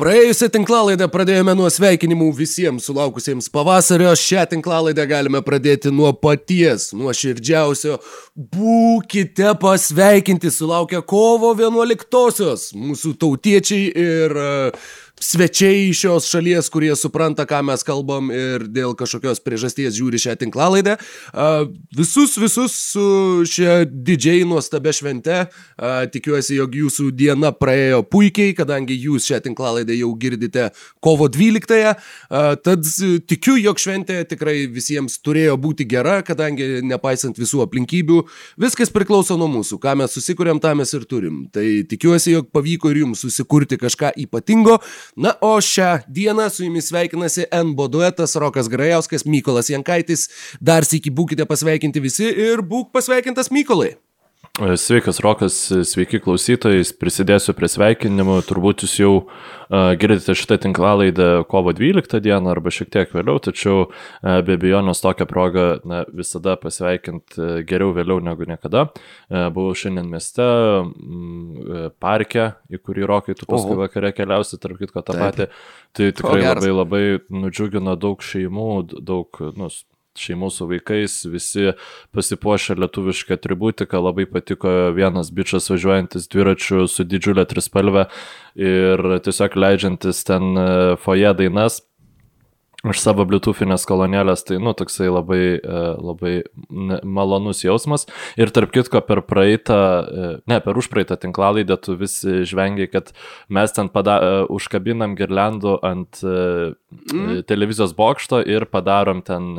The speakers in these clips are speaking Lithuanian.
Praėjusią tinklalaidę pradėjome nuo sveikinimų visiems sulaukusiems pavasario. Šią tinklalaidę galime pradėti nuo paties, nuo širdžiausio. Būkite pasveikinti, sulaukia kovo 11-osios mūsų tautiečiai ir uh, svečiai iš šios šalies, kurie supranta, ką mes kalbam ir dėl kažkokios priežasties žiūri šią tinklalaidę. Visus, visus su šia didžiai nuostabia švente. Tikiuosi, jog jūsų diena praėjo puikiai, kadangi jūs šią tinklalaidę jau girdite kovo 12-ąją. Tad tikiu, jog šventė tikrai visiems turėjo būti gera, kadangi nepaisant visų aplinkybių, viskas priklauso nuo mūsų. Ką mes susikūrėm, tą mes ir turim. Tai tikiuosi, jog pavyko ir jums susikurti kažką ypatingo. Na, o šią dieną su jumis sveikinasi NBO duetas Rokas Grajauskas, Mykolas Jankaitis. Dar sėki būkite pasveikinti visi ir būk pasveikintas Mykolai. Sveikas Rokas, sveiki klausytojai, prisidėsiu prie sveikinimų, turbūt jūs jau uh, girdite šitą tinklalaidą kovo 12 dieną arba šiek tiek vėliau, tačiau uh, be abejonės tokią progą na, visada pasveikinti uh, geriau vėliau negu niekada. Uh, buvau šiandien mieste, mm, parke, į kurį Rokai tu paskui Oho. vakare keliausi, tarp kitko tą patį. Tai tikrai labai labai nudžiugino daug šeimų, daug, nu, šeimų su vaikais, visi pasipuošę lietuvišką atributiką, labai patiko vienas bičias važiuojantis dviračiu su didžiulė trispalve ir tiesiog leidžiantis ten e, foje dainas. Iš savo bliutufinės kolonėlės, tai, nu, toksai labai, e, labai malonus jausmas. Ir tarp kitko, per praeitą, e, ne, per užpraeitą tinklalaidę tu vis žvengiai, kad mes ten pada, užkabinam girlandų ant mm. televizijos bokšto ir padarom ten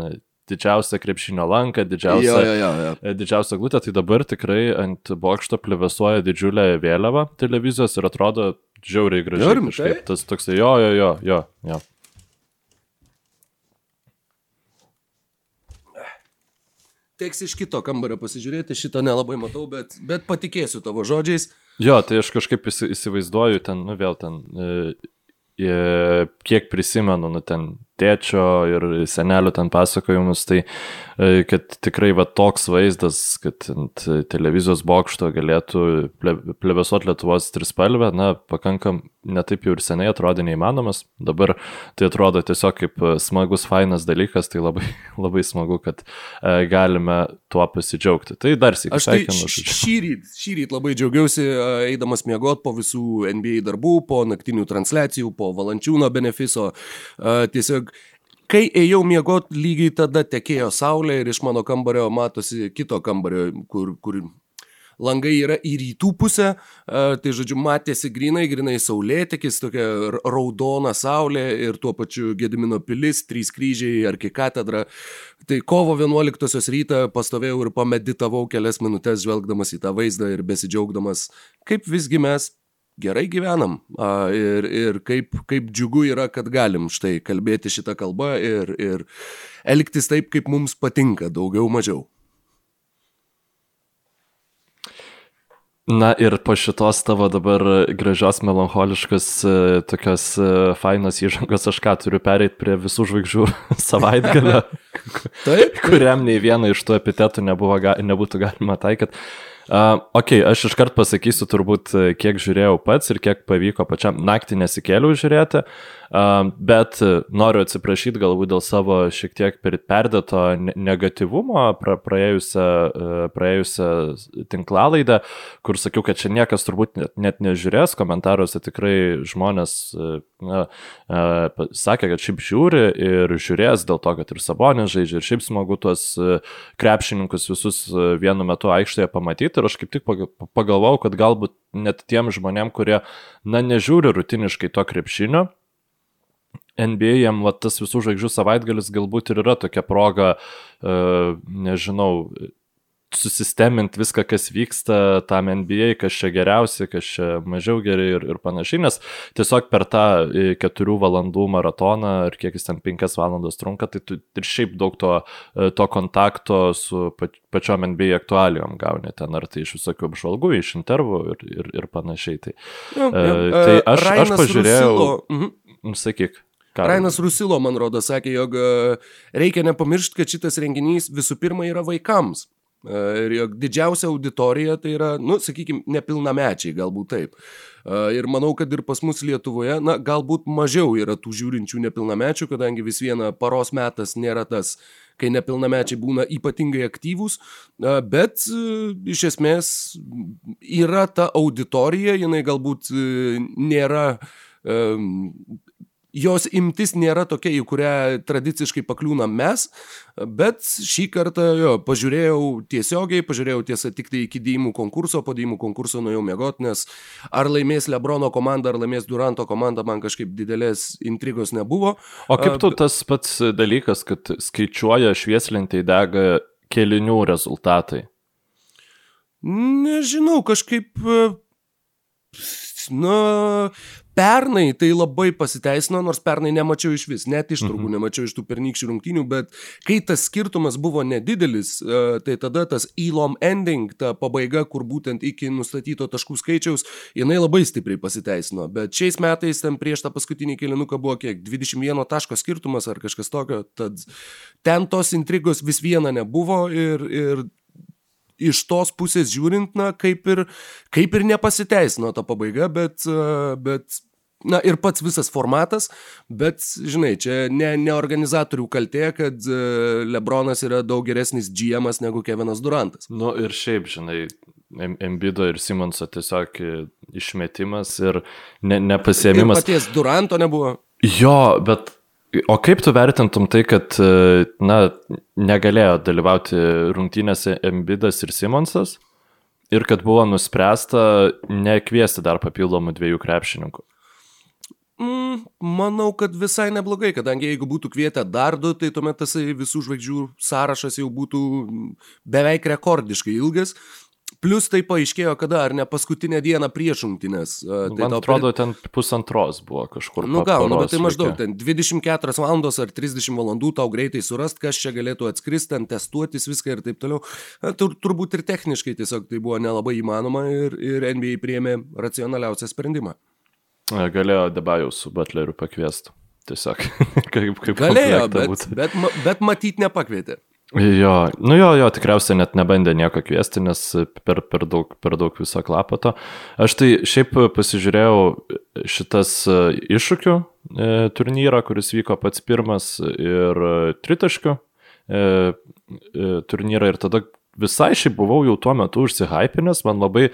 didžiausią krepšinio lanką, didžiausią, jo, jo, jo. E, didžiausią glutę, tai dabar tikrai ant bokšto plevesuoja didžiulė vėliava televizijos ir atrodo žiauriai gražiai. Ir kažkaip tas toksai, jo, jo, jo, jo. jo. Teks iš kito kambario pasižiūrėti, šito nelabai matau, bet, bet patikėsiu tavo žodžiais. Jo, tai aš kažkaip įsivaizduoju ten, nu vėl ten, e, e, kiek prisimenu, nu ten tėčio ir senelio ten pasakojimus, tai e, kad tikrai va toks vaizdas, kad ant televizijos bokšto galėtų plebesuoti Lietuvos trispalvę, na, pakankam netaip jau ir seniai atrodė neįmanomas, dabar tai atrodo tiesiog kaip smagus, fainas dalykas, tai labai, labai smagu, kad e, galime tuo pasidžiaugti. Tai dar sėkmė. Aš tai šį rytą šį ryt labai džiaugiausi, e, eidamas miegot po visų NBA darbų, po naktinių transliacijų, po valančiūno benefiso. Tiesiog Kai ėjau miegot, lygiai tada tekėjo saulė ir iš mano kambario matosi kito kambario, kur, kur langai yra į rytų pusę, tai žodžiu, matėsi grinai, grinai saulėtekis, tokia raudona saulė ir tuo pačiu Gedimino pilis, trys kryžiai, arkikatedra. Tai kovo 11 rytą pastovėjau ir pameditavau kelias minutės žvelgdamas į tą vaizdą ir besidžiaugdamas, kaip visgi mes gerai gyvenam a, ir, ir kaip, kaip džiugu yra, kad galim štai kalbėti šitą kalbą ir, ir elgtis taip, kaip mums patinka, daugiau mažiau. Na ir po šitos tavo dabar gražios, melancholiškos, e, tokios e, fainos įžangos aš ką turiu pereiti prie visų žvaigždžių savaitgalio, taip, kuriam nei vieno iš tų epitetų nebuvo, nebūtų galima taikyti. Uh, ok, aš iškart pasakysiu turbūt, kiek žiūrėjau pats ir kiek pavyko pačiam naktį nesikėliau žiūrėti. Uh, Bet noriu atsiprašyti galbūt dėl savo šiek tiek perdėto negatyvumo pra, praėjusią, e, praėjusią tinklalaidą, kur sakiau, kad čia niekas turbūt net, net nežiūrės, komentaruose tikrai žmonės e, na, e, sakė, kad šiaip žiūri ir žiūrės dėl to, kad ir Sabonės žaidžia ir šiaip smagu tuos krepšininkus visus vienu metu aikštėje pamatyti. Ir aš kaip tik pagalvojau, kad galbūt net tiem žmonėm, kurie, na, nežiūri rutiniškai to krepšinio, NBA jam va, tas visų žvaigždžių savaitgalis galbūt ir yra tokia proga, uh, nežinau, susistemint viską, kas vyksta tam NBA, kas čia geriausia, kas čia mažiau gerai ir, ir panašiai, nes tiesiog per tą e, keturių valandų maratoną, ar kiek jis ten penkias valandas trunka, tai tu ir šiaip daug to, e, to kontakto su pačiom NBA aktualijom gauni ten, ar tai iš visokių apžvalgų, iš intervų ir, ir, ir panašiai. Tai, ja, ja. tai aš, Rainas aš pažiūrėjau, Rusilo. mhm. sakyk. Ką? Rainas Rusilo, man rodo, sakė, jog e, reikia nepamiršti, kad šitas renginys visų pirma yra vaikams. Ir jog didžiausia auditorija tai yra, nu, sakykime, nepilnamečiai, galbūt taip. Ir manau, kad ir pas mus Lietuvoje, na, galbūt mažiau yra tų žiūrinčių nepilnamečių, kadangi vis viena paros metas nėra tas, kai nepilnamečiai būna ypatingai aktyvūs, bet iš esmės yra ta auditorija, jinai galbūt nėra jos imtis nėra tokia, į kurią tradiciškai pakliūnam mes, bet šį kartą jo, pažiūrėjau tiesiogiai, pažiūrėjau tiesą tik tai iki dėjimų konkurso, po dėjimų konkurso nuėjau mėgoti, nes ar laimės Lebrono komanda, ar laimės Duranto komanda, man kažkaip didelės intrigos nebuvo. O kaip tu tas pats dalykas, kad skaičiuoja švieslintai dega kelinių rezultatai? Nežinau, kažkaip Na, pernai tai labai pasiteisino, nors pernai nemačiau iš vis, net ištraukų mhm. nemačiau iš tų pernykščių rungtynių, bet kai tas skirtumas buvo nedidelis, e, tai tada tas ELOM ending, ta pabaiga, kur būtent iki nustatyto taškų skaičiaus, jinai labai stipriai pasiteisino. Bet šiais metais ten prieš tą paskutinį kilinuką buvo kiek 21 taško skirtumas ar kažkas tokio, tad ten tos intrigos vis viena nebuvo ir, ir iš tos pusės žiūrint, na, kaip ir, kaip ir nepasiteisino ta pabaiga, bet, bet Na ir pats visas formatas, bet, žinai, čia ne, ne organizatorių kaltė, kad Lebronas yra daug geresnis GM negu Kevinas Durantas. Nu ir šiaip, žinai, Embido ir Simonso tiesiog išmetimas ir ne, nepasėmimas. Ir paties Duranto nebuvo. Jo, bet O kaip tu vertintum tai, kad, e, na, negalėjo dalyvauti rungtynėse Embidas ir Simonsas ir kad buvo nuspręsta nekviesti dar papildomų dviejų krepšininkų? Mm, manau, kad visai neblogai, kadangi jeigu būtų kvietę dar du, tai tuomet tas visų žvaigždžių sąrašas jau būtų beveik rekordiškai ilgas. Plus tai paaiškėjo, kada, ar ne paskutinę dieną prieš rungtynės. Tai Man atrodo, ten pusantros buvo kažkur. Nu gal, nu, bet tai maždaug ten 24 valandos ar 30 valandų tau greitai surast, kas čia galėtų atskristi, ten testuotis viską ir taip toliau. Tur, turbūt ir techniškai tiesiog tai buvo nelabai įmanoma ir, ir NBA priėmė racionaliausią sprendimą. Galėjo Debajus su Butleriu pakviesti. Tiesiog kaip, kaip galėjo, bet, bet, bet matyt nepakvietė. Jo, nu jo, jo, tikriausiai net nebandė nieko kviesti, nes per, per, daug, per daug viso klapato. Aš tai šiaip pasižiūrėjau šitas e, iššūkių e, turnyrą, kuris vyko pats pirmas ir tritaškių e, e, turnyrą ir tada visai šiaip buvau jau tuo metu užsihypinęs, man labai e,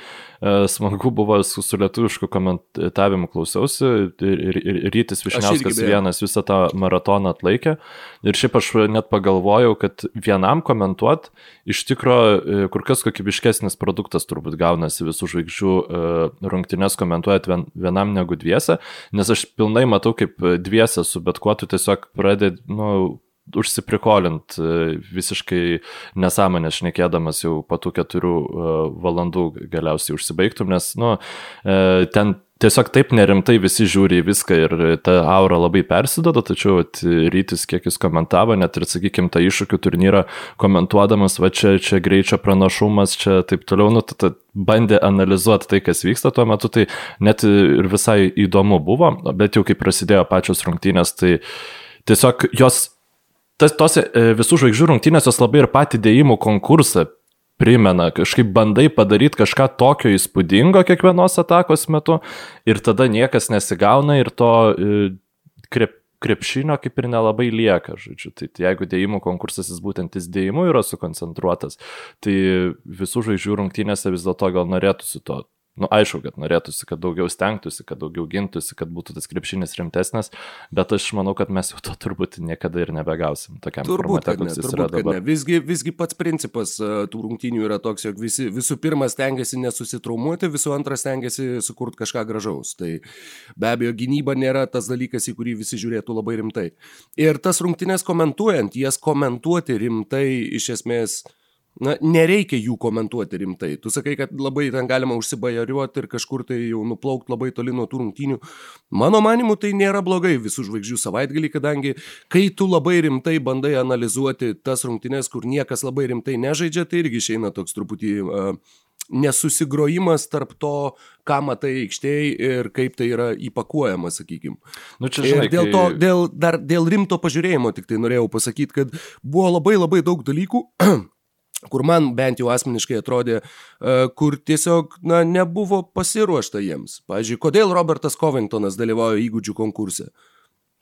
smagu buvo su, su lietuvišku komentavimu klausiausi ir, ir, ir Rytis Višniauskas vienas visą tą maratoną atlaikė. Ir šiaip aš net pagalvojau, kad vienam komentuot iš tikro e, kur kas kokybiškesnis produktas turbūt gaunasi visų žvaigždžių e, rungtynės komentuojant vien, vienam negu dviese, nes aš pilnai matau, kaip dviese su bet kuo tu tiesiog pradedi, nu, užsiprikolint e, visiškai nesąmonės šnekėdamas jau po tų keturių e, valandų galiausiai užsibaigtum, nes, nu, e, ten tiesiog taip nerimtai visi žiūri į viską ir ta aura labai persidoda, tačiau at, rytis, kiek jis komentavo, net ir, sakykime, tą iššūkių turnyrą komentuodamas, va čia, čia greičio pranašumas, čia taip toliau, nu, tada bandė analizuoti tai, kas vyksta tuo metu, tai net ir visai įdomu buvo, bet jau kai prasidėjo pačios rungtynės, tai tiesiog jos tas, tos e, visų žvaigždžių rungtynės jos labai ir patį dėjimų konkursą primena, kažkaip bandai padaryti kažką tokio įspūdingo kiekvienos atakos metu ir tada niekas nesigauna ir to e, krep, krepšinio kaip ir nelabai lieka, žodžiu. Tai, jeigu dėjimų konkursas jis būtent ties dėjimu yra sukoncentruotas, tai visų žvaigždžių rungtynėse vis dėlto gal norėtųsi to nu, aišku, kad norėtųsi, kad daugiau stengtųsi, kad daugiau gintųsi, kad būtų tas krepšinis rimtesnis, bet aš manau, kad mes jau to turbūt niekada ir nebegausim tokiam turbūt, formate, koks jis yra dabar. Ne. Visgi, visgi pats principas uh, tų rungtynių yra toks, jog visi, visų pirma stengiasi nesusitraumuoti, visų antra stengiasi sukurti kažką gražaus. Tai be abejo, gynyba nėra tas dalykas, į kurį visi žiūrėtų labai rimtai. Ir tas rungtynės komentuojant, jas komentuoti rimtai iš esmės na, nereikia jų komentuoti rimtai. Tu sakai, kad labai ten galima užsibajariuoti ir kažkur tai jau nuplaukti labai toli nuo tų rungtynių. Mano manimu, tai nėra blogai visų žvaigždžių savaitgalį, kadangi kai tu labai rimtai bandai analizuoti tas rungtynės, kur niekas labai rimtai nežaidžia, tai irgi išeina toks truputį uh, nesusigrojimas tarp to, ką matai aikštėje ir kaip tai yra įpakuojama, sakykime. Nu, čia, žinai, ir dėl to, dėl, dar dėl rimto pažiūrėjimo tik tai norėjau pasakyti, kad buvo labai labai daug dalykų, kur man bent jau asmeniškai atrodė, e, kur tiesiog na, nebuvo pasiruošta jiems. Pavyzdžiui, kodėl Robertas Covingtonas dalyvauja įgūdžių konkurse?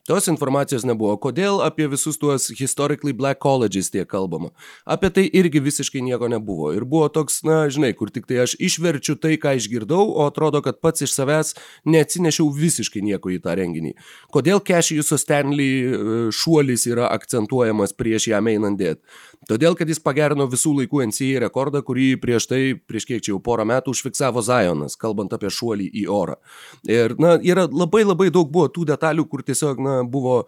Tos informacijos nebuvo. Kodėl apie visus tuos historically black colleges tiek kalbama? Apie tai irgi visiškai nieko nebuvo. Ir buvo toks, na, žinai, kur tik tai aš išverčiu tai, ką išgirdau, o atrodo, kad pats iš savęs neatsinešiau visiškai nieko į tą renginį. Kodėl Cassiuso Stanley e, šuolis yra akcentuojamas prieš jam einant dėt? Todėl, kad jis pagerino visų laikų NCA rekordą, kurį prieš tai, prieš kiek čia jau porą metų užfiksavo Zionas, kalbant apie šuolį į orą. Ir, na, yra labai labai daug buvo tų detalių, kur tiesiog, na, buvo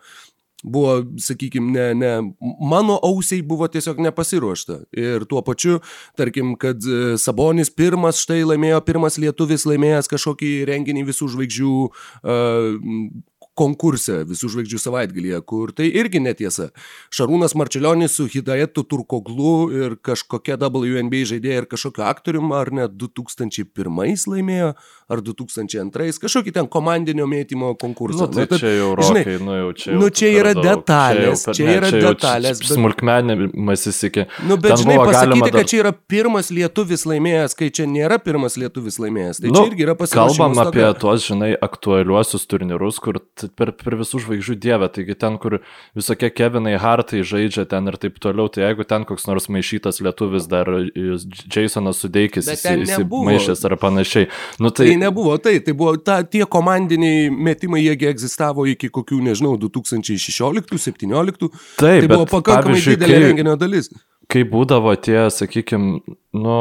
buvo, sakykime, ne, ne, mano ausiai buvo tiesiog nepasiruošta. Ir tuo pačiu, tarkim, kad e, Sabonis pirmas štai laimėjo, pirmas lietuvis laimėjęs kažkokį renginį visų žvaigždžių uh, konkurse visų žvaigždžių savaitgalyje, kur tai irgi netiesa. Šarūnas Marčiulionis su Hidayetu Turkoglu ir kažkokia WNBA žaidėja ir kažkokiu aktorium, ar net 2001 laimėjo, ar 2002, kažkokį ten komandinio mėtymo konkursą. Nu, tai nu, čia jau rokai, žinai, nu jau čia. Jau nu, čia yra detalės, čia, jau, čia ne, yra čia detalės. Bet... Smulkmenimas įsikė. Nu, bet žinai, pasakyti, dar... kad čia yra pirmas lietuvis laimėjęs, kai čia nėra pirmas lietuvis laimėjęs, tai nu, čia irgi yra pasirinkimas. Kalbam apie tokia... tuos, žinai, aktualiuosius turnyrus, kur per, per visų žvaigždžių dievę, taigi ten, kur visokie Kevinai Hartai žaidžia ten ir taip toliau, tai jeigu ten koks nors maišytas lietuvis dar Jasonas Sudeikis įsimaišęs ar panašiai. Nu, tai... tai nebuvo tai, tai buvo ta, tie komandiniai metimai, jiegi egzistavo iki kokių, nežinau, 2016-2017. Taip, tai buvo pakankamai didelė kai, renginio dalis. Kai būdavo tie, sakykime, nu,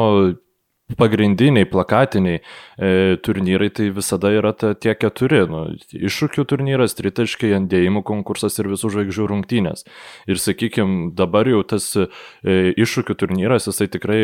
pagrindiniai plakatiniai e, turnyrai tai visada yra ta, tie keturi. Nu, iššūkių turnyras, tritaškai, andėjimų konkursas ir visų žvaigždžių rungtynės. Ir sakykime, dabar jau tas e, iššūkių turnyras, jisai tikrai,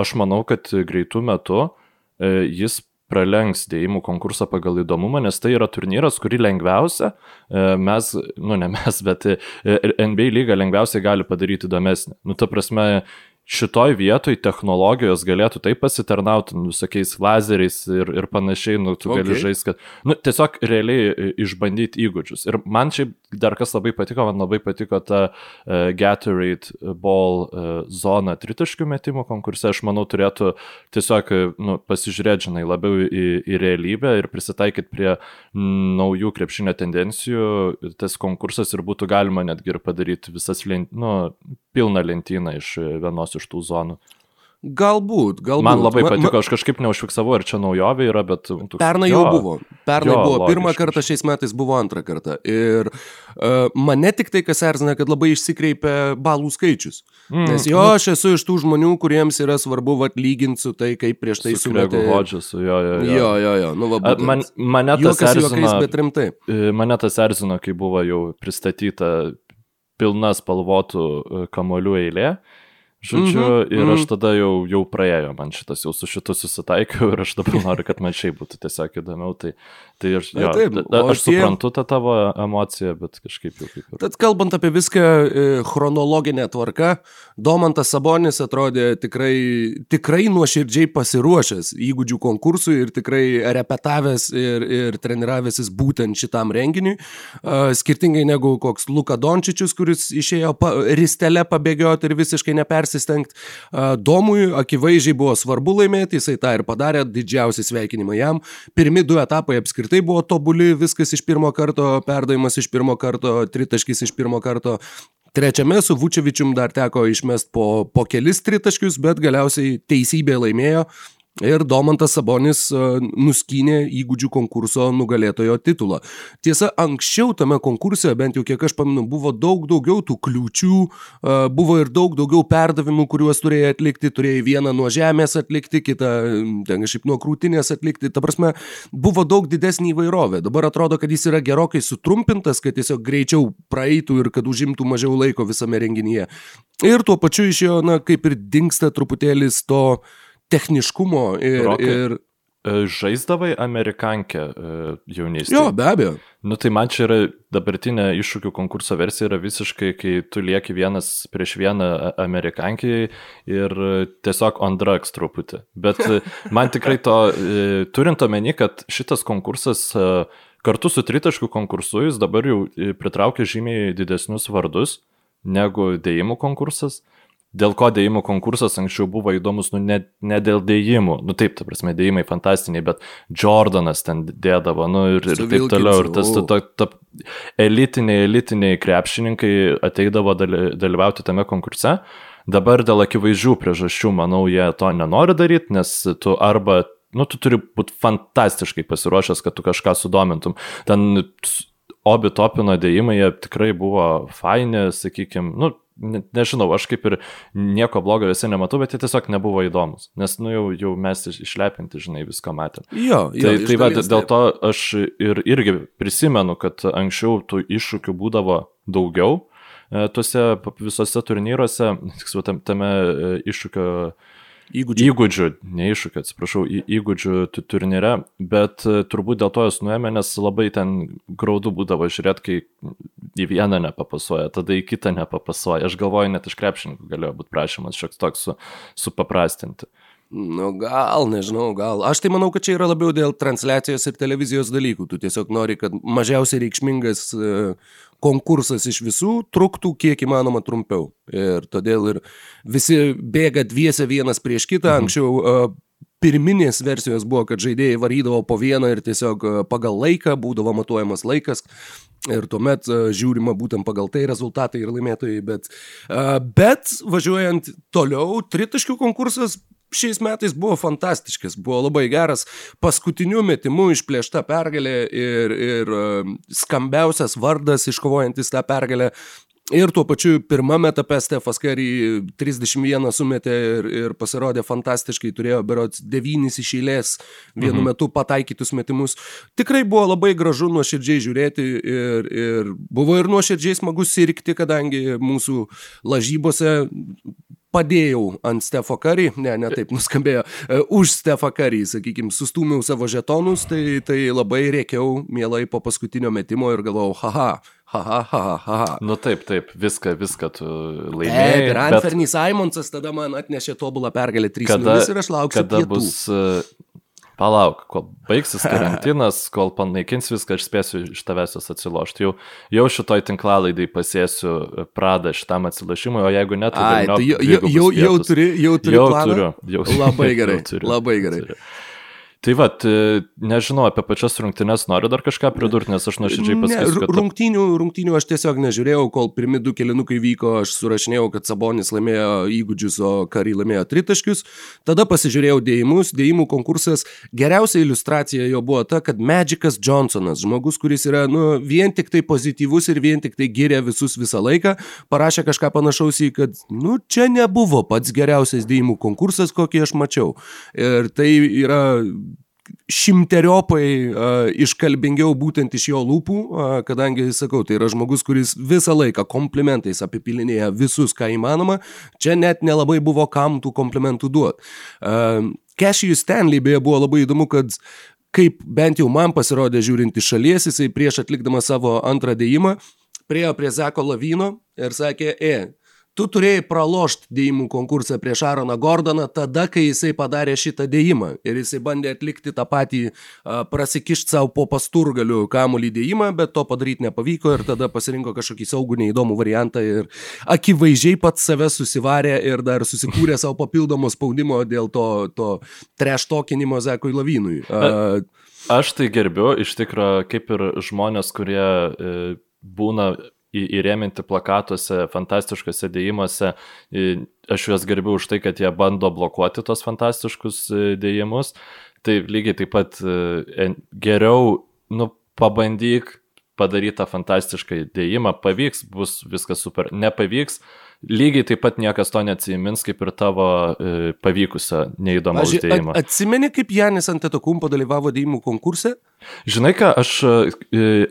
aš manau, kad greitų metų e, jis pralenks dėjimų konkursą pagal įdomumą, nes tai yra turnyras, kurį lengviausia e, mes, nu ne mes, bet e, NBA lyga lengviausiai gali padaryti įdomesnį. Nu, ta prasme, šitoj vietoj technologijos galėtų taip pasitarnauti, nu, visokiais lazeriais ir, ir panašiai, nu, tu okay. gali žaisti, kad, nu, tiesiog realiai e, išbandyti įgūdžius. Ir man šiaip dar kas labai patiko, man labai patiko ta uh, Gatorade Ball uh, zona tritaškių metimų konkurse, aš manau, turėtų tiesiog, nu, pasižiūrėti, žinai, labiau į, į realybę ir prisitaikyti prie naujų krepšinio tendencijų, tas konkursas ir būtų galima netgi ir padaryti visas, nu, pilną lentyną iš vienos iš tų zonų. Galbūt, galbūt. Man labai patiko, aš kažkaip neužfiksavau, ar čia naujovė yra, bet... Toks, Pernai jo, jau buvo. Pernai jo, buvo logiškai. pirmą kartą, šiais metais buvo antrą kartą. Ir uh, mane tik tai, kas erzina, kad labai išsikreipia balų skaičius. Mm, Nes jo, nu, aš esu iš tų žmonių, kuriems yra svarbu lyginti su tai, kaip prieš tai su Gregu Hodžesu, jo, jo, jo. Jo, jo, jo. Nu, va, Man, mane tas juokas, erzino, juokais, bet rimtai. E, mane tas erzino, kai buvo jau pristatyta pilna spalvotų e, kamolių eilė. Žodžiu, mm -hmm, ir aš mhm. tada jau, jau praėjo man šitas, jau su šitu susitaikiau ir aš dabar noriu, kad man šiaip būtų tiesiog įdomiau. Tai, tai aš, jo, taip, aš tie... suprantu tą tavo emociją, bet kažkaip jau kaip ir. Tad kalbant apie viską e, chronologinę tvarką, Domantas Sabonis atrodė tikrai, tikrai nuoširdžiai pasiruošęs įgūdžių konkursui ir tikrai repetavęs ir, ir treniravęsis būtent šitam renginiui. Skirtingai negu koks Luka Dončičius, kuris išėjo pa, ristelę pabėgioti ir visiškai nepers persistengti. Domui akivaizdžiai buvo svarbu laimėti, jisai tą ir padarė, didžiausi sveikinimai jam. Pirmi du etapai apskritai buvo tobuli, viskas iš pirmo karto, perdavimas iš pirmo karto, tritaškis iš pirmo karto. Trečiame su Vučevičium dar teko išmest po, po kelis tritaškius, bet galiausiai teisybė laimėjo Ir Domantas Sabonis e, nuskynė įgūdžių konkurso nugalėtojo titulą. Tiesa, anksčiau tame konkurse, bent jau kiek aš paminu, buvo daug daugiau tų kliūčių, e, buvo ir daug daugiau perdavimų, kuriuos turėjai atlikti, turėjai vieną nuo žemės atlikti, kitą ten kažkaip nuo krūtinės atlikti. Ta prasme, buvo daug didesnė įvairovė. Dabar atrodo, kad jis yra gerokai sutrumpintas, kad tiesiog greičiau praeitų ir kad užimtų mažiau laiko visame renginyje. Ir tuo pačiu iš jo, na, kaip ir dinksta truputėlis to techniškumo ir... Rokai. ir e, Žaisdavai amerikankę e, jaunystėje? Jo, be abejo. Nu tai man čia yra dabartinė iššūkių konkurso versija yra visiškai, kai tu lieki vienas prieš vieną amerikankiai ir tiesiog on drugs truputį. Bet e, man tikrai to, turint omeny, kad šitas konkursas kartu su tritaškių konkursu jis dabar jau pritraukia žymiai didesnius vardus negu dėjimų konkursas, dėl ko dėjimų konkursas anksčiau buvo įdomus, nu, ne, ne dėl dėjimų, nu taip, ta prasme, dėjimai fantastiniai, bet Jordanas ten dėdavo, nu ir, ir taip toliau, ir tas ta, ta, ta, elitiniai, elitiniai krepšininkai ateidavo dalyvauti tame konkurse. Dabar dėl akivaizdžių priežasčių, manau, jie to nenori daryti, nes tu arba nu, tu turi būti fantastiškai pasiruošęs, kad tu kažką sudomintum. Ten obi topino dėjimai, jie tikrai buvo faini, sakykime, nu, nežinau, aš kaip ir nieko blogo visi nematau, bet jie tiesiog nebuvo įdomus, nes, nu, jau, jau mes išlepinti, žinai, viską matėm. Jo, jo, tai, tai va, dėl to aš ir, irgi prisimenu, kad anksčiau tų iššūkių būdavo daugiau e, tuose visose turnyruose, tiksliau, tame, tame iššūkio Įgūdžių. Įgūdžių, ne iššūkių, atsiprašau, į, įgūdžių turnyre, bet e, turbūt dėl to jos nuėmė, nes labai ten graudu būdavo žiūrėti, kai į vieną nepapasuoja, tada į kitą nepapasuoja. Aš galvoju, net iš krepšininkų galėjo būti prašymas šioks toks su, supaprastinti. Nu, gal, nežinau, gal. Aš tai manau, kad čia yra labiau dėl transliacijos ir televizijos dalykų. Tu tiesiog nori, kad mažiausiai reikšmingas uh, konkursas iš visų truktų kiek įmanoma trumpiau. Ir todėl ir visi bėga dviese vienas prieš kitą. Mhm. Anksčiau uh, pirminės versijos buvo, kad žaidėjai varydavo po vieną ir tiesiog pagal laiką būdavo matuojamas laikas. Ir tuomet žiūrima būtent pagal tai rezultatai ir laimėtojai. Bet, bet važiuojant toliau, tritaškių konkursas šiais metais buvo fantastiškas, buvo labai geras, paskutiniu metimu išplėšta pergalė ir, ir e, skambiausias vardas iškovojantis tą pergalę. Ir tuo pačiu pirmame etape Stefas Kerry 31 sumetė ir, ir pasirodė fantastiškai, turėjo berots 9 iš eilės vienu mhm. metu pataikytus metimus. Tikrai buvo labai gražu nuoširdžiai žiūrėti ir, ir buvo ir nuoširdžiai smagu sirgti, kadangi mūsų lažybose padėjau ant Stefo Curry, ne, ne taip nuskambėjo, uh, už Stefą Curry, sakykime, sustūmiau savo žetonus, tai, tai labai rėkiau mielai po paskutinio metimo ir galvojau, haha, haha, haha, haha. Nu taip, taip, viską, viską tu laimėjai. E, ir Anferny bet... Simonsas tada man atnešė tobulą pergalę 3-0 ir aš lauksiu. Kada pietų. bus uh, palauk, kol baigsis karantinas, kol panaikins viską, aš spėsiu iš tavęs atsilošti. Jau, jau šitoj tinklalaidai pasėsiu pradą šitam atsilošimui, o jeigu net, tai jau, jau, jau, jau turi, jau turi. Jau planą? turiu. Jau, labai gerai. Turiu, labai gerai. Turiu. Tai va, nežinau, apie pačias rungtynes noriu dar kažką pridurti, nes aš nuoširdžiai pasakysiu. Kad... rungtynių, rungtynių aš tiesiog nežiūrėjau, kol pirmi du kelinukai vyko, aš surašinėjau, kad Sabonis laimėjo įgūdžius, o Kary laimėjo tritaškius. Tada pasižiūrėjau dėjimus, dėjimų konkursas. Geriausia iliustracija jo buvo ta, kad Magicas Johnsonas, žmogus, kuris yra nu, vien tik tai pozityvus ir vien tik tai giria visus visą laiką, parašė kažką panašaus į, kad, nu, čia nebuvo pats geriausias dėjimų konkursas, kokį aš mačiau. Ir tai yra šimteriopai iškalbingiau būtent iš jo lūpų, kadangi, sakau, tai yra žmogus, kuris visą laiką komplimentais apipilinėja visus, ką įmanoma, čia net nelabai buvo kam tų komplimentų duoti. Cashijus Stanley beje buvo labai įdomu, kad kaip bent jau man pasirodė žiūrint iš šalies, jisai prieš atlikdamas savo antrą dėjimą priejo prie Zeko Lavino ir sakė, e, tu turėjai pralošti dėjimų konkursą prieš Aaroną Gordoną tada, kai jisai padarė šitą dėjimą. Ir jisai bandė atlikti tą patį, prasikišti savo po pasturgaliu kamuolį dėjimą, bet to padaryti nepavyko ir tada pasirinko kažkokį saugų neįdomų variantą ir akivaizdžiai pats save susivarė ir dar susikūrė savo papildomo spaudimo dėl to, to treštokinimo Zekui Lavinui. Uh, Aš tai gerbiu, iš tikrųjų, kaip ir žmonės, kurie e, būna įrėminti plakatuose, fantastiškose dėjimuose. Aš juos gerbiu už tai, kad jie bando blokuoti tos fantastiškus e, dėjimus. Tai lygiai taip pat e, geriau, nu, pabandyk padaryti tą fantastišką dėjimą, pavyks, bus viskas super, nepavyks, lygiai taip pat niekas to neatsimins, kaip ir tavo e, pavykusio neįdomaus dėjimo. Atsimeni, kaip Janis Antetokumpo dalyvavo dėjimų konkurse? Žinai ką, aš e,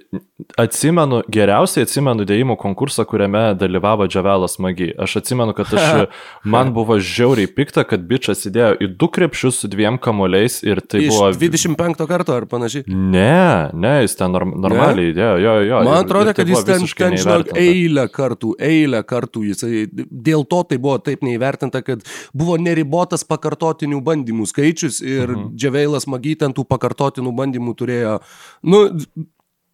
atsimenu, geriausiai atsimenu dėjimų konkursą, kuriame dalyvavo Džavelas Magi. Aš atsimenu, kad aš, man buvo žiauriai pikta, kad bičias įdėjo į du krepšius su dviem kamuoliais ir tai Iš buvo... 25 karto ar panašiai? Ne, ne, jis ten norm, normaliai įdėjo, jo, jo. Man atrodo, tai kad jis ten, ten žinok, eilę kartų, eilę kartų jisai dėl to tai buvo taip neįvertinta, kad buvo neribotas pakartotinių bandymų skaičius ir mhm. Džiaveilas Magy ten tų pakartotinų bandymų turėjo, nu,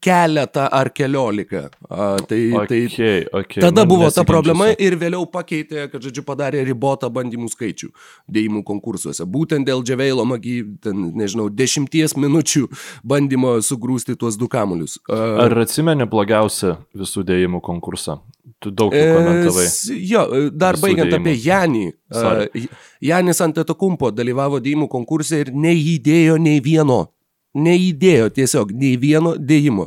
keletą ar keliolika. A, tai, tai Okay, okay. tada buvo ta problema ir vėliau pakeitė, kad, žodžiu, padarė ribotą bandymų skaičių dėjimų konkursuose. Būtent dėl Dževeilo Magi, ten, nežinau, dešimties minučių bandymo sugrūsti tuos du kamuolius. A, Ar atsimeni blogiausią visų dėjimų konkursą? Tu daug jų komentavai. E, Jo, e, dar Visų baigiant dėjimų. apie Janį. Sorry. e, Janis Antetokumpo dalyvavo dėjimų konkurse ir neįdėjo nei vieno. Neįdėjo tiesiog nei vieno dėjimo.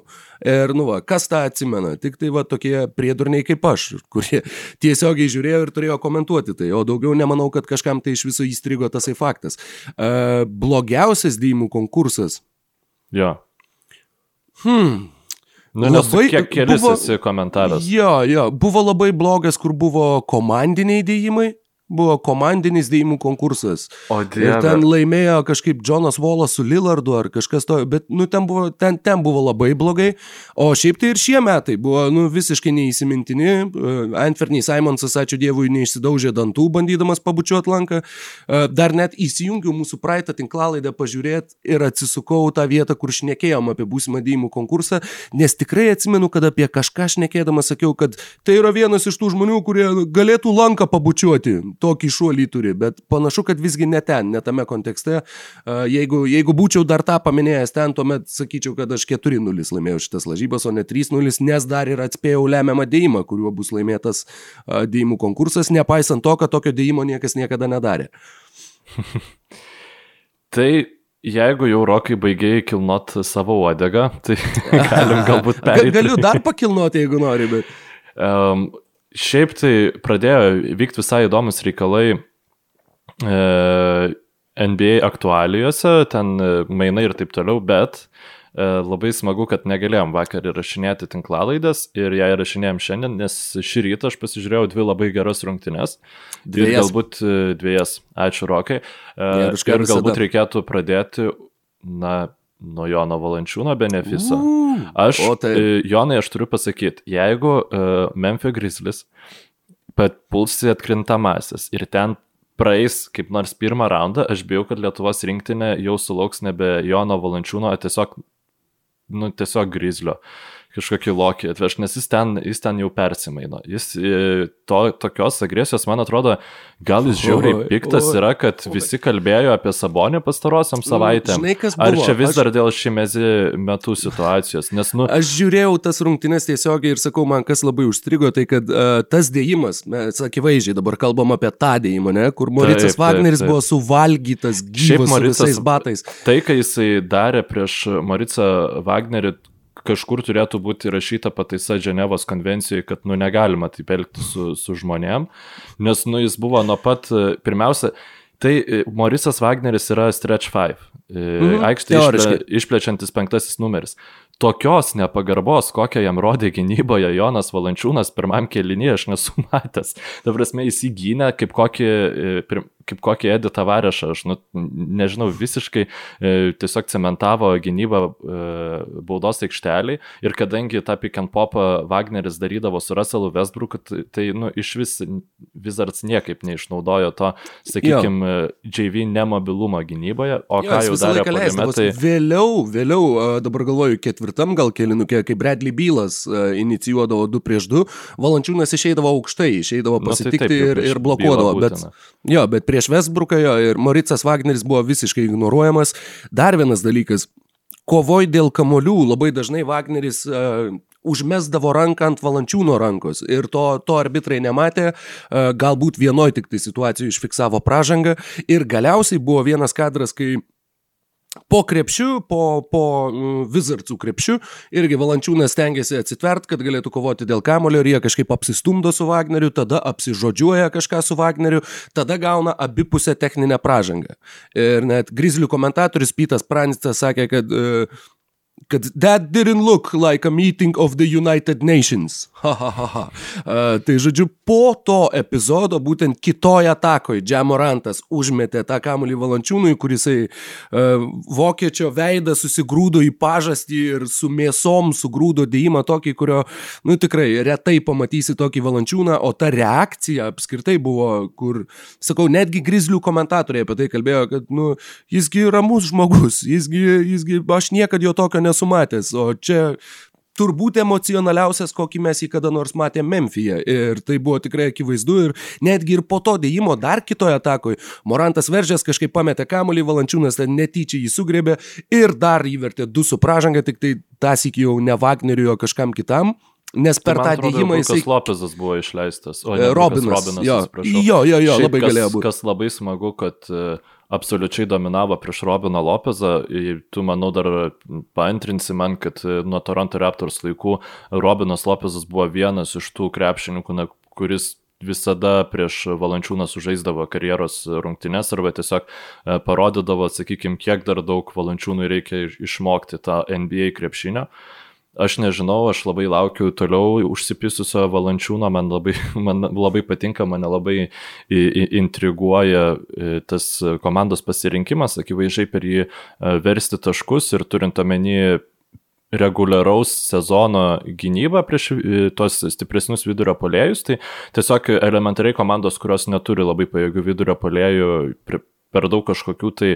Ir, nu, va, kas tą atsimena? Tik tai va tokie priedurniai kaip aš, kurie tiesiogiai žiūrėjo ir turėjo komentuoti tai. O daugiau nemanau, kad kažkam tai iš viso įstrigo tasai faktas. Uh, blogiausias dėjimų konkursas. Jo. Hmm. Nu, nes Labai- kiek kelis buvo- esi komentaras. Jo, jo, buvo labai blogas, kur buvo komandiniai dėjimai, buvo komandinis dėjimų konkursas. O Ir ten laimėjo kažkaip Jonas Volas su Lillardu ar kažkas to, bet nu, ten, buvo, ten, ten buvo labai blogai. O šiaip tai ir šie metai buvo nu, visiškai neįsimintini. Uh, Anferny Simonsas, ačiū Dievui, neišsidaužė dantų, bandydamas pabučiuoti lanką. Uh, Dar net įsijungiau mūsų praeitą tinklalaidę pažiūrėti ir atsisukau tą vietą, kur šnekėjom apie būsimą dėjimų konkursą, nes tikrai atsimenu, kad apie kažką šnekėdamas sakiau, kad tai yra vienas iš tų žmonių, kurie galėtų lanką pabučiuoti. Tokį šuolį turi, bet panašu, kad visgi ne ten, ne tame kontekste. Jeigu, jeigu būčiau dar tą paminėjęs ten, tuomet sakyčiau, kad aš 4-0 laimėjau šitas lažybas, o ne 3-0, nes dar ir atspėjau lemiamą dėjimą, kuriuo bus laimėtas dėjimų konkursas, nepaisant to, kad tokio dėjimo niekas niekada nedarė. Tai jeigu jau rokai baigėjai kilnot savo uodegą, tai galim galbūt Ga- perėti. Galiu dar pakilnoti, jeigu nori, bet... Um, šiaip tai pradėjo vykti visai įdomus reikalai e, NBA aktualijose, ten e, mainai ir taip toliau, bet e, labai smagu, kad negalėjom vakar įrašinėti tinklalaidės ir ją įrašinėjom šiandien, nes šį rytą aš pasižiūrėjau dvi labai geras rungtynes. Dviejas. galbūt e, dviejas. Ačiū, Rokai. E, ir galbūt visada. reikėtų pradėti, na, nuo Jono Valančiūno benefiso. Aš, tai- e, Jonai, aš turiu pasakyti, jeigu uh, Memphis Grizzlies puls į atkrintamasis ir ten praeis kaip nors pirmą raundą, aš bijau, kad Lietuvos rinktinė jau sulauks nebe Jono Valančiūno, o tiesiog, nu, tiesiog Grizzlio kažkokį lokį atveš, nes jis ten, jis ten jau persimaino. Jis e, to, tokios agresijos, man atrodo, gal jis žiauriai piktas yra, kad visi kalbėjo apie Sabonį pastarosiam savaitėm. žinai, Ar čia vis dar dėl šimezi metų situacijos? Nes, nu, Aš žiūrėjau tas rungtynes tiesiogiai ir sakau, man kas labai užstrigo, tai kad uh, tas dėjimas, mes akivaizdžiai dabar kalbam apie tą dėjimą, ne, kur Moricas Taip, taip, Wagneris taip. buvo suvalgytas gyvas su Moricas- visais batais. Tai, ką jisai darė prieš Maricą Wagnerį, kažkur turėtų būti įrašyta pataisa Ženevos konvencijoje, kad nu negalima taip elgti su, su žmonėm, nes nu jis buvo nuo pat, e, pirmiausia, tai e, Mauricijus Wagneris yra stretch 5, Mhm, aikštė išple, išplečiantis penktasis numeris. Tokios nepagarbos, kokią jam rodė gynyboje Jonas Valančiūnas pirmam kelinį, aš nesu matęs. Ta prasme, jis įgynė kaip kokį, e, pir- kaip kokį Editą Varešą, aš nu, nežinau, visiškai e, tiesiog cementavo gynybą e, baudos aikštelį ir kadangi tą pick and popą Wagneris darydavo su Russellu Westbrooku, tai, tai nu, iš vis Wizards niekaip neišnaudojo to, sakykime, JV nemobilumo gynyboje, o Jo, ką jau darė leisdavos. polimetai. Vėliau, vėliau, dabar galvoju, ketvirtam gal kelinukė, kai Bradley Bylas inicijuodavo 2 prieš 2, Valančiūnas išeidavo aukštai, išeidavo Nu, tai pasitikti taip, ir, ir blokuodavo. Bet, jo, bet prieš Westbrooką jo ir Moricas Wagneris buvo visiškai ignoruojamas. Dar vienas dalykas. Kovoj dėl kamolių labai dažnai Wagneris uh, užmesdavo ranką ant valančiūno rankos ir to, to arbitrai nematė, uh, galbūt vienoj tik tai situacijoje užfiksavo pražangą ir galiausiai buvo vienas kadras, kai po krepšiu, po, po mm, Wizardsų krepšiu, irgi Valančiūnas stengiasi atsitvert, kad galėtų kovoti dėl kamulio ir jie kažkaip apsistumdo su Wagneriu, tada apsižodžiuoja kažką su Wagneriu, tada gauna abipusę techninę pražangą. Ir net Grizzlių komentatorius Pytas Pranicas sakė, kad uh, kad that didn't look like a meeting of the United Nations. Ha, ha, ha, ha. Uh, tai žodžiu, po to epizodo, būtent kitoje atakoje, Džamorantas užmetė tą kamuolį valančiūnui, kuris uh, vokiečio veidą susigrūdo į pažastį ir su mėsom sugrūdo dėjimą tokį, kurio, nu tikrai, retai pamatysi tokį valančiūną, o ta reakcija apskritai buvo, kur, sakau, netgi grizlių komentatoriai apie tai kalbėjo, kad, nu, jisgi ramus žmogus, jisgi, jisgi, aš niekada jo tokio nesu matęs, o čia turbūt emocionaliausias, kokį mes jį kada nors matėme Memphije. Ir tai buvo tikrai akivaizdu ir netgi ir po to dėjimo dar kitoje atakoje Morantas veržės kažkaip pametė kamuolį, Valančiūnas ten netyčia jį sugrėbė ir dar įvertė du su pražanga, tik tai tas iki jau ne Wagneriui, o kažkam kitam. Nes per Tai tą dėjimą jisai... Lopezas buvo išleistas. O E, Robinas, Robinas jo. Jo, jo, jo, Šiaip labai kas, galėjo būt. Kas labai smagu, kad e, absoliučiai dominavo prieš Robiną Lopezą. Tu, manau, dar paantrinsi man, kad nuo Toronto Raptors laikų Robinas Lopezas buvo vienas iš tų krepšininkų, na, kuris visada prieš valančiūną sužaisdavo karjeros rungtynes arba tiesiog e, parodydavo, sakykime, kiek dar daug valančiūnų reikia iš- išmokti tą NBA krepšinio. Aš nežinau, aš labai laukiu toliau užsipisusio valančiūno, man labai, man labai patinka, mane labai intriguoja e, tas komandos pasirinkimas, akivaizdžiai per jį e, versti taškus ir turint omeny reguliaraus sezono gynybą prieš e, tos stipresnius vidurio polėjus, tai tiesiog elementariai komandos, kurios neturi labai pajėgių vidurio polėjų, per daug kažkokių tai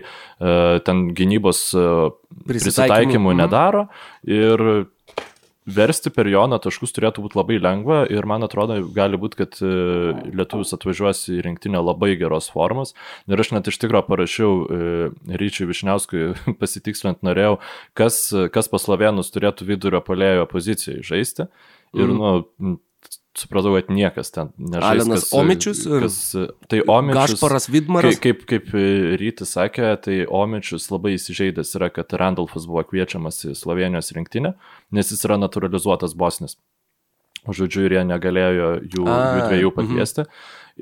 ten gynybos Prisitaikymų, prisitaikymų mhm. nedaro ir versti per Joną taškus turėtų būti labai lengva ir man atrodo gali būti, kad e, lietuvis atvažiuos į rinktinę labai geros formos. Ir aš net iš tikrųjų parašiau e, Ryčiui Višniauskui pasitikslint norėjau, kas, kas pas Slovenus turėtų vidurio polėjo pozicijai žaisti. Ir, Mhm. nu, supratau, kad niekas ten nežais. Alenas kas, Omičius ir Kas, tai Omičius. Gašparas Kaip, Vidmaras. kaip, kaip Rytis sakė, tai Omičius labai įsižeidęs yra, kad Randolfas buvo kviečiamas į Slovenijos rinktinę, nes jis yra naturalizuotas bosnis. Žodžiu, ir jie negalėjo jų, A, jų dviejų mhm. pakviesti.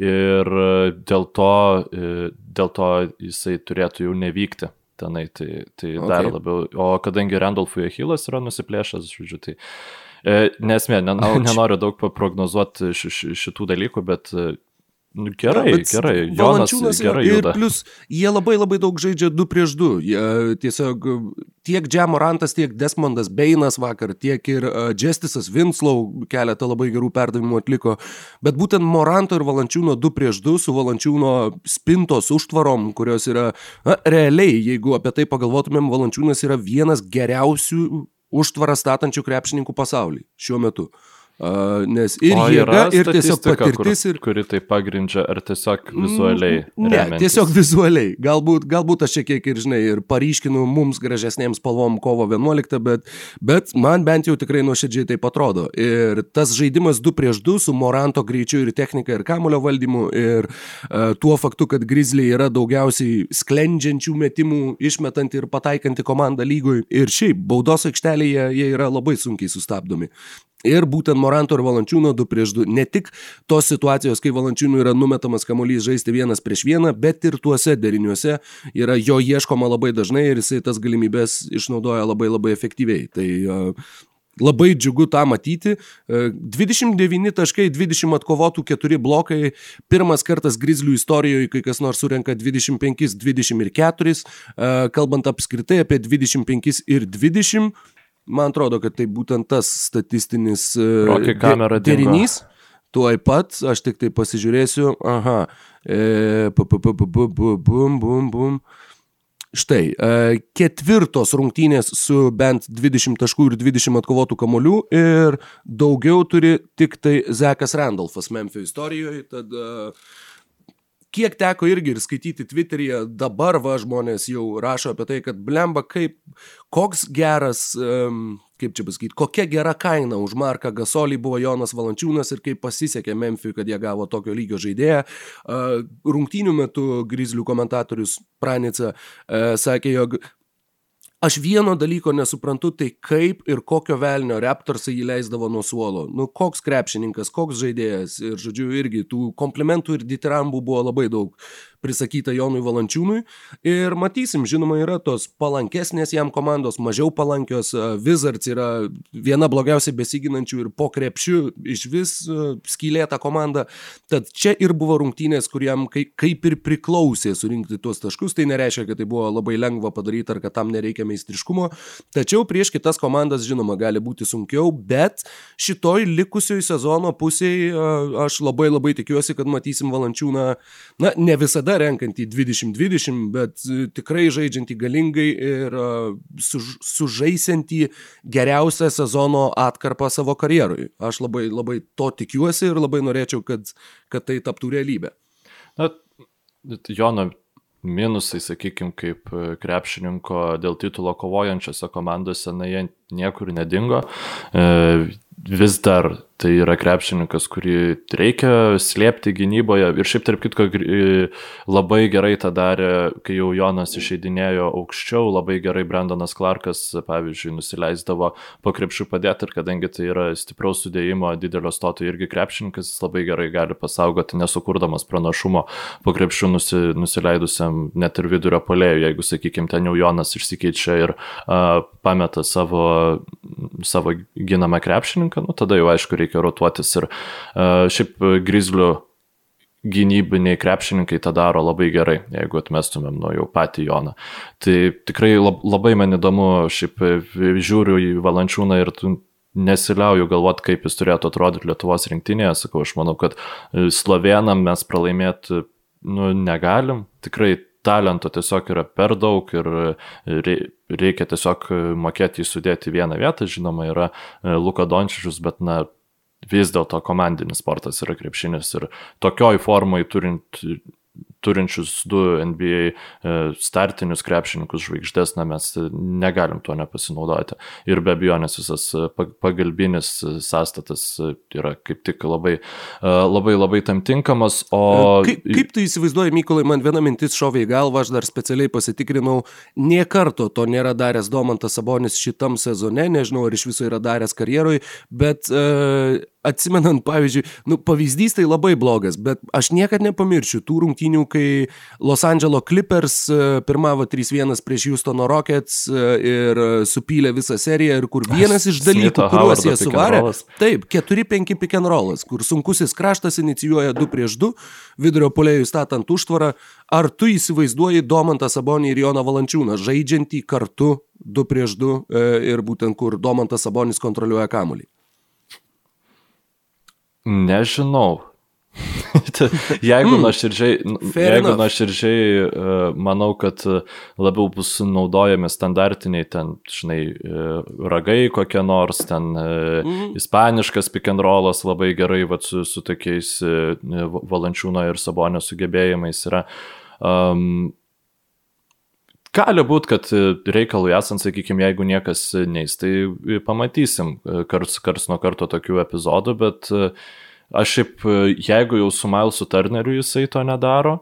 Ir e, dėl to, e, dėl to jisai turėtų jau nevykti tenai, tai, tai okay. dar labiau. O kadangi Randolfui Achilas yra nusiplėšęs, žodžiu, tai e, nesmė, nen, Ouch. nenoriu daug paprognozuoti ši, ši, šitų dalykų, bet e, nu, gerai, Bet gerai, Jonas gerai ir juda. plus jie labai labai daug žaidžia 2 prieš 2. Jie tiesiog tiek Džemorantas, tiek Desmondas Beinas vakar, tiek ir Justisas Winslow keletą labai gerų perdavimų atliko. Bet būtent Moranto ir Valančiūno 2 prieš 2 su Valančiūno spintos užtvarom, kurios yra, na, realiai, jeigu apie tai pagalvotumėm, Valančiūnas yra vienas geriausių užtvarą statančių krepšininkų pasaulyje šiuo metu. Nes ir O jėga, ir tiesiog patirtis, kur, ir kuri tai pagrindžia, ar tiesiog vizualiai? Ne, remiantis? tiesiog vizualiai. Galbūt, galbūt aš čia kiek ir, žinai, ir paryškinu mums gražesnėms spalvom kovo 11, bet, bet man bent jau tikrai nuoširdžiai tai atrodo. Ir tas žaidimas 2 prieš 2 su Moranto greičiu ir technika ir kamulio valdymu ir uh, tuo faktu, kad Grizzly yra daugiausiai sklendžiančių metimų, išmetanti ir pataikanti komanda lygoj. Ir šiaip, baudos aikštelėje jie yra labai sunkiai sustabdomi. Ir būtent Moranto ir Valančiūno 2 prieš 2. Ne tik tos situacijos, kai Valančiūnų yra numetamas kamuolys žaisti vienas prieš vieną, bet ir tuose deriniuose yra jo ieškoma labai dažnai ir jisai tas galimybės išnaudoja labai labai efektyviai. Tai uh, Labai džiugu tą matyti. E, 29 taškai, 20 atkovotų, 4 blokai. Pirmas kartas Grizzlių istorijoje, kai kas nors surenka 25, 20 ir 4. E, Kalbant apskritai apie 25 ir 20, man atrodo, kad tai būtent tas statistinis e, derinys. Tuoj pat, aš tik tai pasižiūrėsiu. Aha. E, bum, bum, bum. Štai, e, ketvirtos rungtynės su bent 20 taškų ir 20 atkovotų kamolių ir daugiau turi tik tai Zekas Randolfas Memphis istorijoje. Tad e, kiek teko irgi ir skaityti Twitter'yje, dabar va žmonės jau rašo apie tai, kad blemba kaip, koks geras, um, kaip čia pasakyti, kokia gera kaina už Marką Gasolį buvo Jonas Valančiūnas ir kaip pasisekė Memphis, kad jie gavo tokio lygio žaidėją. Uh, rungtynių metu Grizzlių komentatorius Pranica uh, sakė, jog Aš vieno dalyko nesuprantu, tai kaip ir kokio velnio Raptorsai jį leisdavo nuo suolo. Nu, koks krepšininkas, koks žaidėjas. Ir, žodžiu, irgi tų komplimentų ir ditirambų buvo labai daug prisakyta Jonui Valančiūnui. Ir matysim, žinoma, yra tos palankesnės jam komandos, mažiau palankios. Wizards yra viena blogiausiai besiginančių ir po krepšių iš vis uh, skylėta komanda. Tad čia ir buvo rungtynės, kuriam kai- kaip ir priklausė surinkti tuos taškus. Tai nereiškia, kad tai buvo labai lengva padaryti ar kad tam nereikia meistriškumo. Tačiau prieš kitas komandas, žinoma, gali būti sunkiau, bet šitoj likusioj sezono pusėje aš labai labai tikiuosi, kad matysim Valančiūną. Na, ne visada niekada renkantį 2020, bet e, tikrai žaidžiantį galingai ir e, suž, sužaisiantį geriausią sezono atkarpą savo karjerui. Aš labai, labai to tikiuosi ir labai norėčiau, kad, kad tai taptų realybė. Na, Jono minusai, sakykime, kaip krepšininko dėl titulo kovojančiose komandose, na, jie niekur nedingo. E, vis dar tai yra krepšininkas, kurį reikia slėpti gynyboje. Ir šiaip tarp kitko labai gerai tą darė, kai jau Jonas išeidinėjo aukščiau, labai gerai Brandonas Clarkas, pavyzdžiui, nusileisdavo po krepšių padėti ir kadangi tai yra stipraus sudėjimo didelio stoto irgi krepšininkas, jis labai gerai gali pasaugoti, nesukurdamas pranašumo po krepšių nusi, nusileidusiam net ir vidurio polėjui, jeigu, sakykime, ten jau Jonas išsikeičia ir uh, pameta savo, savo ginamą krepšininką, nu tada jau aišku reikia rotuotis ir uh, šiaip grizlių gynybiniai krepšininkai tą daro labai gerai, jeigu atmestumėm nuo jau patį Joną. Tai tikrai labai man įdomu, šiaip žiūriu į Valančiūną ir nesiliauju galvoti, kaip jis turėtų atrodyti Lietuvos rinktinėje. Sakau, aš manau, kad slovenam mes pralaimėti nu, negalim. Tikrai talento tiesiog yra per daug ir reikia tiesiog mokėti jį sudėti vieną vietą. Žinoma, yra Luka Dončičius, bet na, vis dėlto komandinis sportas yra krepšinis ir tokioj formai turint turinčius du NBA e, startinius krepšininkus žvaigždės, na mes negalim tuo nepasinaudoti. Ir be abejonės visas e, pagalbinis sąstatas e, yra kaip tik labai, labai, labai tam tinkamas. O... Kaip, kaip tu įsivaizduoji, Mykolai, man viena mintis šovė į galvą, aš dar specialiai pasitikrinau, nie karto to nėra daręs Domantas Sabonis šitam sezone, nežinau, ar iš viso yra daręs karjeroj, bet uh, atsimenant, pavyzdžiui, nu, pavyzdys tai labai blogas, bet aš niekada nepamiršiu tų rungtynių, kai Los Angeles Clippers e, pirmavo 3-1 prieš Houstono Rockets e, ir supylė visą seriją ir kur vienas iš dalykų, kuriuos jie suvarė, taip, 4-5 pick and rollas, kur sunkusis kraštas inicijuoja 2 prieš 2, vidurio polėjų statant užtvarą, ar tu įsivaizduoji Domantą Sabonį ir Joną Valančiūną žaidžiantį kartu 2 prieš 2 e, ir būtent kur Domantas Sabonis kontroliuoja kamuolį? Nežinau. jeigu mm, nuoširdžiai, jeigu nuoširdžiai e, manau, kad labiau bus naudojami standartiniai ten, žinai, e, ragai kokie nors, ten mm. ispaniškas pick and rollas labai gerai vat, su, su tokiais valančiūno ir sabonio sugebėjimais yra. Um, Gali būti, kad reikalui esant, sakykime, jeigu niekas neįs, tai pamatysim kars, kars nuo karto tokių epizodų, bet aš šiaip, jeigu jau su Milesu Turneriu jisai to nedaro,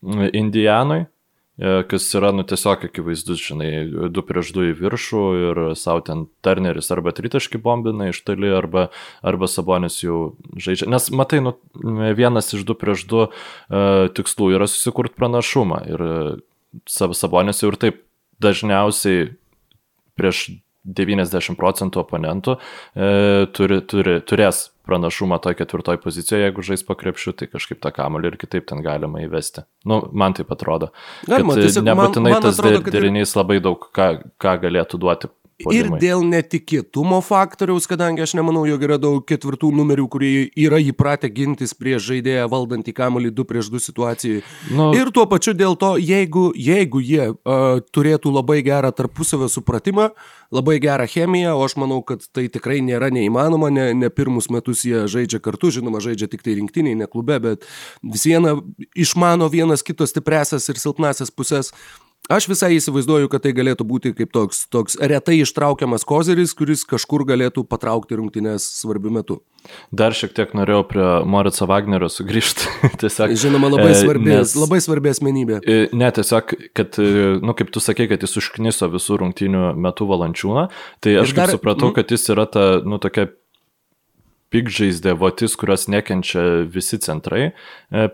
Indijanui, kas yra, nu, tiesiog akivaizdus, žinai, du prieš du į viršų ir savo ten Turneris arba tritaški bombina iš toli, arba, arba Sabonis jau žaidžia. Nes, matai, nu, vienas iš du prieš du tikslų yra susikurti pranašumą ir Sabonis jau ir taip dažniausiai prieš 90 procentų oponentų e, turi, turi, turės pranašumą toje ketvirtoje pozicijoje, jeigu žais po krepšiu, tai kažkaip tą kamolį ir kitaip ten galima įvesti. Nu, man taip atrodo. Galima, tiesiog, nebūtinai man, man tas atrodo, derinys labai daug ką, ką galėtų duoti Puolimai. Ir dėl netikėtumo faktoriaus, kadangi aš nemanau, jog yra daug ketvirtų numerių, kurie yra įpratę gintis prieš žaidėją valdantį kamuolį 2 prieš 2 situacijai. Nu. Ir tuo pačiu dėl to, jeigu, jeigu jie uh, turėtų labai gerą tarpusavio supratimą, labai gerą chemiją, o aš manau, kad tai tikrai nėra neįmanoma, ne, ne pirmus metus jie žaidžia kartu, žinoma, žaidžia tik tai rinktiniai, ne klube, bet vis viena išmano vienas kito stipresias ir silpnasias pusės. Aš visai įsivaizduoju, kad tai galėtų būti kaip toks, toks retai ištraukiamas kozeris, kuris kažkur galėtų patraukti rungtynės svarbiu metu. Dar šiek tiek norėjau prie Morico Wagnerio sugrįžti. tiesiog, Žinoma, labai svarbi, nes, labai svarbi asmenybė. Ne, tiesiog, kad, nu, kaip tu sakei, kad jis užkniso visų rungtynių metų valančiūną, tai aš dar, kaip supratau, kad jis yra ta, nu, tokia pikžaizdė, votis, kurios nekenčia visi centrai e,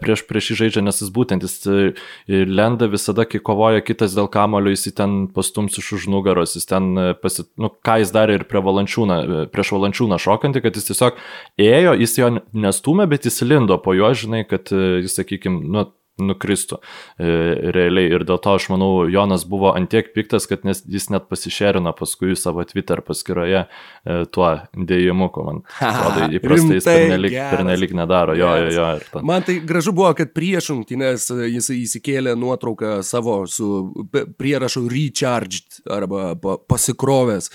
prieš, prieš jį žaidžia, nes jis būtent jis e, lenda visada, kai kovoja kitas dėl kamulio, jis ten pastums iš už nugaros, jis ten, e, pasi, nu, ką jis darė ir prie valančiūną, prieš valančiūną šokantį, kad jis tiesiog ėjo, jis jo nestumė, bet jis lindo po jo, žinai, kad jis, sakykime, nu, nukristų e, realiai. Ir dėl to aš manau, Jonas buvo antiek piktas, kad nes, jis net pasišerino paskui savo Twitter paskyroje e, tuo dėjimu, ko man atrodo įprastai jis pernelik, pernelik nedaro. Jo, jo, jo, ta... Man tai gražu buvo, kad prieš rungtynės jis įsikėlė nuotrauką savo su prierašu recharged arba pasikrovęs.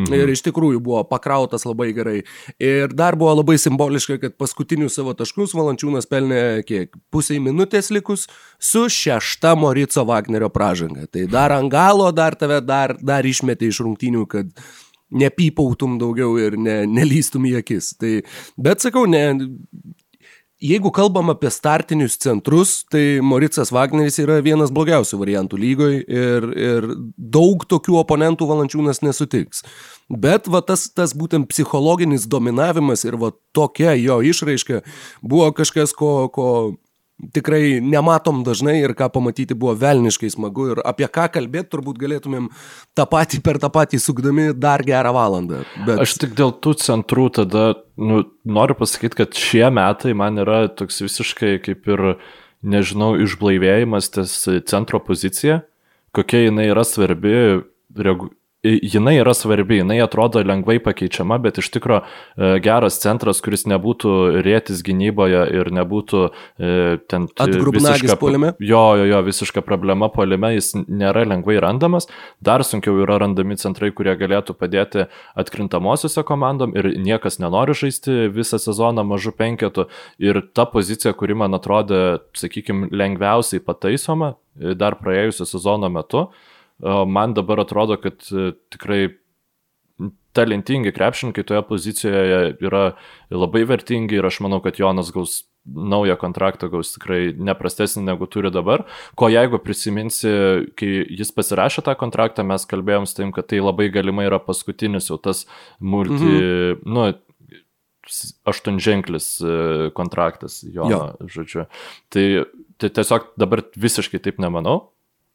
Mhm. Ir iš tikrųjų buvo pakrautas labai gerai. Ir dar buvo labai simboliška, kad paskutinius savo taškus Valančiūnas pelnė kiek pusiai minutės likus su šešta Morico Wagnerio pražanga. Tai dar ant galo, dar tave dar, dar išmetė iš rungtynių, kad nepypautum daugiau ir ne, nelystum į akis. Tai, bet sakau, ne, Jeigu kalbam apie startinius centrus, tai Moricas Wagneris yra vienas blogiausių variantų lygoje ir, ir daug tokių oponentų valančiūnas nesutiks. Bet va tas, tas būtent psichologinis dominavimas ir va tokia jo išraiška buvo kažkas, ko, ko tikrai nematom dažnai ir ką pamatyti buvo velniškai smagu ir apie ką kalbėti turbūt galėtumėm tą patį per tą patį sukdami dar gerą valandą. Bet... Aš tik dėl tų centrų tada nu, noriu pasakyti, kad šie metai man yra toks visiškai kaip ir, nežinau, išblaivėjimas ties centro pozicija, kokia jinai yra svarbi regu jinai yra svarbi, jinai atrodo lengvai pakeičiama, bet iš tikrųjų e, geras centras, kuris nebūtų rėtis gynyboje ir nebūtų e, ten... Atgrubnagis polime? Jo, jo, jo, visiška problema polime, jis nėra lengvai randamas, dar sunkiau yra randami centrai, kurie galėtų padėti atkrintamosiose komandom ir niekas nenori žaisti visą sezoną mažų penketų ir ta pozicija, kuri man atrodė, sakykime, lengviausiai pataisoma e, dar praėjusio sezono metu, man dabar atrodo, kad e, tikrai talentingi krepšininkai toje pozicijoje yra labai vertingi ir aš manau, kad Jonas gaus naują kontraktą, gaus tikrai neprastesnį negu turi dabar. Ko jeigu prisiminsi, kai jis pasirašė tą kontraktą, mes kalbėjom su tim, kad tai labai galimai yra paskutinis jau tas multi, mhm. nu, aštuonženklis e, kontraktas jo, jo. žodžiu. Tai, tai tiesiog dabar visiškai taip nemanau.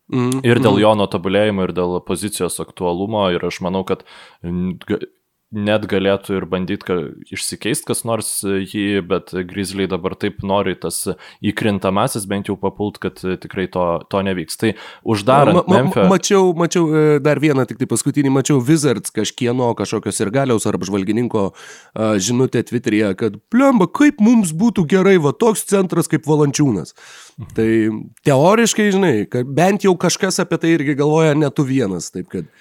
Mm, ir dėl mm. jo tobulėjimo, ir dėl pozicijos aktualumo. Ir aš manau, kad net galėtų ir bandyti išsikeisti kas nors jį, bet Grizzly dabar taip nori tas įkrintamasis bent jau papult, kad tikrai to, to nevyks. Tai uždarant. Ma, ma, Memphio... Mačiau, mačiau e, dar vieną, tik tai paskutinį, mačiau Wizards kažkieno kažkokios ir galiaus ar apžvalgininko žinutę Twitter'yje, kad plemba, kaip mums būtų gerai va toks centras kaip Valančiūnas. Mhm. Tai teoriškai, žinai, bent jau kažkas apie tai irgi galvoja, ne tu vienas. Taip kad...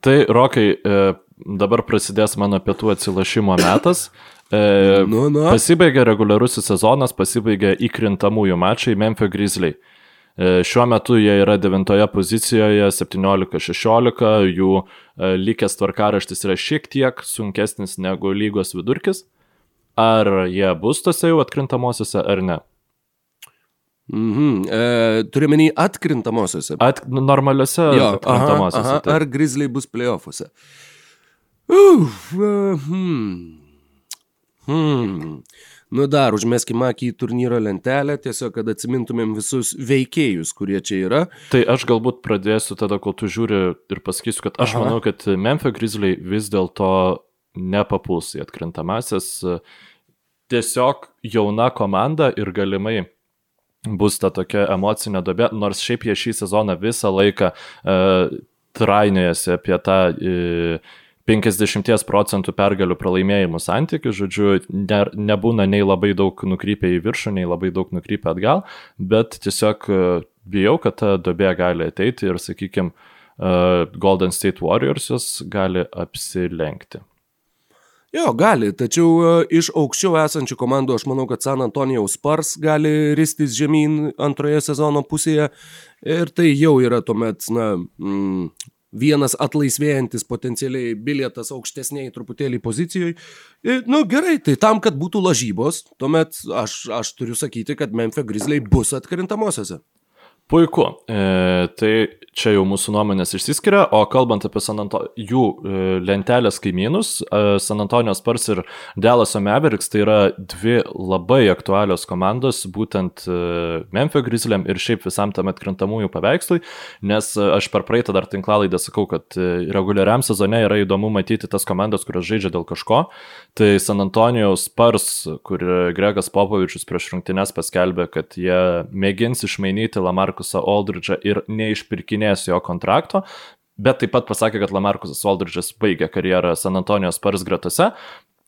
Tai, Rokai, e, dabar prasidės mano pietų atsilašimo metas. E, nu, nu. Pasibaigė reguliarusis sezonas, pasibaigė įkrintamųjų mačai Memphis Grizzly. E, šiuo metu jie yra devintoje pozicijoje, 17-16, jų e, likęs tvarkaraštis yra šiek tiek sunkesnis negu lygos vidurkis. Ar jie bus tose jau atkrintamosiose ar ne? Mhm. E, Turiu menį atkrintamosiose. At, normaliuose jo, atkrintamosiose. Aha, aha. Tai. Ar Grizzly bus playoffuose? Uf, uh, hmm. Hmm. Nu dar, užmeskime akį į turnyro lentelę, tiesiog, kad atsimintumėm visus veikėjus, kurie čia yra. Tai aš galbūt pradėsiu tada, kol tu žiūri ir pasakysiu, kad aš Aha. manau, kad Memphis Grizzly vis dėlto nepapuls į atkrintamasis. Tiesiog jauna komanda ir galimai bus ta tokia emocinė dobė, nors šiaip jie šį sezoną visą laiką uh, trainėjasi apie tą uh, 50 procentų pergalių pralaimėjimų santykių, žodžiu, ne, nebūna nei labai daug nukrypę į viršų, nei labai daug nukrypę atgal, bet tiesiog e, bijau, kad ta dobė gali ateiti ir, sakykime, Golden State Warriors gali apsilenkti. Jo, gali, tačiau e, iš aukščiau esančių komandų aš manau, kad San Antonijaus Spars gali ristis žemyn antroje sezono pusėje ir tai jau yra tuomet, na, mm, vienas atlaisvėjantis potencialiai bilietas aukštesniai truputėlį pozicijoje. Nu gerai, tai tam, kad būtų lažybos, tuomet aš, aš turiu sakyti, kad Memphis Grizzly bus atkrintamosiose. Puiku. E, tai čia jau mūsų nuomonės išsiskiria, o kalbant apie Anto... jų e, lentelės kaimynus, e, San Antonijos Spurs ir Delaso Mavericks tai yra dvi labai aktualios komandos, būtent e, Memphis Grizzliam ir šiaip visam tam atkrintamųjų paveikslui, nes aš per praeitą dar tinklalaidą sakau, kad reguliariam sezone yra įdomu matyti tas komandas, kurios žaidžia dėl kažko. Tai San Antonijos Spurs, kur Gregas Popovičius prieš rungtynes paskelbė, kad jie mėgins išmainyti Lamarkusą Aldridge'ą ir neišpirkinės jo kontrakto, bet taip pat pasakė, kad Lamarkusas Aldridge'as baigė karjerą San Antonijos Spurs gretose.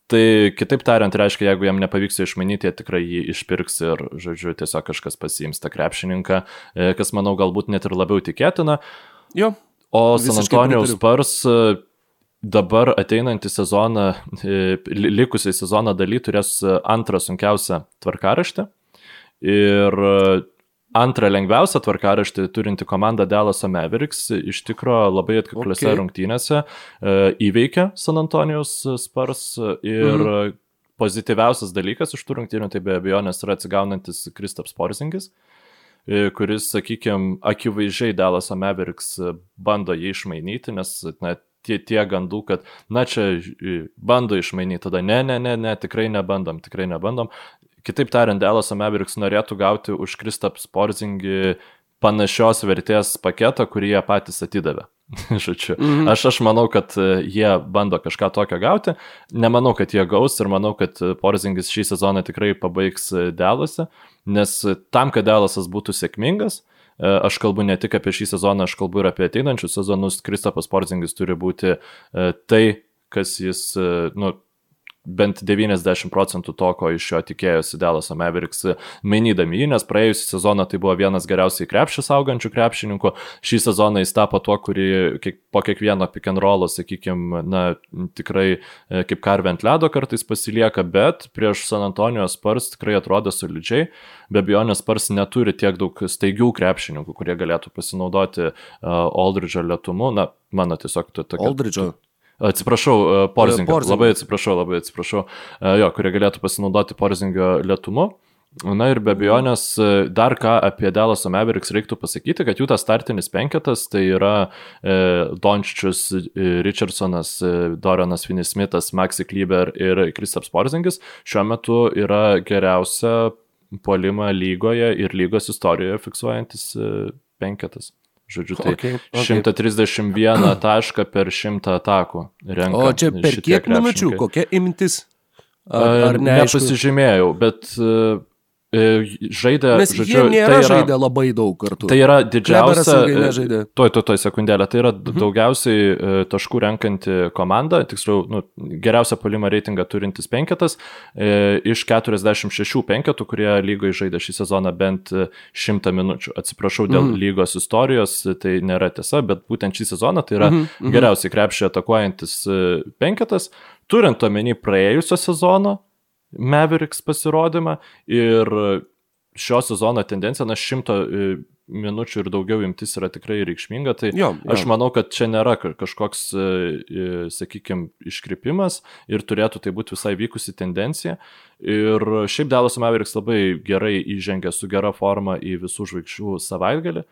Tai kitaip tariant, reiškia, jeigu jam nepavyks išmanyti, jie tikrai jį išpirks ir, žodžiu, tiesiog kažkas pasiims tą krepšininką, e, kas, manau, galbūt net ir labiau tikėtina. Jo. O San Antonijos Spurs e, dabar ateinantį sezoną, e, likusiai sezono daly turės antrą sunkiausią tvarkaraštį. Ir antrą lengviausią tvarkaraštį turinti komanda Dalaso Mavericks iš tikrųjų labai atkakliuose okay. rungtynėse e, įveikė San Antonijos Spurs ir mhm. pozityviausias dalykas iš tų rungtynių tai be abejonės yra atsigaunantis Kristaps Porzingis e, kuris, sakykime, akivaizdžiai Dalaso Mavericks bando jį išmainyti, nes na, tie, tie gandų, kad, na čia bando išmainyti, tada ne, ne, ne, ne, tikrai nebandom, tikrai nebandom. Kitaip tariant, Dallas Mavericks norėtų gauti už Kristaps Porzingį panašios vertės paketą, kurį jie patys atidavė. Žodžiu, mm -hmm. aš, aš manau, kad e, jie bando kažką tokio gauti, nemanau, kad jie gaus ir manau, kad Porzingis šį sezoną tikrai pabaigs e, Dallasą, nes tam, kad Dallasas būtų sėkmingas, e, aš kalbu ne tik apie šį sezoną, aš kalbu ir apie ateinančius sezonus, Kristapas Porzingis turi būti tai, kas jis, nu, bent 90 procentų to, ko iš jo tikėjosi Dallas Mavericks mainydami jį, nes praėjusią sezoną tai buvo vienas geriausiai krepšys augančių krepšininkų, šį sezoną jis tapo tuo, kurį kiek, po kiekvieno pick and rollo, sakykime, na, tikrai e, kaip karvė ant ledo kartais pasilieka, bet prieš San Antonijos Spurs tikrai atrodo solidžiai, be abejonės Spurs neturi tiek daug staigių krepšininkų, kurie galėtų pasinaudoti uh, Aldridge'o lietumu, na, mano tiesiog tokia. Aldridge'o. Atsiprašau, Porzingio. Porzingio. Labai atsiprašau, labai atsiprašau. Jo, kurie galėtų pasinaudoti Porzingio lietumu. Na ir be abejonės, dar ką apie Delaso Mavericks reiktų pasakyti, kad jų tas startinis penketas tai yra e, Dončičius, Richardsonas, Dorianas Finismitas, Maxi Klyber ir Kristaps Porzingis šiuo metu yra geriausia polima lygoje ir lygos istorijoje fiksuojantis penketas. Žodžiu, tai okay, okay. 131 tašką per 100 atakų. Renka o čia per kiek minučių, kokia imtis? Ar, ar nepasižymėjau, bet E, žaidė, Nes žodžiu, jie nėra tai yra, žaidę labai daug kartų. Tai yra didžiausia. E, tuoj, tuoj, tuoj sekundėlę. Tai yra mhm. daugiausiai e, taškų renkanti komanda, tiksliau, nu, geriausią polimo reitingą turintis penketas e, iš 46 penketų, kurie lygoje žaidė šį sezoną bent 100 minučių. Atsiprašau dėl mhm. lygos istorijos, tai nėra tiesa, bet būtent šį sezoną tai yra mhm. mhm. geriausiai krepšį atakuojantis penketas, turint omeny praėjusio sezono Mavericks pasirodymą ir šio sezono tendencija, na, šimto e, minučių ir daugiau imtis yra tikrai reikšminga, tai jo, jo. aš manau, kad čia nėra kažkoks, e, e, sakykime, iškrypimas ir turėtų tai būti visai vykusi tendencija. Ir šiaip Dallas Mavericks labai gerai įžengė su gera forma į visų žvaigždžių savaitgalį.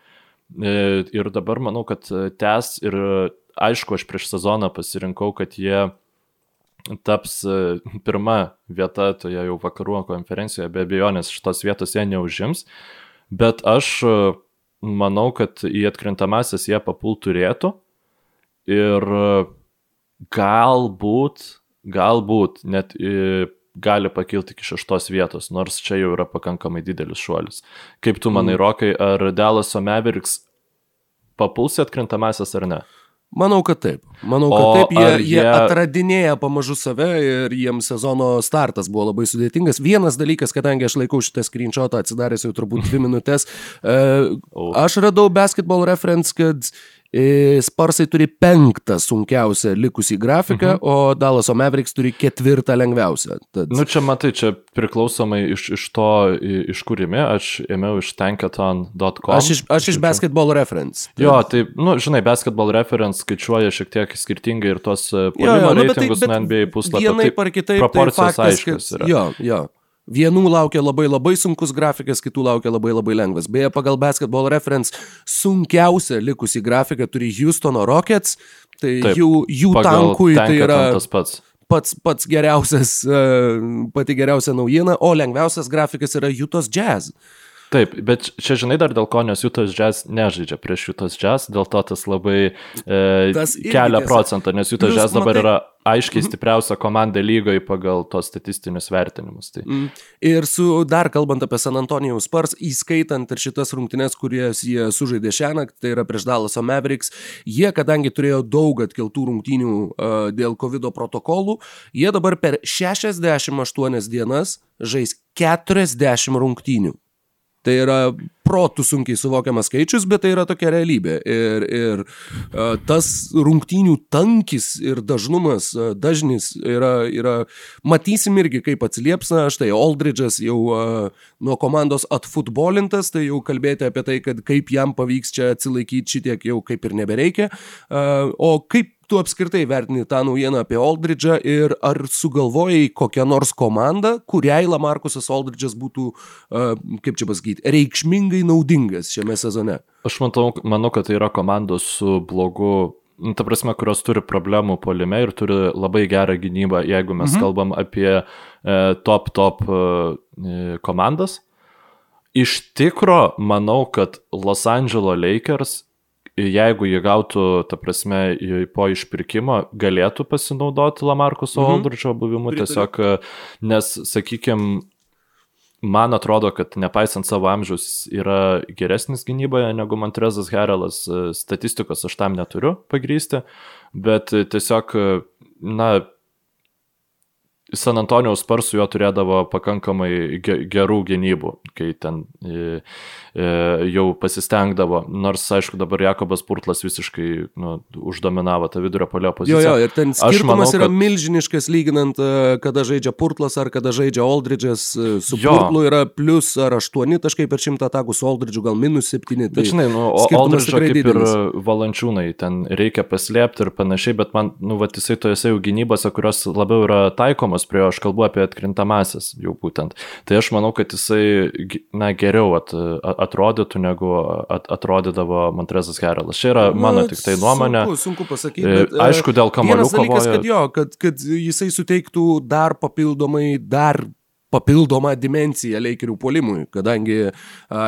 Ir dabar manau, kad tęs ir aišku, aš prieš sezoną pasirinkau, kad jie taps e, pirma vieta toje jau vakarų konferencijoje, be abejonės šitos vietos jie neužims, bet aš e, manau, kad į atkrintamasis jie papult turėtų ir e, galbūt, galbūt net gali pakilti iki šeštos vietos, nors čia jau yra pakankamai didelis šuolis. Kaip tu manai, mm. Rokai, ar Dalaso Mavericks papuls į atkrintamasis ar ne? Manau, kad taip. Manau, kad o taip. Jie, jie... jie atradinėja pamažu save ir jiems sezono startas buvo labai sudėtingas. Vienas dalykas, kadangi aš laikau šitą screenshotą atsidaręs jau turbūt dvi minutės, e, aš radau basketball reference, kad Sparsai turi penktą sunkiausią likusį grafiką, mhm. o Dallaso Mavericks turi ketvirtą lengviausią. Tad... Nu čia matai, čia priklausomai iš, iš to, iš kur ėmė, aš ėmiau iš tankaton.com. Aš iš, aš iš basketball reference. Tad... Jo, tai, nu, žinai, basketball reference skaičiuoja šiek tiek skirtingai ir tos polimo e, jo, jo, nu, reitingus tai, na NBA puslapį. Vienai par kitaip. Proporcijos tai faktas, aiškios yra. Jo, jo. Vienų laukia labai labai sunkus grafikas, kitų laukia labai labai lengvas. Beje, pagal Basketball Reference sunkiausia likusi grafika turi Houstono Rockets, tai Taip, jų, jų tankui tai yra tas pats. pats, pats geriausias, e, pati geriausia naujiena, o lengviausias grafikas yra Jutos Jazz. Taip, bet čia žinai dar dėl ko, nes Jutas Jazz nežaidžia prieš Jutas Jazz, dėl to tas labai e, Tas kelia procentą, nes Jutas Jazz dabar matai- yra aiškiai stipriausia komanda lygoje pagal tos statistinius vertinimus. Tai. Mm. Ir su dar kalbant apie San Antonijaus Spurs, įskaitant ir šitas rungtynes, kurias jie sužaidė šią naktį, tai yra prieš Dallaso Mavericks, jie, kadangi turėjo daug atkeltų rungtynių uh, dėl COVID protokolų, jie dabar per 68 dienas žais 40 rungtynių. Tai yra protų sunkiai suvokiamas skaičius, bet tai yra tokia realybė. Ir, ir uh, tas rungtynių tankis ir dažnumas, uh, dažnis yra, yra, matysim irgi, kaip atsilieps. Na, štai Aldridge'as jau uh, nuo komandos atfutbolintas, tai jau kalbėti apie tai, kad kaip jam pavyks čia atsilaikyti šitiek jau kaip ir nebereikia. O kaip tu apskritai vertini tą naujieną apie Aldridge'ą ir ar sugalvojai kokią nors komandą, kuriai Lamarkusas Aldridge'as būtų, kaip čia pasakyti, reikšmingai naudingas šiame sezone? Aš matau, manau, kad tai yra komandos su blogu, nu, ta prasme, kurios turi problemų polime ir turi labai gerą gynybą, jeigu mes mhm. kalbam apie e, top top e, komandas. Iš tikro, manau, kad Los Angeles Lakers jeigu jie gautų, ta prasme, po išpirkimo, galėtų pasinaudoti Lamarkuso Mhm. Aldridžo buvimu, Pritariu. tiesiog, nes, sakykime, man atrodo, kad nepaisant savo amžiaus yra geresnis gynyboje negu Montrezas Herelas, statistikos aš tam neturiu pagrysti, bet tiesiog, na, San Antonijaus Spurs su juo turėdavo pakankamai ge- gerų gynybų, kai ten e, e, jau pasistengdavo. Nors, aišku, dabar Jakobas Purtlas visiškai nu, uždominavo tą vidurio polio Jo, poziciją. jo, ir ten skirtumas manau, yra kad- milžiniškas lyginant, e, kada žaidžia Purtlas ar kada žaidžia Aldridge'as. Su Jo. Purtlu yra plus ar 8 taškai per 100 atakų, su Aldridge'u gal minus 7. Bet žinai, nu, o skirtumas Aldridžo tikrai kaip ir didelis. valančiūnai, ten reikia paslėpti ir panašiai, bet man, nu, va, jisai tojose jau gynybose, kurios labiau yra taikomos prie jo, aš kalbu apie atkrintamasis jau būtent. Tai aš manau, kad jisai, na, geriau at, atrodytų negu at, atrodydavo Montrezas Herelas. Čia yra mano tik tai nuomonė. Sunku, sunku pasakyti. E, Bet, e, aišku, dėl kamuolių kovoja- kad jo, kad, kad jisai suteiktų dar papildomai, dar papildomą dimenciją Leikerių puolimui, kadangi uh,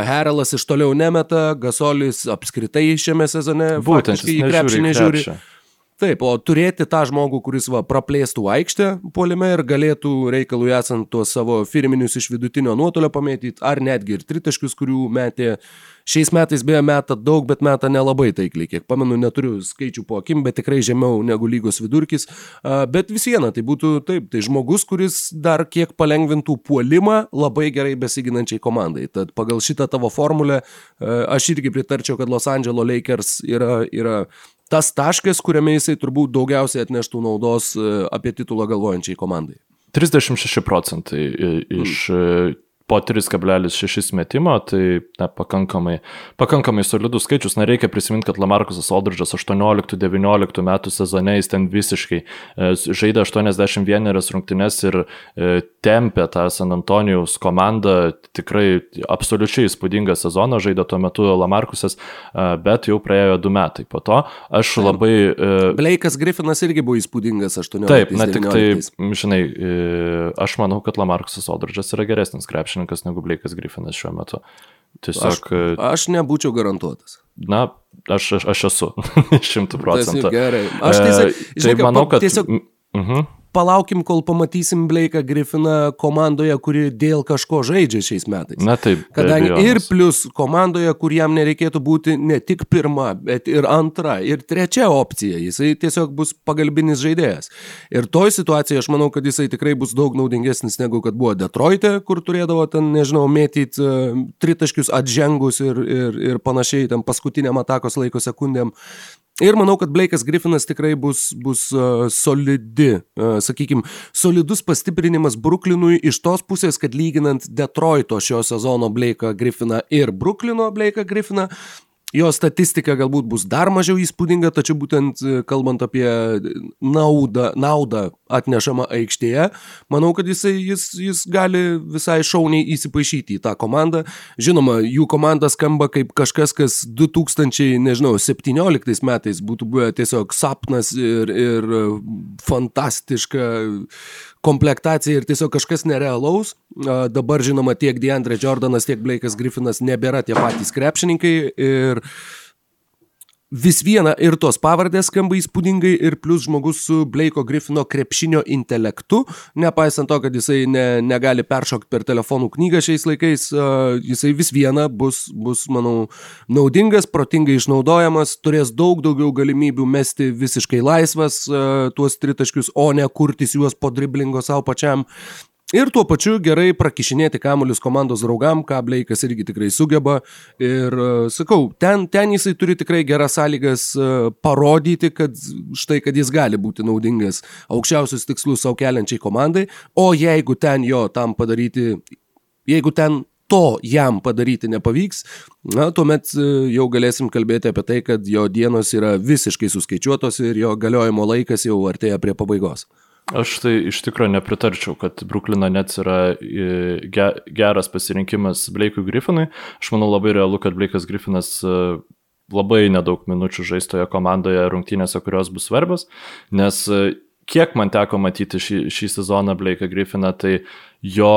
Herelas iš toliau nemeta, Gasolis apskritai šiame sezone Būtent, į krepšį nežiūri krepšį. Taip, o turėti tą žmogų, kuris va, praplėstų aikštę puolime ir galėtų reikalui esant tuos savo firminius iš vidutinio nuotolio pamėtyti, ar netgi ir tritaškius, kurių metė. Šiais metais beje meta daug, bet meta nelabai taikliai. Kiek pamenu, neturiu skaičių po akim, bet tikrai žemiau negu lygos vidurkis. Bet vis viena, tai būtų taip, tai žmogus, kuris dar kiek palengvintų puolimą labai gerai besiginančiai komandai. Tad pagal šitą tavo formulę aš irgi pritarčiau, kad Los Angeles Lakers yra, yra tas taškas, kuriame jisai turbūt daugiausiai atneštų naudos e, apie titulą galvojančiai komandai. 36 procentai iš e, po 3,6 metimo, tai na, pakankamai, pakankamai solidus skaičius. Na, reikia prisiminti, kad Lamarkusas Aldridžas 18-19 metų sezone jis ten visiškai e, žaidė 81 rungtynes ir e, tempė tą San Antonijaus komandą. Tikrai absoliučiai įspūdingą sezoną žaidė tuo metu Lamarkusas, e, bet jau praėjo du metai. Po to aš labai... Blake'as Griffinas irgi buvo įspūdingas 18. Taip, na tik tai, žinai, aš manau, kad Lamarkusas Aldridžas yra geresnis krepšininkas negu Blake'as Griffinas šiuo metu. Tiesiog, e, Aš nebūčiau garantuotas. na, aš, aš, aš esu šimtų procentų. gerai. Aš tiesiog, E, žinai, tai manau, kad... tiesiog Mhm. palaukim, kol pamatysim Blake'ą Griffiną komandoje, kuri dėl kažko žaidžia šiais metais. Na taip. Kadangi ir plus komandoje, kur jam nereikėtų būti ne tik pirma, bet ir antra, ir trečia opcija. Jisai tiesiog bus pagalbinis žaidėjas. Ir toj situacijoje aš manau, kad jisai tikrai bus daug naudingesnis negu kad buvo Detroite, kur turėdavo ten, nežinau, mėtyti uh, tritaškius atžengus ir, ir, ir panašiai, ten paskutiniam atakos laiko sekundėm. Ir manau, kad Blake'as Griffinas tikrai bus, bus uh, solidi, uh, sakykime, solidus pastiprinimas Brooklynui iš tos pusės, kad lyginant Detroito šio sezono Blake'ą Griffiną ir Brooklyno Blake'ą Griffiną, jo statistika galbūt bus dar mažiau įspūdinga, tačiau būtent e, kalbant apie naudą, naudą atnešamą aikštėje, manau, kad jisai, jis, jis gali visai šauniai įsipaišyti į tą komandą. Žinoma, jų komanda skamba kaip kažkas, kas 2017 metais būtų buvę tiesiog sapnas ir, ir fantastiška komplektacija ir tiesiog kažkas nerealaus. Dabar, žinoma, tiek Deandre Jordanas, tiek Blake'as Griffinas nebėra tie patys krepšininkai ir vis viena ir tos pavardės skamba įspūdingai ir plus žmogus su Blake'o Griffino krepšinio intelektu, nepaisant to, kad jisai ne, negali peršokti per telefonų knygą šiais laikais, jisai vis viena bus, bus, manau, naudingas, protingai išnaudojamas, turės daug daugiau galimybių mesti visiškai laisvas tuos tritaškius, o ne kurtis juos po driblingo savo pačiam. Ir tuo pačiu gerai prakišinėti kamuolius komandos draugam, ką Bleikas irgi tikrai sugeba. Ir sakau, ten, ten jisai turi tikrai geras sąlygas parodyti, kad štai, kad jis gali būti naudingas aukščiausius tikslus savo keliančiai komandai. O jeigu ten jo tam padaryti, jeigu ten to jam padaryti nepavyks, na, tuomet jau galėsim kalbėti apie tai, kad jo dienos yra visiškai suskaičiuotos ir jo galiojimo laikas jau artėja prie pabaigos. Aš tai iš tikrųjų nepritarčiau, kad Bruklino Nets yra e, geras pasirinkimas Blake'ui Griffinui. Aš manau labai realu, kad Blake'as Griffinas e, labai nedaug minučių žaistoje komandoje rungtynėse, kurios bus svarbios, nes e, kiek man teko matyti šį, šį sezoną Blake'ą Griffiną, tai jo,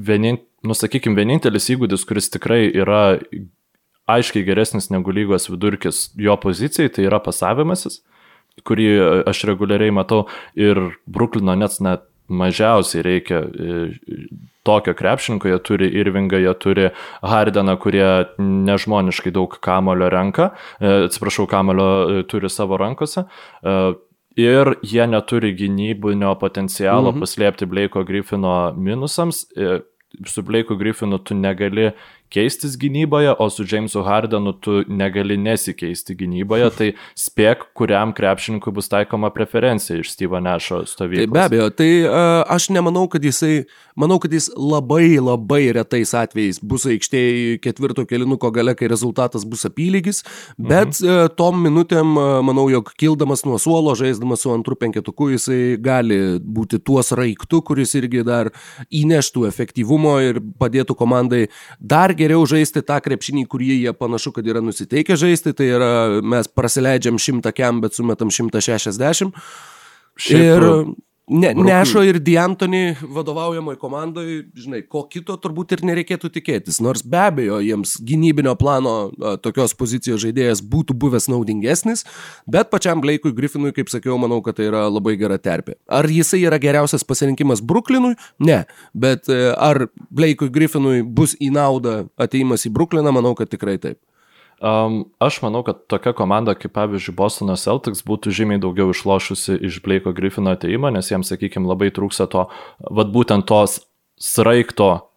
vienin, nu, sakykime, vienintelis įgūdis, kuris tikrai yra aiškiai geresnis negu lygos vidurkis jo pozicijai, tai yra pasavimasis kurį aš reguliariai matau ir Bruklino net net mažiausiai reikia e, tokio krepšininko, jie turi Irvingą, jie turi Hardeną, kurie nežmoniškai daug kamulio renka, e, atsiprašau, kamulio e, turi savo rankose. Ir jie neturi gynybinio potencialo mhm. paslėpti Bleiko Griffino minusams. Su Bleiku Griffinu tu negali keistis gynyboje, o su Jamesu Hardenu tu negali nesikeisti gynyboje, tai spėk, kuriam krepšininkui bus taikoma preferencija iš Steve'o Nešo stovyklos. Tai be abejo, tai uh, aš nemanau, kad jisai, manau, kad jis labai labai retais atvejais bus aikštėje ketvirto kelinuko gale, kai rezultatas bus apylygis, bet mhm. uh, tom minutėm uh, manau, jog kildamas nuo suolo, žaisdamas su antru penketuku, jisai gali būti tuos raiktų, kuris irgi dar įneštų efektyvumo ir padėtų komandai dar geriau žaisti tą krepšinį, kurį jie panašu, kad yra nusiteikę žaisti, tai yra mes praleidžiam 100 kem, bet sumetam 160. Šiaip, ir ne, Nešo ir Diantoni vadovaujamoj komandai, žinai, ko kito turbūt ir nereikėtų tikėtis. Nors be abejo, jiems gynybinio plano a, tokios pozicijos žaidėjas būtų buvęs naudingesnis, bet pačiam Blake'ui Griffinui, kaip sakiau, manau, kad tai yra labai gera terpė. Ar jisai yra geriausias pasirinkimas Bruklinui? Ne. Bet e, ar Blake'ui Griffinui bus į naudą ateimas į Brukliną? Manau, kad tikrai taip. Um, aš manau, kad tokia komanda kaip pavyzdžiui Bostono Celtics būtų žymiai daugiau išlošusi iš Blake'o Griffino ateimo, nes jiems, sakykime, labai trūksa to, vad būtent tos sraigto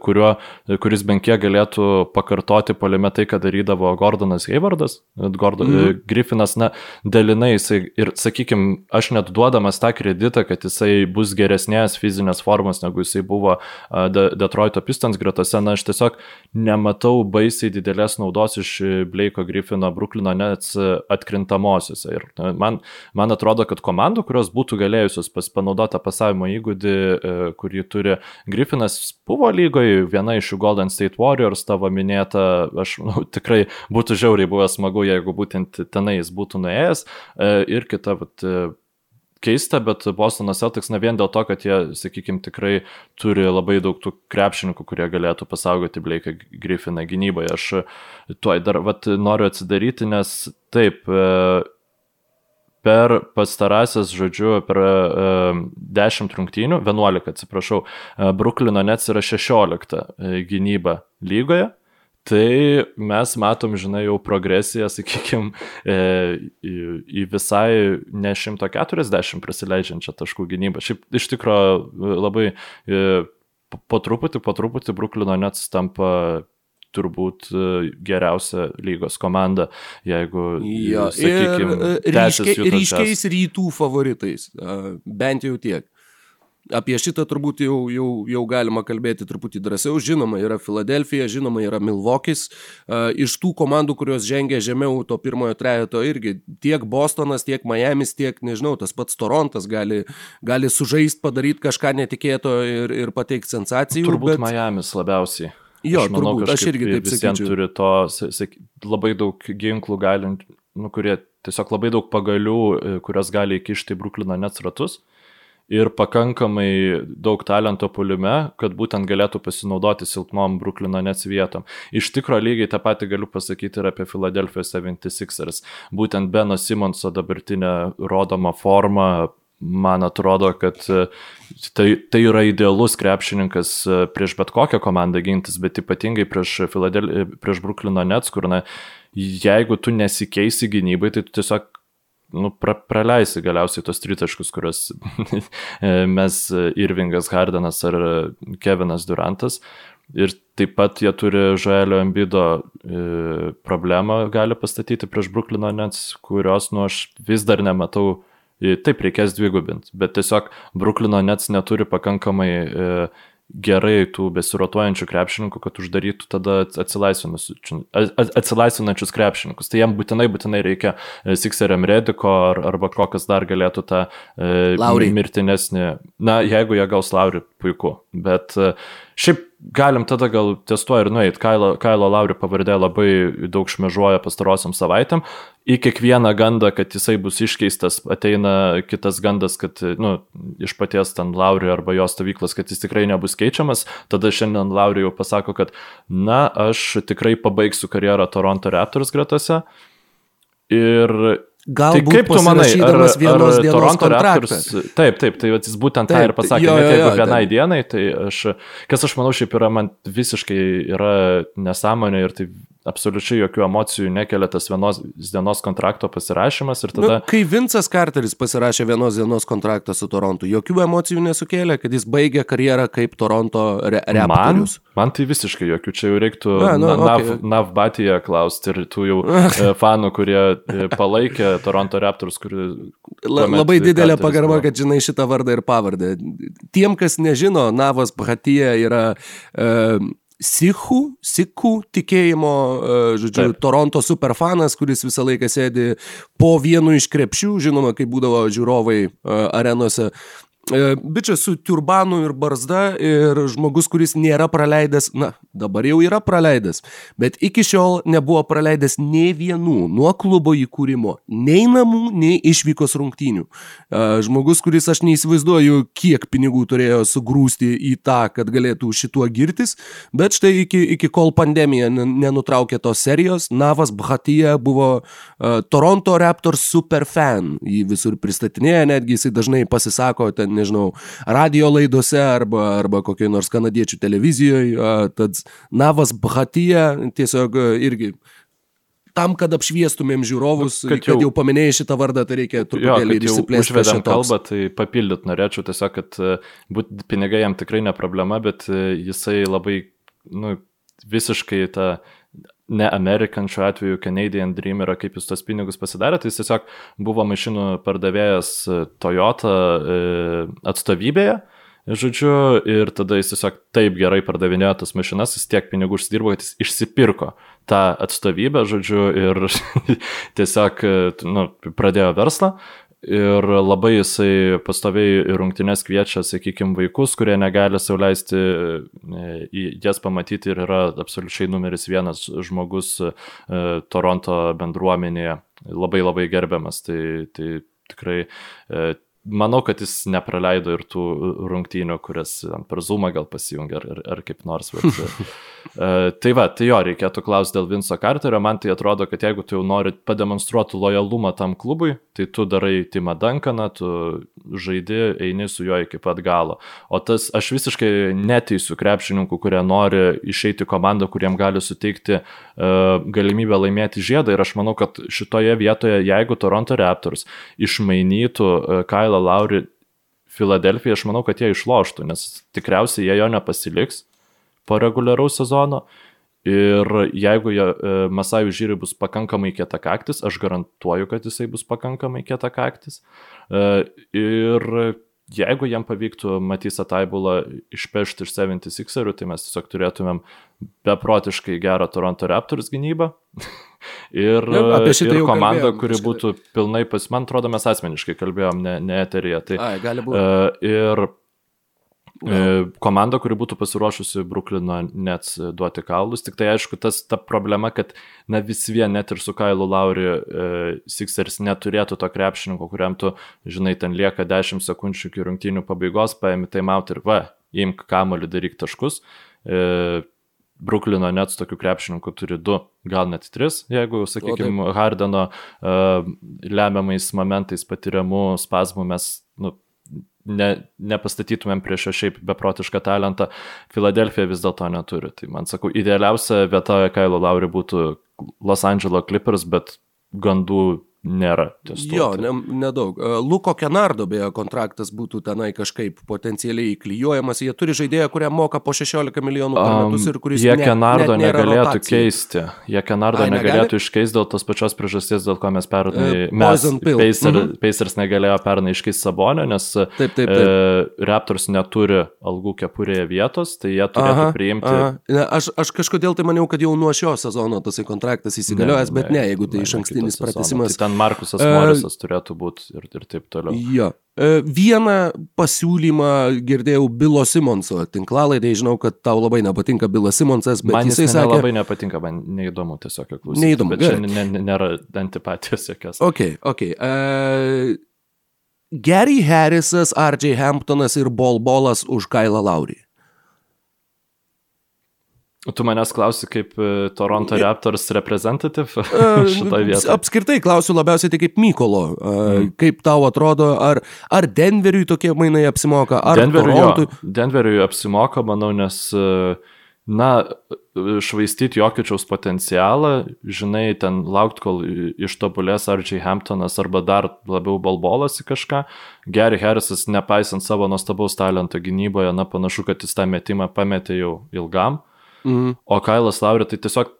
kuriuo, kuris bent kiek galėtų pakartoti polime tai, ką darydavo Gordonas Haywardas. Gordon, mm -hmm. Griffinas, na, dalinai jisai ir, sakykime, aš net duodamas tą kreditą, kad jisai bus geresnės fizinės formos, negu jisai buvo De Detroito Pistons gretose, na, aš tiesiog nematau baisiai didelės naudos iš Blake'o Griffino Bruklino net atkrintamosiose. Ir man, man atrodo, kad komandų, kurios būtų galėjusios pas, panaudoti pasavimo įgūdį, e, kurį turi Griffinas, buvo lygoje, viena iš jų Golden State Warriors tavo minėta, aš nu, tikrai būtų žiauriai buvęs smagu, jeigu būtent tenai jis būtų nuėjęs. E, ir kita, vat, e, keista, bet Bostonas Celtics ne vien dėl to, kad jie, sakykime, tikrai turi labai daug tų krepšininkų, kurie galėtų pasaugoti Blake'ą Griffiną gynyboje. Aš tuoj dar vat, noriu atsidaryti, nes taip, e, per pastarąsias, žodžiu, per uh, e, 10 rungtynių, 11 atsiprašau, uh, Bruklino Nets yra 16 uh, gynyba lygoje. Tai mes matom, žinai, jau progresiją, sakykime, į, į visai ne 140 prasileidžiančią taškų gynybą. Šiaip iš tikrųjų labai e, po truputį, po truputį Bruklino Nets tampa turbūt e, geriausia lygos komanda, jeigu, ja, sakykime, ryškiai, ryškiais rytų favoritais, bent jau tiek. apie šitą turbūt jau, jau, jau galima kalbėti truputį drąsiau. Žinoma, yra Filadelfija, žinoma, yra Milvokis. Iš tų komandų, kurios žengia žemiau to pirmojo trejeto irgi tiek Bostonas, tiek Miamis, tiek, nežinau, tas pats Torontas gali, gali sužaisti, padaryti kažką netikėto ir, ir pateikti sensacijų. Turbūt bet... Miamis labiausiai. Jo, aš manau, turbūt, aš irgi taip sakyčiau. turi to, sak, labai daug ginklų galint, nu, kurie tiesiog labai daug pagalių, e, kurias gali įkišti Bruklino nets ratus ir pakankamai daug talento pulime, kad būtent galėtų pasinaudoti silpnom Bruklino Nets vietom. Iš tikro lygiai tą patį galiu pasakyti ir apie Philadelphia 76ers. Būtent Beno Simonso dabartinė rodoma forma man atrodo, kad e, tai, tai yra idealus krepšininkas e, prieš bet kokią komandą gintis, bet ypatingai prieš, Philadel... prieš Bruklino Nets, kur, na, jeigu tu nesikeisi gynybai, tai tu tiesiog nu, pra, praleisi galiausiai tos tritaškus, kuriuos mes Irvingas Hardenas ar Kevinas Durantas. Ir taip pat jie turi Žoelio Embido e, problemą, gali pastatyti prieš Bruklino Nets, kurios, nu, aš vis dar nematau, e, taip reikės dvigubinti, bet tiesiog Bruklino Nets neturi pakankamai e, gerai tų besirotuojančių krepšininkų, kad uždarytų tada atsilaisvinančius krepšininkus. Tai jam būtinai, būtinai reikia e, Sixeriam Rediko ar, arba kokias dar galėtų tą e, mirtinesnį. Na, jeigu jie gaus Laurį, puiku. Bet e, šiaip galim tada gal ties tuo ir nueit. Kailo, Kailo Lauri pavardė labai daug šmežuoja pastarosiam savaitėm. Į kiekvieną gandą, kad jisai bus iškeistas, ateina kitas gandas, kad, nu, iš paties ten Lauri arba jo stovyklas, kad jis tikrai nebus keičiamas. Tada šiandien Lauri jau pasako, kad, na, aš tikrai pabaigsiu karjerą Toronto Raptors gretose. Ir Galbūt tai kaip tu manai, ar, ar Toronto Raptors, taip, taip, tai jis būtent taip, tą ir pasakė, jo, jo, net jeigu jo, vienai taip. dienai, tai aš, kas aš manau šiaip yra, man visiškai yra nesąmonė ir tai absoliučiai jokių emocijų nekelia tas vienos dienos kontrakto pasirašymas ir tada... Nu, kai Vincas Carteris pasirašė vienos dienos kontraktą su Torontu, jokių emocijų nesukėlė, kad jis baigė karjerą kaip Toronto re reptorius. Man, man tai visiškai jokių, čia jau reiktų A, nu, Nav, okay. Navbatyje klausti ir tų jau e, fanų, kurie e, palaikė Toronto Raptors, kuri... La, labai didelė pagarba, kad žinai šitą vardą ir pavardę. Tiem, kas nežino, Navas Bhatyje yra... Uh, Sikhų, Sikhų tikėjimo, e, žodžiu, Taip. Toronto superfanas, kuris visą laiką sėdi po vienu iš krepšių, žinoma, kai būdavo žiūrovai e, arenose, bičias su turbanu ir barzda ir žmogus, kuris nėra praleidęs, na, dabar jau yra praleidęs, bet iki šiol nebuvo praleidęs nei vienų nuo klubo įkūrimo, nei namų, nei išvykos rungtynių. E, žmogus, kuris aš neįsivaizduoju, kiek pinigų turėjo sugrūsti į tą, kad galėtų šituo girtis, bet štai iki, iki kol pandemija nenutraukė tos serijos, Navas Bhatyje buvo uh, Toronto Raptors superfan, jį visur pristatinėja, netgi jisai dažnai pasisako ten nežinau, radio laidose arba, arba kokioj nors kanadiečių televizijoje. Tad Navas Bhatyje tiesiog irgi tam, kad apšviestumėm žiūrovus, kad jau, kad jau paminėjai šitą vardą, tai reikia truputėlį ir išsiplėsti. Užvedam kalbą, tai papildyt norėčiau tiesiog, kad būt, pinigai jam tikrai ne problema, bet jisai labai, nu, visiškai tą ne American šiuo atveju Canadian Dream yra kaip jūs tos pinigus pasidarė, tai jis tiesiog buvo mašinų pardavėjas e, Toyota e, atstovybėje, žodžiu, ir tada jis tiesiog taip gerai pardavinėjo tas mašinas, jis tiek pinigų užsidirbo, kad jis išsipirko tą atstovybę, žodžiu, ir tiesiog e, nu, pradėjo verslą. Ir labai jisai pastoviai į rungtynes kviečia, sakykime, vaikus, kurie negali sauliaisti e, jas pamatyti ir yra absoliučiai numeris vienas žmogus e, Toronto bendruomenėje, labai labai gerbiamas. Tai, tai tikrai e, manau, kad jis nepraleido ir tų rungtynių, kurias per Zoomą gal pasijungia ar, ar, kaip nors. Bet, uh, tai va, tai jo, reikėtų klausti dėl Vinco Carterio. Man tai atrodo, kad jeigu tu jau nori pademonstruoti lojalumą tam klubui, tai tu darai Timą Dankaną, tu žaidi, eini su juo iki pat galo. O tas, aš visiškai neteisiu krepšininkų, kurie nori išeiti komandą, kuriem gali suteikti uh, galimybę laimėti žiedą. Ir aš manau, kad šitoje vietoje, jeigu Toronto Raptors išmainytų uh, Kyle Kailą Laurį Filadelfiją, aš manau, kad jie išloštų, nes tikriausiai jie jo nepasiliks po reguliaraus sezono. Ir jeigu jie, e, Masajų žyriui bus pakankamai kietakaktis, aš garantuoju, kad jisai bus pakankamai kietakaktis. E, ir jeigu jam pavyktų Matysą Taibulą išpešti iš 76erių, tai mes tiesiog turėtumėm beprotiškai gerą Toronto Raptors gynybą. ir, ja, ir komanda, kuri būtų pilnai pas, man atrodo, mes asmeniškai kalbėjom, ne, ne eterija. Tai, Ai, gali būti. Uh, ir Ja. Komanda, kuri būtų pasiruošusi Bruklino Nets duoti kaulus, tik tai aišku, tas ta problema, kad na vis vien net ir su Kailu Lauri e, Sixers neturėtų to krepšininko, kuriam tu, žinai, ten lieka 10 sekundžių iki rungtynių pabaigos, paėmi taimiaut ir va, imk kamoliu, daryk taškus. E, Bruklino Nets tokių krepšininkų turi du, gal net tris, jeigu, sakykime, Hardeno uh, lemiamais momentais patiriamų spazmų mes nu, ne, nepastatytumėm prieš šiaip beprotišką talentą, Filadelfija vis dėlto neturi. Tai man sakau, idealiausia vieta Kailo Lauri būtų Los Angeles Clippers, bet gandų nėra. Jo, ne, nedaug. E, Luko Kenardo beje kontraktas būtų tenai kažkaip potencialiai įklijuojamas. Jie turi žaidėją, kuriam moka po 16 milijonų per metus ir kuris... Jie ne, Kenardo negalėtų rotacija. keisti. Jie Kenardo Ai, negalėtų iškeisti dėl tos pačios priežasties, dėl ko mes pernai... Uh, mes, Pacer, mm -hmm. Pacers negalėjo pernai iškeisti Sabonio, nes taip, taip, taip. E, Raptors neturi algų kepurėje vietos, tai jie turėtų aha, priimti... Aha. Ne, aš, aš kažkodėl tai maniau, kad jau nuo šio sezono tas kontraktas įsigaliojęs, ne, bet ne, jeigu tai iš ankstinis pratesimas. Tai ten Markusas Morisas uh, turėtų būti ir, ir taip toliau. Jo. Uh, vieną pasiūlymą girdėjau Bilo Simonso tinklalaidai, žinau, kad tau labai nepatinka Bilas Simonsas, bet man jisai jis sakė... labai nepatinka, man neįdomu tiesiog klausyti. Neįdomu. Bet čia nėra antipatijos jokios. Ok, ok. Uh, Gary Harrisas, R.J. Hamptonas ir Bol Bolas už Kailą Laurį. Tu manęs klausi kaip e, Toronto Raptors reprezentative šitoje vietoje? Apskritai klausiu labiausiai tai kaip Mykolo. Mm. Kaip tau atrodo, ar, ar Denveriui tokie mainai apsimoka, ar Denveriui, Torontui? Jo, Denveriui apsimoka, manau, nes, e, na, švaistyti Jokičiaus potencialą, žinai, ten laukti, kol ištobulės Arčiai Hamptonas arba dar labiau balbolas į kažką. Gary Harrisas, nepaisant savo nuostabaus talento gynyboje, na, panašu, kad jis tą metimą pametė jau ilgam. Mhm. O Kailas Lauri tai tiesiog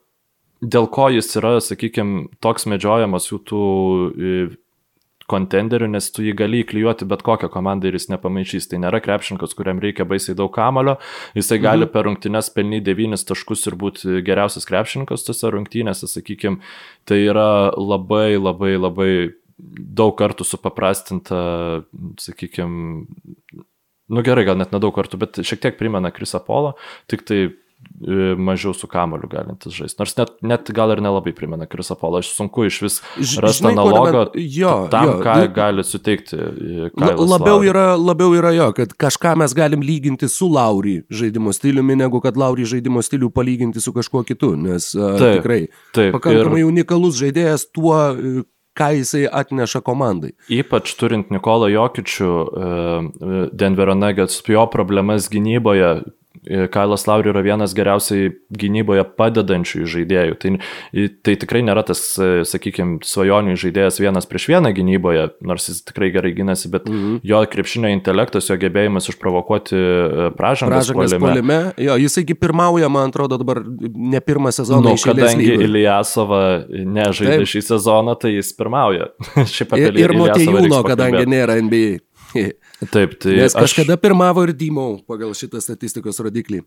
dėl ko jis yra, sakykime, toks medžiojamas jų tų kontenderių, nes tu jį gali įklijuoti bet kokią komandą ir jis nepamaišys. Tai nėra krepšininkas, kuriam reikia baisiai daug kamulio, jisai mhm. gali per rungtynės pelnyti 9 taškus ir būti geriausias krepšininkas tose rungtynėse, sakykime. Tai yra labai, labai, labai daug kartų supaprastinta, sakykime, nu gerai, gal net nedaug kartų, bet šiek tiek primena Krisa Polo, tik tai E, mažiau su kamoliu galintis žaisti. Nors net, net gal ir nelabai primena Krisapolą. Aš sunku iš vis rasti analogą jo, tam, jo, ką jo. gali suteikti. E, Kailas labiau yra, labiau yra jo, kad kažką mes galim lyginti su Laurį žaidimo stiliumi, negu kad Laurį žaidimo stilių palyginti su kažkuo kitu, nes taip, uh, tikrai taip, pakankamai ir... unikalus žaidėjas tuo, ką jisai atneša komandai. Ypač turint Nikolą Jokičių, Denverio Nuggets, jo problemas gynyboje, E, Kailas Lauri yra vienas geriausiai gynyboje padedančių žaidėjų. Tai, tai tikrai nėra tas, e, sakykime, svajonių žaidėjas vienas prieš vieną gynyboje, nors jis tikrai gerai gynasi, bet -hmm. jo krepšinio intelektas, jo gebėjimas išprovokuoti e, pražangas polime. Jo, jisai pirmauja, man atrodo, dabar ne pirmą sezoną. Nu, kadangi Iliasova nežaidė Taip. šį sezoną, tai jis pirmauja. ir ir Motejūno, kadangi nėra NBA. Taip, tai. Nes kažkada aš... pirmavo ir Dymau pagal šitą statistikos rodiklį.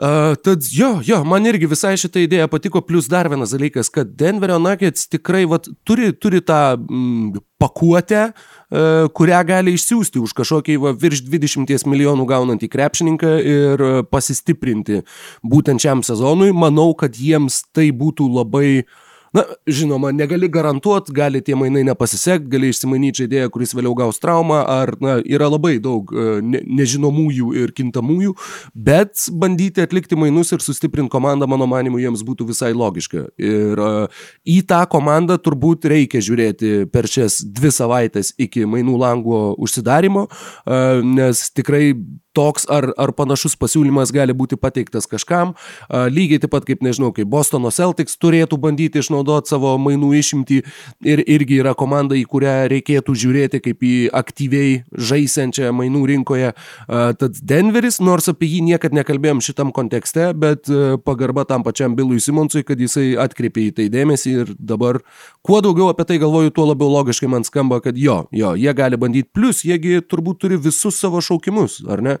Uh, tad jo, jo, man irgi visai šitą idėją patiko, plus dar vienas dalykas, kad Denverio Nuggets tikrai vat, turi, turi tą mm, pakuotę, uh, kurią gali išsiųsti už kažkokį va, virš 20 milijonų gaunantį krepšininką ir uh, pasistiprinti būtent šiam sezonui. Manau, kad jiems tai būtų labai uh, Na, žinoma, negali garantuoti, gali tie mainai nepasisekti, gali išsimainyti žaidėją, kuris vėliau gaus traumą, ar na, yra labai daug e, ne, nežinomųjų ir kintamųjų, bet bandyti atlikti mainus ir sustiprinti komandą, mano manimu, jiems būtų visai logiška. Ir uh, į tą komandą turbūt reikia žiūrėti per šias dvi savaitės iki mainų lango užsidarimo, uh, nes tikrai toks ar, ar panašus pasiūlymas gali būti pateiktas kažkam, lygiai taip pat kaip, nežinau, kaip Bostono Celtics turėtų bandyti išnaudoti savo mainų išimtį ir irgi yra komanda, į kurią reikėtų žiūrėti kaip į aktyviai žaisiančią mainų rinkoje. Tad Denveris, nors apie jį niekad nekalbėjom šitam kontekste, bet pagarba tam pačiam Bilui Simonsui, kad jisai atkreipė į tai dėmesį ir dabar kuo daugiau apie tai galvoju, tuo labiau logiškai man skamba, kad jo, jo, jie gali bandyti, plus jiegi turbūt turi visus savo šaukimus, ar ne?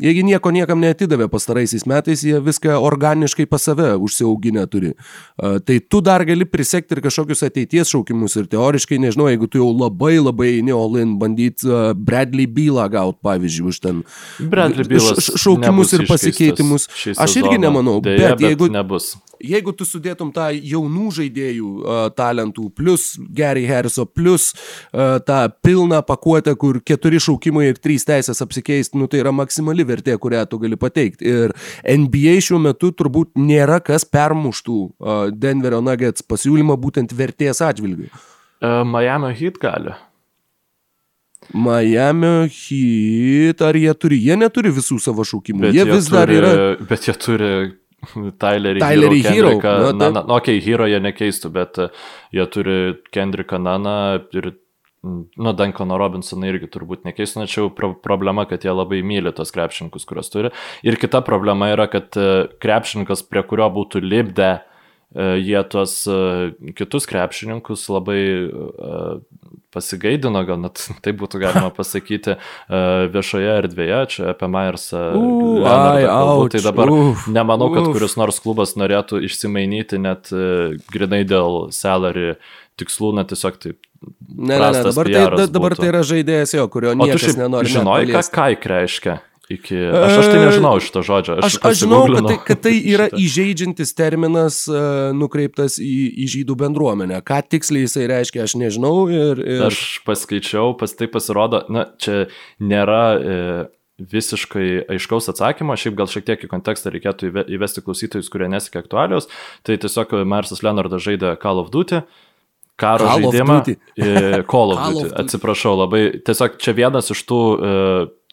Jiegi nieko niekam neatidavė pastaraisiais metais, jie viską organiškai pas save užsiauginę turi. Tai tu dar gali prisekti ir kažkokius ateities šaukimus ir teoriškai, nežinau, jeigu tu jau labai labai eini Olin bandyti Bradley Bylą gauti, pavyzdžiui, už ten šaukimus ir pasikeitimus. Aš irgi nemanau, Deja, bet jeigu... Nebus. Jeigu tu sudėtum tą jaunų žaidėjų uh, talentų, plus Gary Harriso, plus uh, tą pilną pakuotę, kur keturi šaukimai ir trys teisės apsikeisti, nu tai yra maksimali vertė, kurią tu gali pateikti. Ir NBA šiuo metu turbūt nėra kas permuštų Denverio Nuggets pasiūlymą būtent vertės atžvilgiu. Uh, Miami Heat gali. Miami Heat, ar jie turi? Jie neturi visų savo šaukimų. Bet jie vis turi, dar yra. Bet jie turi Tylerį Tylerį Hero, Kendricką na, taip. Naną. Ok, Hero jie nekeistų, bet e, jie turi Kendricką Naną ir, nu, Dankano Robinsoną irgi turbūt nekeistų, tačiau pro problema, kad jie labai myli tos krepšininkus, kuriuos turi. Ir kita problema yra, kad e, krepšininkas, prie kurio būtų lipdę, e, jie tuos kitus krepšininkus labai pasigaidino, gal net tai būtų galima pasakyti viešoje erdvėje, čia apie kalbu, auč, tai dabar uf, nemanau, kad uf. kuris nors klubas norėtų išsimainyti net e, grinai dėl salary tikslų, na tiesiog tai. Ne, ne, ne, dabar, tai, dabar būtų. tai yra žaidėjas jo, kurio niekas nenori. net žinai, ką kaik reiškia? Iki... Aš, aš tai nežinau šito žodžio. Aš, aš žinau, kad tai, kad tai yra šitą. įžeidžiantis terminas uh, nukreiptas į, į žydų bendruomenę. Ką tiksliai jisai reiškia, aš nežinau. Ir, ir... Aš paskaičiau, pas tai pasirodo, na, čia nėra e, visiškai aiškaus atsakymo, šiaip gal šiek tiek į kontekstą reikėtų įve- įvesti klausytojus, kurie nesika aktualios. Tai tiesiog Marsas Leonardas žaidė Call of Duty. Karo Call žaidimą. Call of Duty. Atsiprašau, labai. Tiesiog čia vienas iš tų e,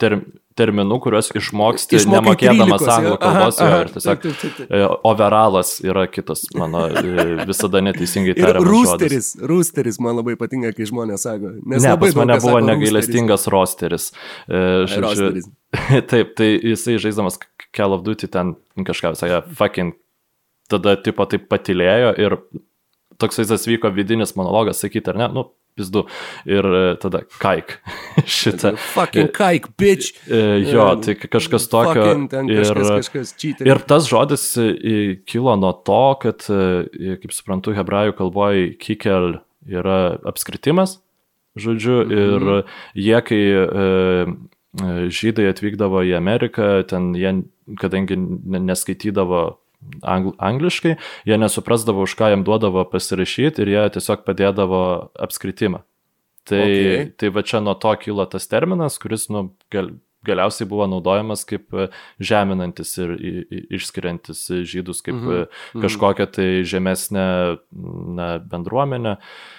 term, terminų, kuriuos išmoksti Išmokai nemokėdamas 13, anglų kalbos. Aha, aha. Ir tiesiog Taip, taip, taip. e, overalas yra kitas mano e, visada neteisingai tariamas rūsteris, rūsteris man labai patinka, kai žmonės sako. Nes Ne, pas mane buvo negailestingas rosteris. Žodžiu, rosteris. taip, tai jisai žaisdamas Call of Duty ten kažką sakė, fucking, tada tipo taip patilėjo ir toks vaizdas vyko vidinis monologas, sakyti, ar ne, nu, pizdu. Ir e, tada kaik šitą. Fucking kaik, bitch. E, jo, tai kažkas tokio. Ir, kažkas, kažkas cheater. Ir tas žodis e, kilo nuo to, kad, e, kaip suprantu, hebrajų kalboje kikel yra apskritimas, žodžiu, Mhm. ir jie, kai e, e, žydai atvykdavo į Ameriką, ten jie, kadangi ne- neskaitydavo angl angliškai, jie nesuprasdavo, už ką jam duodavo pasirašyti ir jie tiesiog padėdavo apskritimą. Tai, Okay. tai va čia nuo to kilo tas terminas, kuris nu, gal, galiausiai buvo naudojamas kaip e, žeminantis ir išskiriantis žydus kaip Mhm. mhm. kažkokią tai žemesnę na, bendruomenę, že-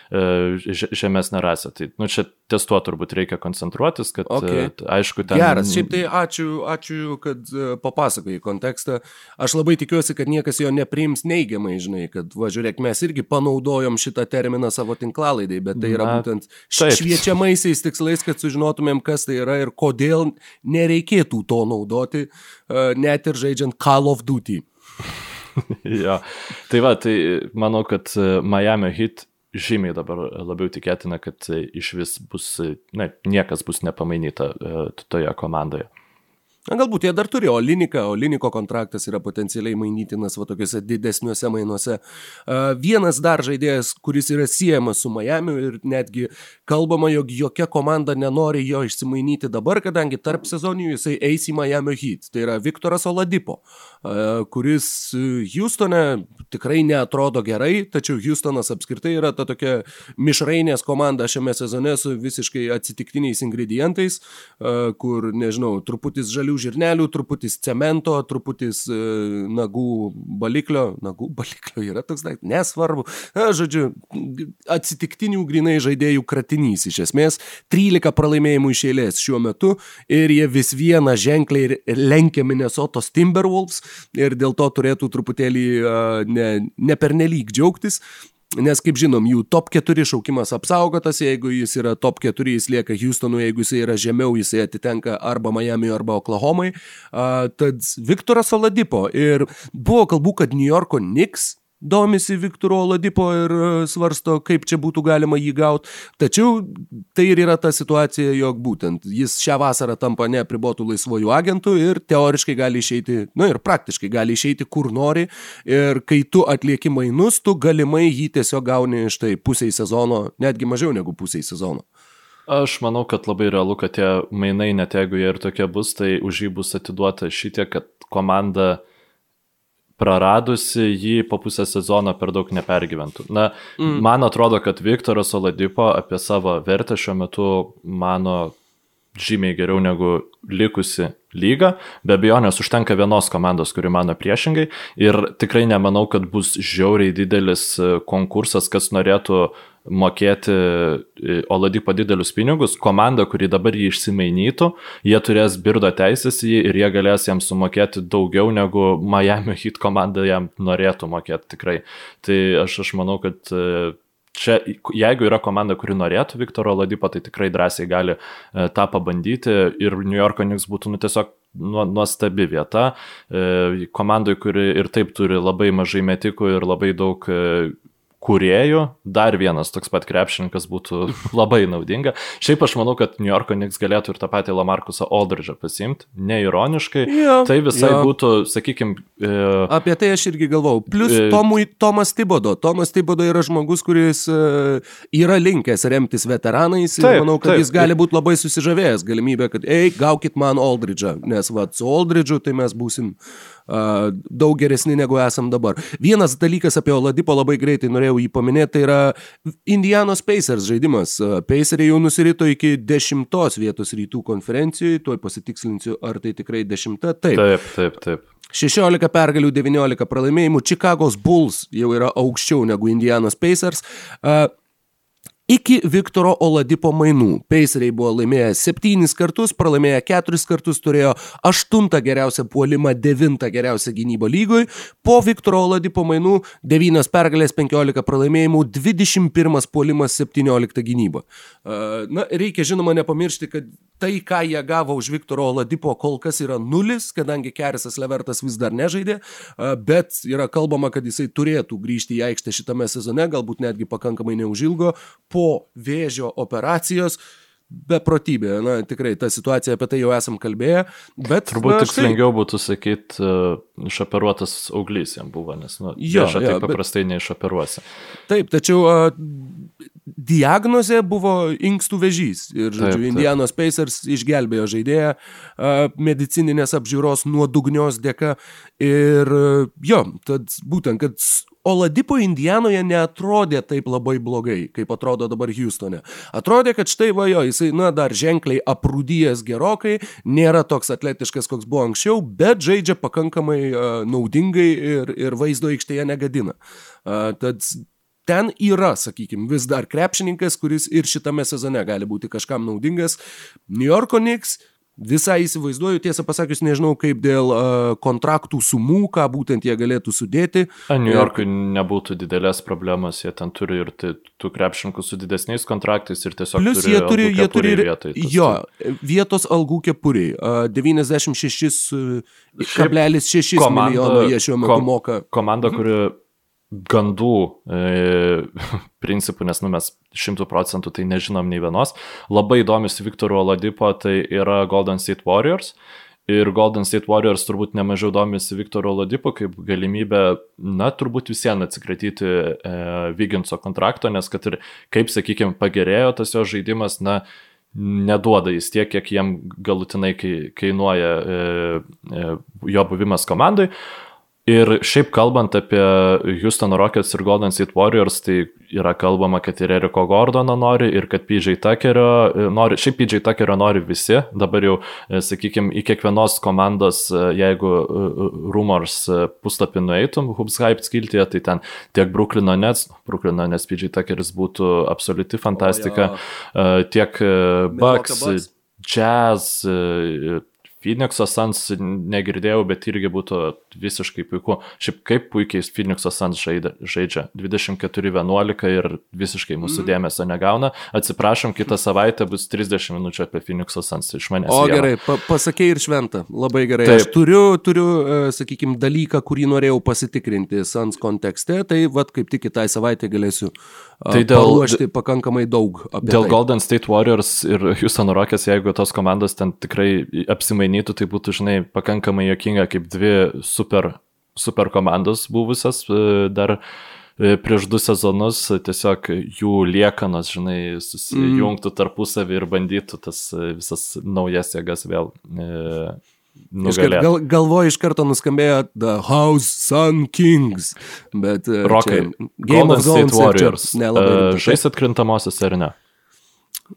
žemesnę rasę. Tai nu, čia ties tuo turbūt reikia koncentruotis, kad Okay. e, aišku, ten... Geras, šiaip tai ačiū, ačiū kad e, papasakai kontekstą. Aš labai tikiuosi, kad niekas jo nepriims neigiamai, žinai, kad, va, žiūrėk, mes irgi panaudojom šitą terminą savo tinklalaidai, bet tai yra Na, būtent taip. šviečiamaisiais tikslais, kad sužinotumėm, kas tai yra ir kodėl nereikėtų to naudoti, e, net ir žaidžiant Call of Duty. jo. Tai va, tai manau, kad e, Miami Heat žymiai dabar labiau tikėtina, kad iš vis bus, e, na, niekas bus nepamainyta e, toje komandoje. Na, galbūt jie dar turi Oliniką, Oliniko kontraktas yra potencialiai mainytinas va tokiuose didesniuose mainuose. Vienas dar žaidėjas, kuris yra siejamas su Miami ir netgi kalbama, jog jokia komanda nenori jo išsimainyti dabar, kadangi tarp sezonijų jisai eis į Miami Heat. Tai yra Viktoras Oladipo, kuris Houstone tikrai neatrodo gerai, tačiau Houstonas apskritai yra ta tokia mišrainės komanda šiame sezone su visiškai atsitiktiniais ingredientais, kur, nežinau, truputis žalių žirnelių, truputis cemento, truputis e, nagų baliklio, nagų baliklio yra toks daiktas, nesvarbu. Na, žodžiu, atsitiktinių grinai žaidėjų kratinys iš esmės, 13 pralaimėjimų iš eilės šiuo metu ir jie vis vieną ženkliai lenkia Minnesotos Timberwolves ir dėl to turėtų truputėlį uh, ne, ne pernelyg džiaugtis. Nes, kaip žinom, jų top 4 šaukimas apsaugotas, jeigu jis yra top 4, jis lieka Houstonui, jeigu jis yra žemiau, jis atitenka arba Miami, arba Oklahomai. Uh, tad Viktoras Oladipo ir buvo kalbų, kad New Yorko Knicks domisi Viktoro Oladipo ir e, svarsto, kaip čia būtų galima jį gauti. Tačiau tai ir yra ta situacija, jog būtent jis šią vasarą tampa neapribotų laisvojų agentų ir teoriškai gali išeiti, na ir praktiškai gali išeiti kur nori. Ir kai tu atlieki mainus, tu galimai jį tiesiog gauni štai pusiai sezono, netgi mažiau negu pusiai sezono. Aš manau, kad labai realu, kad tie mainai, net jeigu jie ir tokie bus, tai už jį bus atiduota šitie, kad komanda praradusi jį po pusę sezono per daug nepergyventų. Na, mm. man atrodo, kad Viktoras Oladipo apie savo vertę šiuo metu mano žymiai geriau negu likusi lyga. Be abejonės užtenka vienos komandos, kuri mano priešingai. Ir tikrai nemanau, kad bus žiauriai didelis konkursas, kas norėtų mokėti e, Oladipo didelius pinigus, komanda, kuri dabar jį išsimainytų, jie turės birdo teisės jį ir jie galės jam sumokėti daugiau negu Miami Heat komanda jam norėtų mokėti tikrai. Tai aš, aš manau, kad e, čia, jeigu yra komanda, kuri norėtų Viktoro Oladipo, tai tikrai drąsiai gali e, tą pabandyti ir New Yorko Knicks būtų nu, tiesiog nuostabi vieta. Komandai, kuri ir taip turi labai mažai metikų ir labai daug kuriejų, dar vienas toks pat krepšininkas būtų labai naudinga. Šiaip aš manau, kad New Yorko Knicks galėtų ir tą patį Lamarkusą Aldridge'ą pasimti, neironiškai. Ja, tai visai ja. būtų, sakykime. E, Apie tai aš irgi galvau. Plus e, Tomui, Tomas Tibodo. Tomas Tibodo yra žmogus, kuris e, yra linkęs remtis veteranais ir taip, manau, kad taip, jis gali būti labai susižavėjęs galimybę, kad, ei, gaukit man Aldridge'ą, nes va, su Aldridge'u tai mes būsim daug geresni negu esam dabar. Vienas dalykas apie Oladipo labai greitai norėjau jį paminėti, tai yra Indianos Pacers žaidimas. Paceriai jau nusirito iki dešimtos vietos rytų konferencijoje, tuoj pasitikslinsiu, ar tai tikrai dešimta. Taip, taip, taip. taip. 16 pergalių, 19 pralaimėjimų. Chicago's Bulls jau yra aukščiau negu Indianos Pacers. Uh, iki Viktoro Oladipo mainų. Paceriai buvo laimėję septynis kartus, pralaimėję keturis kartus, turėjo aštuntą geriausią puolimą, devintą geriausią gynybą lygoj. Po Viktoro Oladipo mainų devynios pergalės, penkiolika pralaimėjimų, dvidešimt pirmas puolimas, septyniolikta gynyba. Na, reikia žinoma nepamiršti, kad tai, ką jie gavo už Viktoro Oladipo, kol kas yra nulis, kadangi Kerisas Levertas vis dar nežaidė, bet yra kalbama, kad jisai turėtų grįžti į aikštę šitame sezone, galbūt netgi pakankamai neužilgo. Po po vėžio operacijos beprotybė. Na, tikrai, tą situaciją apie tai jau esam kalbėję, bet... Turbūt na, tikslingiau būtų sakyti, uh, išoperuotas auglys jam buvo, nes, nu, jo, jo, taip paprastai bet... neišoperuosi. Taip, tačiau uh, diagnozė buvo inkstų vežys ir, žodžiu, taip, taip. Indianos Pacers išgelbėjo žaidėją uh, medicininės apžiūros nuodugnios dėka ir uh, jo, tad būtent, kad Oladipo Indijanoje neatrodė taip labai blogai, kaip atrodo dabar Houstone. Atrodė, kad štai va jo, jisai, na, dar ženkliai aprūdyjęs gerokai, nėra toks atletiškas, koks buvo anksčiau, bet žaidžia pakankamai uh, naudingai ir, ir vaizdo aikštėje negadina. Uh, tad ten yra, sakykime, vis dar krepšininkas, kuris ir šitame sezone gali būti kažkam naudingas. New Yorko Knicks Visai įsivaizduoju, tiesą pasakius, nežinau kaip dėl uh, kontraktų sumų, ką būtent jie galėtų sudėti. A, New Yorkui ir... nebūtų didelės problemos, jie ten turi ir tų krepšininkų su didesniais kontraktais ir tiesiog... Plus jie turi, jie turi ir... Vietoj, jo, vietos algų kepuriai. Uh, 96,6 milijono jie šiuo metu kom, moka. Komanda, kuri gandų e, principų, nes nu, mes šimtų procentų tai nežinom nei vienos. Labai įdomus Viktoro Oladipo, tai yra Golden State Warriors. Ir Golden State Warriors turbūt nemažiau domisi Viktoro Oladipo kaip galimybę, na, turbūt visiems atsikratyti e, Viginso kontrakto, nes kad ir, kaip sakykime, pagerėjo tas jo žaidimas, na, neduoda jis tiek, kiek jiem galutinai kainuoja e, e, jo buvimas komandai. Ir šiaip kalbant apie Houston Rockets ir Golden State Warriors, tai yra kalbama, kad ir Eriko Gordono nori, ir kad PJ Tuckerio e, nori, šiaip PJ Tuckerio nori visi, dabar jau, e, sakykime, į kiekvienos komandos, e, jeigu rumors puslapį nueitum, Hubs Hype skiltyje, tai ten tiek Brooklyno Nets, Brooklyno Nets PJ Tuckeris būtų absoliuti fantastika, oh, tiek Bucks, Jazz, Phoenix'o Suns negirdėjau, bet irgi būtų visiškai puiku. Šiaip kaip puikiai Phoenix'o žaidė, žaidžia. 24-11 ir visiškai mūsų mm. dėmesio negauna. Atsiprašom, kitą savaitę bus 30 minučių apie Phoenix'o Suns iš manęs. O gerai, pa pasakė ir šventą. Labai gerai. Taip. Aš turiu, turiu uh, sakykime, dalyką, kurį norėjau pasitikrinti Suns kontekste, tai vad kaip tik kitai savaitę galėsiu tai dėl, paruošti pakankamai daug. Dėl tai. Golden State Warriors ir Houston Rockets, jeigu tos komandos ten tikrai apsimainytų, tai būtų, žinai, pakankamai jokinga kaip dvi super, super komandos buvusias e, dar e, prieš du sezonus tiesiog jų liekanos, žinai, susijungtų tarpusavį ir bandytų tas e, visas naujas jėgas vėl e, nugalėti. Gal, galvoju, iš karto nuskambėjo The House Sun Kings, bet... Rokai, Game Golden of State Warriors. Uh, Žais atkrintamosios ar ne?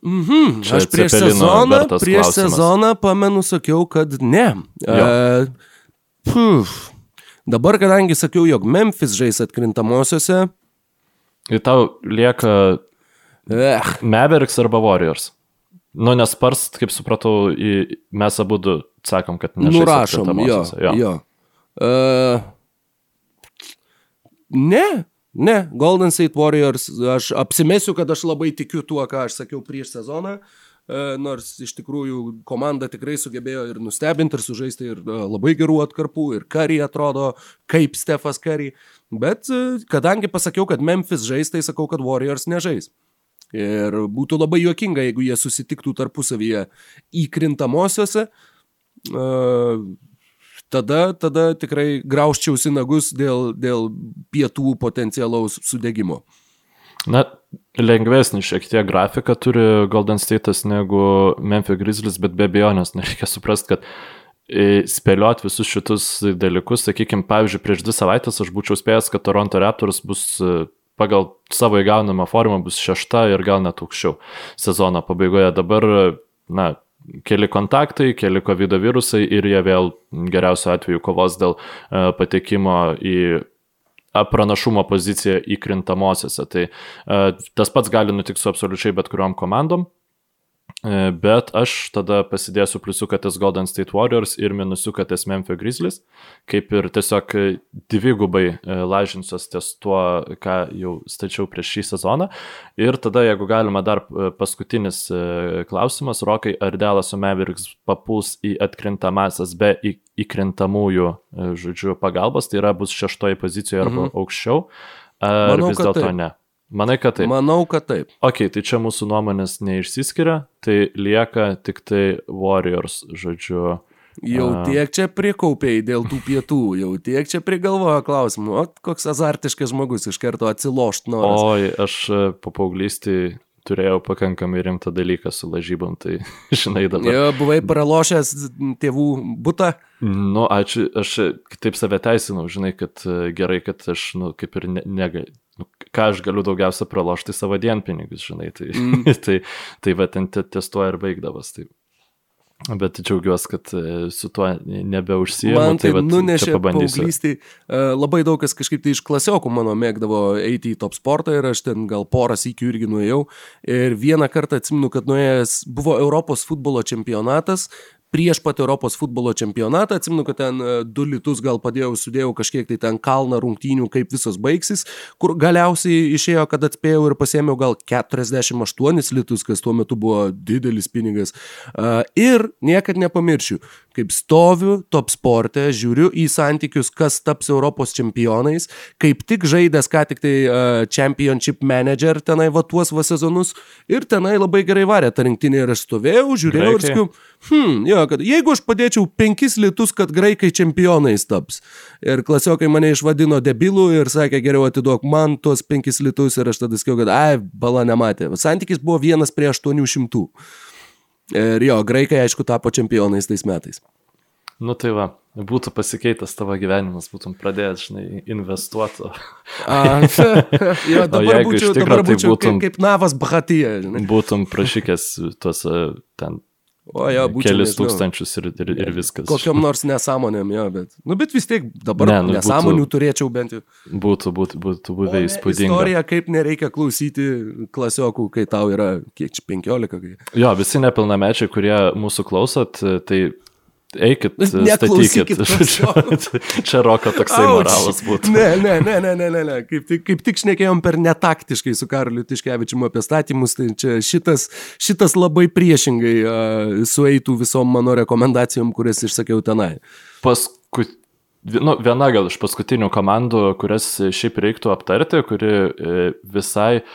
Mhm. Čia aš prieš sezoną, prieš klausimas. sezoną pamenu, sakiau, kad ne. Uh, puf. Dabar, kadangi sakiau, jog Memphis žais atkrintamosiose. Ir tau lieka eh. Mavericks arba Warriors. Nu, nes Spars, kaip supratau, į, mes abu sakom, kad nežais. Nurašom, jo. jo. jo. Uh, ne, Ne, Golden State Warriors, aš apsimesiu, kad aš labai tikiu tuo, ką aš sakiau prieš sezoną, e, nors iš tikrųjų komanda tikrai sugebėjo ir nustebinti, ir sužaisti ir e, labai gerų atkarpų, ir Curry atrodo kaip Stefas Curry, bet e, kadangi pasakiau, kad Memphis žais, tai sakau, kad Warriors nežais. Ir būtų labai juokinga, jeigu jie susitiktų tarpusavyje įkrintamosiose tada, tada tikrai grauščiausi nagus dėl, dėl pietų potencialaus sudėgymo. Na, lengvesnį šiek tiek grafiką turi Golden State'as negu Memphis Grizzlies, bet be abejonės nereikia suprasti, kad e, spėliot visus šitus dalykus, sakykime, pavyzdžiui, prieš dvi savaitės aš būčiau spėjęs, kad Toronto Raptors bus e, pagal savo įgaunamą formą bus šešta ir gal net aukščiau sezono pabaigoje. Dabar, na, keli kontaktai, keli COVID virusai ir jie vėl geriausiu atveju kovos dėl e, patekimo į pranašumo poziciją įkrintamosiose. Tai e, tas pats gali nutikti su absoliučiai bet kuriuom komandom. E, bet aš tada pasidėsiu pliusiuką ties Golden State Warriors ir minusiuką ties Memphis Grizzlies, kaip ir tiesiog dvigubai e, lažinsiuos ties tuo, ką jau stačiau prieš šį sezoną. Ir tada, jeigu galima, dar e, paskutinis klausimas, Rokai, ar Delas Mavericks papuls į atkrintamasias be įkrintamųjų, žodžiu, pagalbos, tai yra bus šeštoji pozicijoje arba mhm. aukščiau, ar Manau, vis dėlto ne? Manai, kad taip? Manau, kad taip. Ok, tai čia mūsų nuomonės neišsiskiria, tai lieka tik tai Warriors, žodžiu. Jau tiek čia prikaupiai dėl tų pietų, jau tiek čia prigalvojo klausimų, o koks azartiškas žmogus iš karto atsilošt nori. Oi, aš e, po paauglystį turėjau pakankamai rimtą dalyką su lažybom, tai žinai dabar. Jo, buvai pralošęs tėvų būtą? Nu, ačiū, aš taip save teisinau, žinai, kad e, gerai, kad aš, nu, kaip ir ne, nu, ką aš galiu daugiausia pralošti savo dienpinigus, žinai, tai, mm. tai, tai va ten ties tuo ir baigdavas. Tai. Bet džiaugiuosi, kad e, su tuo nebeužsijęs. Man tai, tai vat, nunešė paauglystį. E, labai daug kas kažkaip tai iš klasiokų mano mėgdavo eiti į top sportą ir aš ten gal poras įkių irgi nuėjau. Ir vieną kartą atsiminu, kad nuėjęs buvo Europos futbolo čempionatas, prieš pat Europos futbolo čempionatą, atsimenu, kad ten e, du litus gal padėjau, sudėjau kažkiek tai ten kalną rungtynių, kaip visos baigsis, kur galiausiai išėjo, kad atspėjau ir pasėmiau gal 48 litus, kas tuo metu buvo didelis pinigas. Ir niekad nepamiršiu, kaip stoviu top sporte, žiūriu į santykius, kas taps Europos čempionais, kaip tik žaidęs ką tik tai Championship Manager tenai va tuos va sezonus ir tenai labai gerai varė tą rinktinį ir aš stovėjau, žiūrėjau Graikai. ir sakiau, hmm, jo, kad jeigu aš padėčiau penkis litus, kad graikai čempionais taps. Ir klasiokai mane išvadino debilų ir sakė, geriau atiduok man tuos penkis litus ir aš tada sakiau, kad, ai, bala nematė. Santykis buvo vienas prie aštuonių šimtų. Ir jo, graikai aišku tapo čempionais tais metais. Nu tai va, būtų pasikeitęs tavo gyvenimas, būtum pradėjęs, žinai, investuoti. jo, dabar būčiau, dabar tai būčiau būtum, kaip, kaip Navas Bhatyje. Būtum prašykęs tuos ten O, jo, būčiau, kelis nežinau, tūkstančius ir, ir, ir viskas. Kokiam nors nesąmonėm, jo, bet. Nu, bet vis tiek dabar ne, nu, nesąmonių būtų, turėčiau bent jau. Būtų, būtų, būtų buvę įspūdinga. Istorija, kaip nereikia klausyti klasiokų, kai tau yra, kiek čia, 15. Kai... Jo, visi nepilnamečiai, kurie mūsų klausot, tai eikit, statykit. Čia roko toksai Auč. moralas būtų. Ne, ne, ne, ne, ne, ne, ne. Kaip, tik- kaip tik šnekėjom per netaktiškai su Karliu Tiškevičiu apie statymus, tai čia šitas, šitas labai priešingai uh, sueitų visom mano rekomendacijom, kurias išsakiau tenai. Paskut... Nu, viena gal iš paskutinių komandų, kurias šiaip reiktų aptarti, kuri e, visai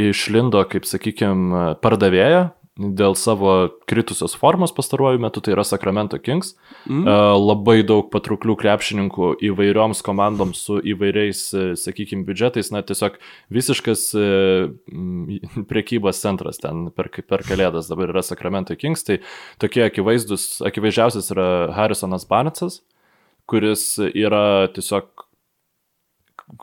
išlindo, kaip sakykime, pardavėja dėl savo kritusios formos pastaruoju metu, tai yra Sacramento Kings. Mm. Labai daug patrauklių krepšininkų įvairioms komandoms su įvairiais, e, sakykime, biudžetais, na tiesiog visiškas e, priekybos centras ten per, per kalėdas dabar yra Sacramento Kings, tai tokie akivaizdus, akivaizdžiausias yra Harrisonas Barnetsas, kuris yra tiesiog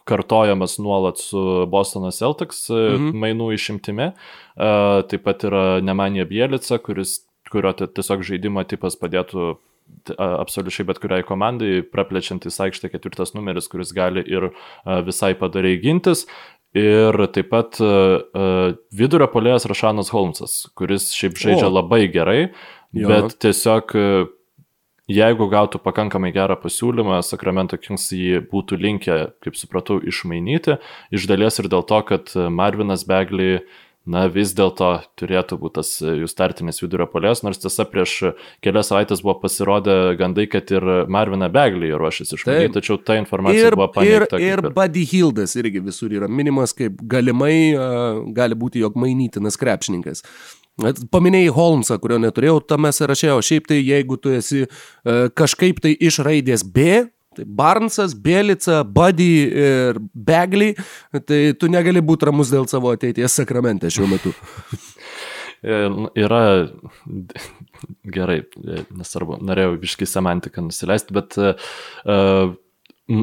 kartojamas nuolat su Bostono Celtics mhm. mainų išimtimi. Uh, taip pat yra Nemanija Bielica, kuris, kurio ti- tiesiog žaidimo tipas padėtų absoliučiai bet kuriai komandai, praplečiantis aikštę ketvirtas numeris, kuris gali ir a, visai padariai gintis. Ir taip pat vidurio polėjas Rašanas Holmsas, kuris šiaip žaidžia O. labai gerai, Jo. bet tiesiog jeigu gautų pakankamai gerą pasiūlymą, Sacramento Kings jį būtų linkę, kaip supratau, išmainyti, iš dalies ir dėl to, kad Marvinas Begley Na, vis dėlto turėtų būti tas jų startinis vidurio polės, nors tiesa prieš kelias savaitės buvo pasirodę gandai, kad ir Marvina Begley ruošiasi išmanyti, tačiau ta informacija Ir, buvo ir, paneigta. ir kaip Buddy Hildas irgi visur yra minimas kaip galimai uh, gali būti jog mainytinas krepšininkas. Bet Paminėjai Holmesą, kurio neturėjau tame sąraše, o šiaip tai jeigu tu esi uh, kažkaip tai iš raidės B, tai Barnsas, Bielica, Buddy ir Begley, tai tu negali būti ramus dėl savo ateities sakramente šiuo metu. E, Yra gerai, e, nesvarbu, norėjau viškai semantiką nusileisti, bet uh,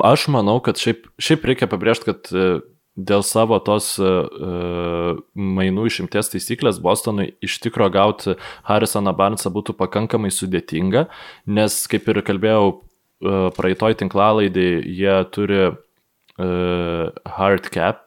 aš manau, kad šiaip, šiaip reikia pabrėžti, kad uh, dėl savo tos uh, mainų išimties taisyklės Bostonui iš tikro gauti Harrisoną Barnesą būtų pakankamai sudėtinga, nes kaip ir kalbėjau uh, praeitoj tinklalaidai, jie turi uh, hard cap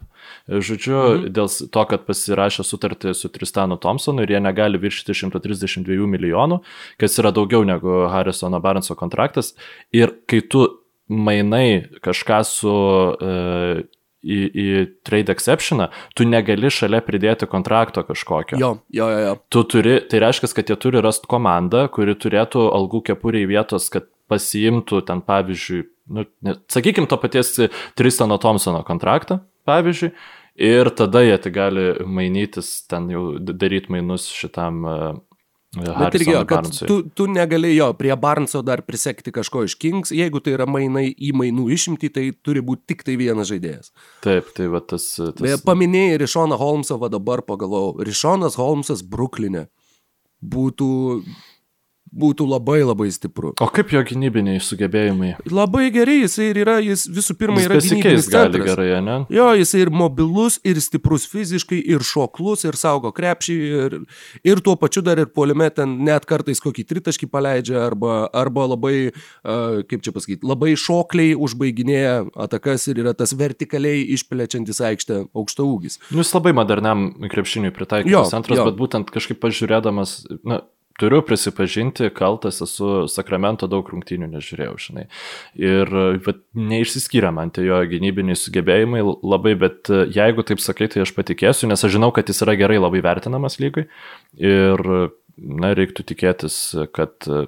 Žodžiu, mhm. dėl to, kad pasirašė sutartį su Tristanu Thompsonu ir jie negali viršyti 132 milijonų, kas yra daugiau negu Harrisono Barnso kontraktas. Ir kai tu mainai kažką su uh, į, į trade exceptioną, tu negali šalia pridėti kontrakto kažkokio. Jo, jo, jo, jo. Tu turi, tai reiškia, kad jie turi rasti komandą, kuri turėtų algų kepuriai vietos, kad pasiimtų ten, pavyzdžiui, nu, ne, sakykime, to paties Tristano Thompsono kontraktą, pavyzdžiui, ir tada jie tai gali mainytis, ten jau daryti mainus šitam uh, Bet irgi jo, kad tu, tu negali jo prie Barnso dar prisekti kažko iš Kings, jeigu tai yra mainai į mainų išimti, tai turi būti tik tai vienas žaidėjas. Taip, tai va tas... Beje, tas... paminėjai Rišoną Holmesą, va dabar pagalvojau, Rišonas Holmesas Bruklinė būtų, būtų labai labai stipru. O kaip jo gynybiniai sugebėjimai? Labai gerai, jisai ir yra, jis visų pirma Jis yra gynybinis centras. gerai, ne? Jo, jis ir mobilus, ir stiprus fiziškai, ir šoklus, ir saugo krepšį, ir, ir tuo pačiu dar ir puolime ten net kartais kokį tritaškį paleidžia, arba, arba labai, kaip čia pasakyti, labai šokliai užbaiginėja atakas ir yra tas vertikaliai išplečiantis aikštę aukšto ūgis. Nu, jis labai moderniam krepšiniui pritaikytas centras, jo. bet būtent kažkaip pažiūrėdamas, na, turiu prisipažinti, kaltas esu Sakramento daug rungtynių nežiūrėjau, žinai. Ir neišsiskyrė man tie jo gynybiniai sugebėjimai labai, bet e, jeigu taip sakai, tai aš patikėsiu, nes aš žinau, kad jis yra gerai labai vertinamas lygui. Ir, na, reiktų tikėtis, kad e,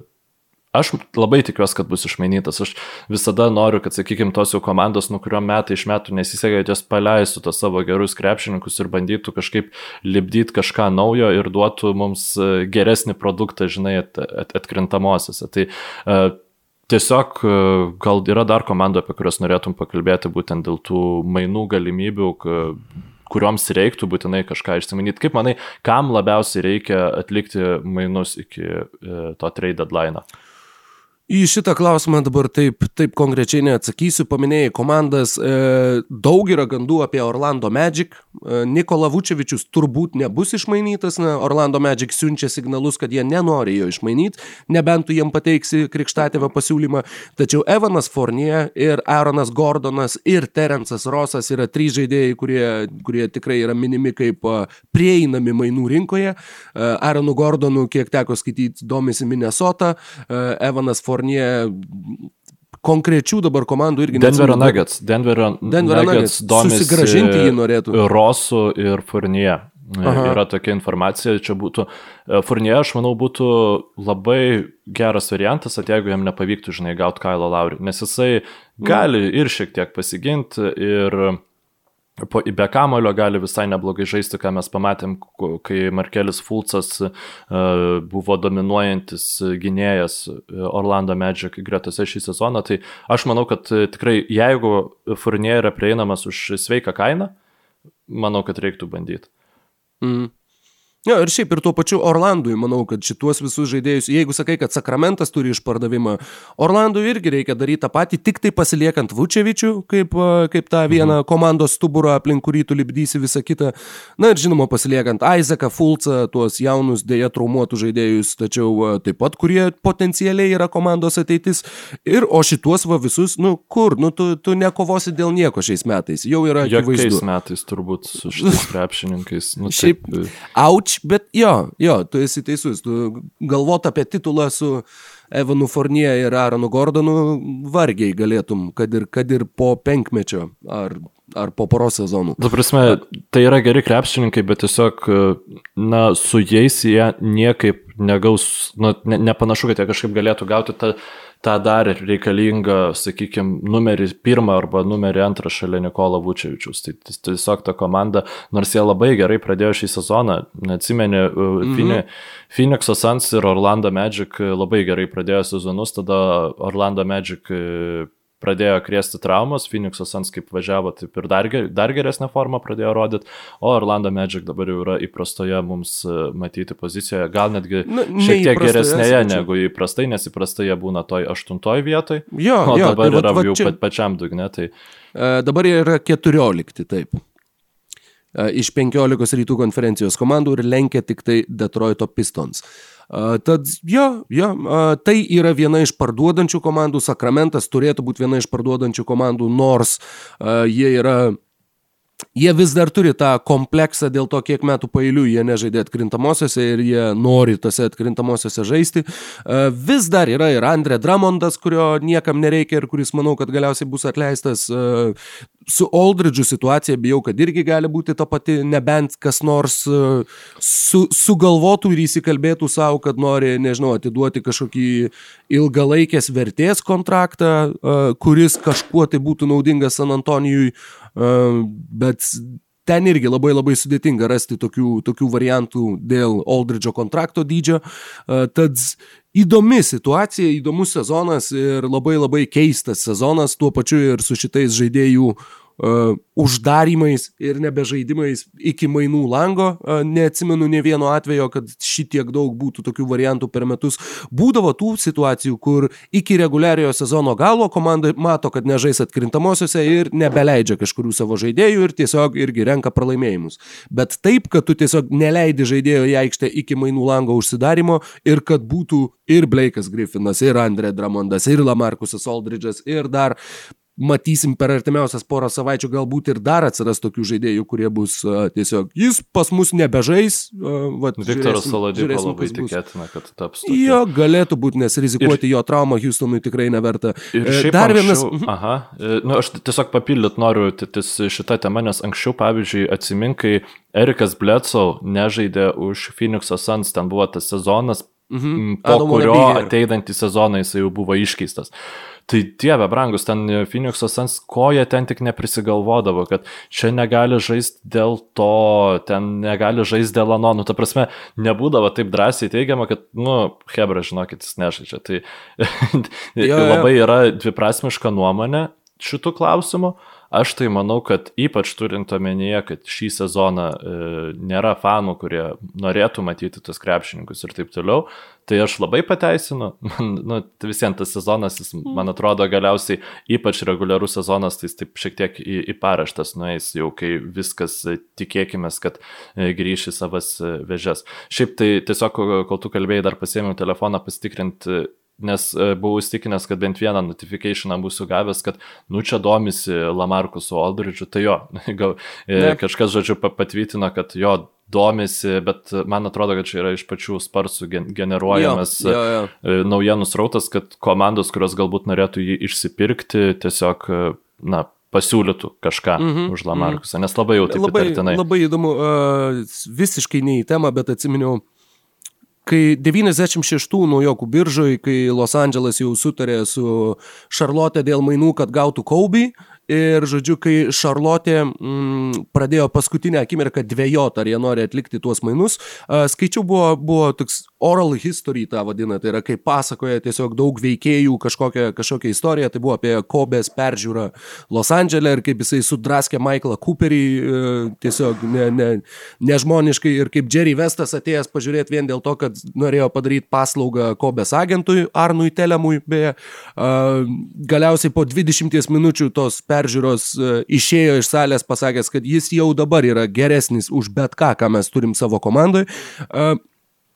Aš labai tikiuosi, kad bus išmainytas. Aš visada noriu, kad, sakykime, tos jau komandos, nu kurio metai iš metų nesiseka, kad jos paleistų tos savo gerus krepšininkus ir bandytų kažkaip lipdyti kažką naujo ir duotų mums e, geresnį produktą, žinai, at, at, atkrintamosiose. Tai uh, tiesiog e, gal yra dar komandų, apie kurias norėtum pakalbėti būtent dėl tų mainų galimybių, kurioms reiktų būtinai kažką išsimanyti. Kaip manai, kam labiausiai reikia atlikti mainus iki to trade deadline? Į šitą klausimą dabar taip, taip konkrečiai neatsakysiu. Paminėjai komandas. E, daug yra gandų apie Orlando Magic. E, Nikola Vučevičius turbūt nebus išmainytas. Na, Orlando Magic siunčia signalus, kad jie nenori jo išmainyti, nebent tu jiem pateiksi krikštatėvą pasiūlymą. Tačiau Evanas Fournier ir Aaronas Gordonas ir Terence'as Rosas yra trys žaidėjai, kurie, kurie tikrai yra minimi kaip prieinami mainų rinkoje. E, Aaronu Gordonu, kiek teko skaityti, domisi Minnesota. E, Evanas Fournier Fournier konkrečių dabar komandų irgi Denverio Nuggets. Denverio, Denverio Nuggets domisi. Susigražinti jį norėtų. Rosu ir Fournier. Aha. Yra tokia informacija, čia būtų. E, Fournier, aš manau, būtų labai geras variantas, at jeigu jam nepavyktų, žinai, gauti Kailo Laurį, nes jisai gali ir šiek tiek pasiginti, ir be kamulio gali visai neblogai žaisti, ką mes pamatėm, kai Markelis Fulcas uh, buvo dominuojantis gynėjas e, Orlando Magic gretose šį sezoną. Tai aš manau, kad e, tikrai jeigu Fournier yra prieinamas už sveiką kainą, manau, kad reiktų bandyti. Mm. Jo, ir šiaip ir tuo pačiu Orlandui, manau, kad šituos visus žaidėjus, jeigu sakai, kad Sakramentas turi išpardavimą, Orlandui irgi reikia daryti tą patį, tik tai pasiliekant Vučevičių, kaip, kaip tą vieną mhm. komandos stuburą, aplink kurį tu libdysi visą kitą. Na ir žinoma, pasiliekant Aizeką, Fulcą, tuos jaunus dėja traumuotų žaidėjus, tačiau taip pat, kurie potencialiai yra komandos ateitis. Ir o šituos va visus, nu kur, nu tu, tu nekovosi dėl nieko šiais metais, jau yra akivaizdu. Šiais metais turbūt su šitais krepšininkais. Nu, šiaip, auč Ypač, bet jo, jo, tu esi teisus. Tu galvot apie titulą su Evanu Fornie ir Aronu Gordonu vargiai galėtum, kad ir, kad ir po penkmečio ar, ar po poros sezonų. Tu prasme, tai yra geri krepšininkai, bet tiesiog, na, su jais jie niekaip negaus, nu, ne, nepanašu, kad jie kažkaip galėtų gauti tą tą dar reikalingą, sakykime, numerį pirmą arba numerį antrą šalia Nikola Vučevičius. Tai tiesiog ta komanda, nors jie labai gerai pradėjo šį sezoną, neatsimeni, mhm. Fini, Phoenix'o Suns ir Orlando Magic labai gerai pradėjo sezonus, tada Orlando Magic pradėjo krėsti traumas, Phoenix'o Suns kaip važiavo, taip ir dar, dar geresnę formą pradėjo rodyti, o Orlando Magic dabar jau yra įprastoje mums e, matyti pozicijoje, gal netgi Na, šiek tiek geresnėje negu įprastai, nes įprastai jie būna toj aštuntoje vietoje, jo, o jo, dabar tai yra va, jau čia... pačiam dugne. Tai... E, dabar yra keturiolikti, taip e, iš 15 rytų konferencijos komandų ir lenkia tik tai Detroito Pistons. Tad jo, jo, tai yra viena iš parduodančių komandų, Sakramentas turėtų būti viena iš parduodančių komandų, nors jie yra Jie vis dar turi tą kompleksą dėl to, kiek metų pailių jie nežaidė atkrintamosiose ir jie nori tose atkrintamosiose žaisti. E, vis dar yra ir Andre Dramondas, kurio niekam nereikia ir kuris manau, kad galiausiai bus atleistas. E, su Aldridge'u situacija bijau, kad irgi gali būti ta pati, nebent kas nors e, su, sugalvotų ir įsikalbėtų savo, kad nori, nežinau, atiduoti kažkokį ilgalaikės vertės kontraktą, kuris kažkuo tai būtų naudingas San Antonijui bet ten irgi labai labai sudėtinga rasti tokių, tokių variantų dėl Aldridge'o kontrakto dydžio. Tad įdomi situacija, įdomus sezonas ir labai labai keistas sezonas, tuo pačiu ir su šitais žaidėjų uh, uždarimais ir nebežaidimais iki mainų lango. Neatsimenu ne vieno atvejo, kad šitiek daug būtų tokių variantų per metus. Būdavo tų situacijų, kur iki reguliariojo sezono galo komanda mato, kad nežais atkrintamosiose ir nebeleidžia kažkurių savo žaidėjų ir tiesiog irgi renka pralaimėjimus. Bet taip, kad tu tiesiog neleidi žaidėjo į aikštę iki mainų lango užsidarimo ir kad būtų ir Blake'as Griffinas, ir Andre Dramondas, ir Lamarkusas Aldridge'as, ir dar matysim per artimiausias porą savaičių galbūt ir dar atsiras tokių žaidėjų, kurie bus uh, tiesiog, jis pas mus nebežais. Uh, vat, Viktoras Saladžiukas labai tikėtina, kad taps. Tokia. Jo, galėtų būti, nes rizikuoti ir, jo traumą Houstonui tikrai neverta. Ir e, dar anksčiau, vienas. Mhm. Aha, e, nu, aš tiesiog papildyt noriu tis šitą temą, nes anksčiau, pavyzdžiui, atsiminkai, Erikas Bledsoe nežaidė už Phoenix'o Suns, ten buvo tas sezonas, Mhm. po Adamo kurio ateinantį sezoną jis jau buvo iškeistas. Tai dieve, brangus, ten Phoenix'o Sans, ko jie ten tik neprisigalvodavo, kad čia negali žaisti dėl to, ten negali žaisti dėl ano, nu, ta prasme, nebūdavo taip drąsiai teigiama, kad, nu, Hebra, žinokit, jis nežaidžia. Tai jo, jo. labai yra dviprasmiška nuomonė šitų klausimų. Aš tai manau, kad ypač turint omenyje, kad šį sezoną e, nėra fanų, kurie norėtų matyti tus krepšininkus ir taip toliau, tai aš labai pateisinu. Man, nu, visiems tas sezonas, jis, mm. man atrodo, galiausiai ypač reguliarus sezonas, tai jis taip šiek tiek į, į paraštas nueis, jau kai viskas e, tikėkime, kad e, grįš į savas e, vežes. Šiaip tai tiesiog, kol tu kalbėjai, dar pasėmiau telefoną pasitikrinti nes e, buvau įstikinęs, kad bent vieną notifikationą būsiu gavęs, kad, nu, čia domisi Lamarkusu Aldridžiu, tai jo, gal e, ne. kažkas, žodžiu, patvirtino, kad jo domisi, bet man atrodo, kad čia yra iš pačių sparsų generuojamas jo, jo, jo. E, naujienų srautas, kad komandos, kurios galbūt norėtų jį išsipirkti, tiesiog, na, pasiūlytų kažką mm -hmm, už Lamarkusą, mm -hmm. nes labai jau taip labai, įtartinai. Labai įdomu, uh, visiškai ne į temą, bet atsiminiau, kai 96 naujokų biržoj, kai Los Andželas jau sutarė su Šarlotė dėl mainų, kad gautų Kaubį, Ir, žodžiu, kai Šarlotė mm, pradėjo paskutinę akimirką dvėjot, ar jie nori atlikti tuos mainus, uh, skaičiau buvo, buvo toks oral history tą vadina, tai yra kaip pasakoja tiesiog daug veikėjų kažkokią, kažkokią istoriją, tai buvo apie Kobės peržiūrą Los Andželė ir kaip jisai sudraskė Michaelą Cooperį uh, tiesiog ne, ne, nežmoniškai ir kaip Jerry Vestas atėjęs pažiūrėti vien dėl to, kad norėjo padaryti paslaugą Kobės agentui, Arnui Telemui, beje, uh, galiausiai po 20 minučių tos peržiūros peržiūros e, išėjo iš salės pasakęs, kad jis jau dabar yra geresnis už bet ką, ką mes turim savo komandai.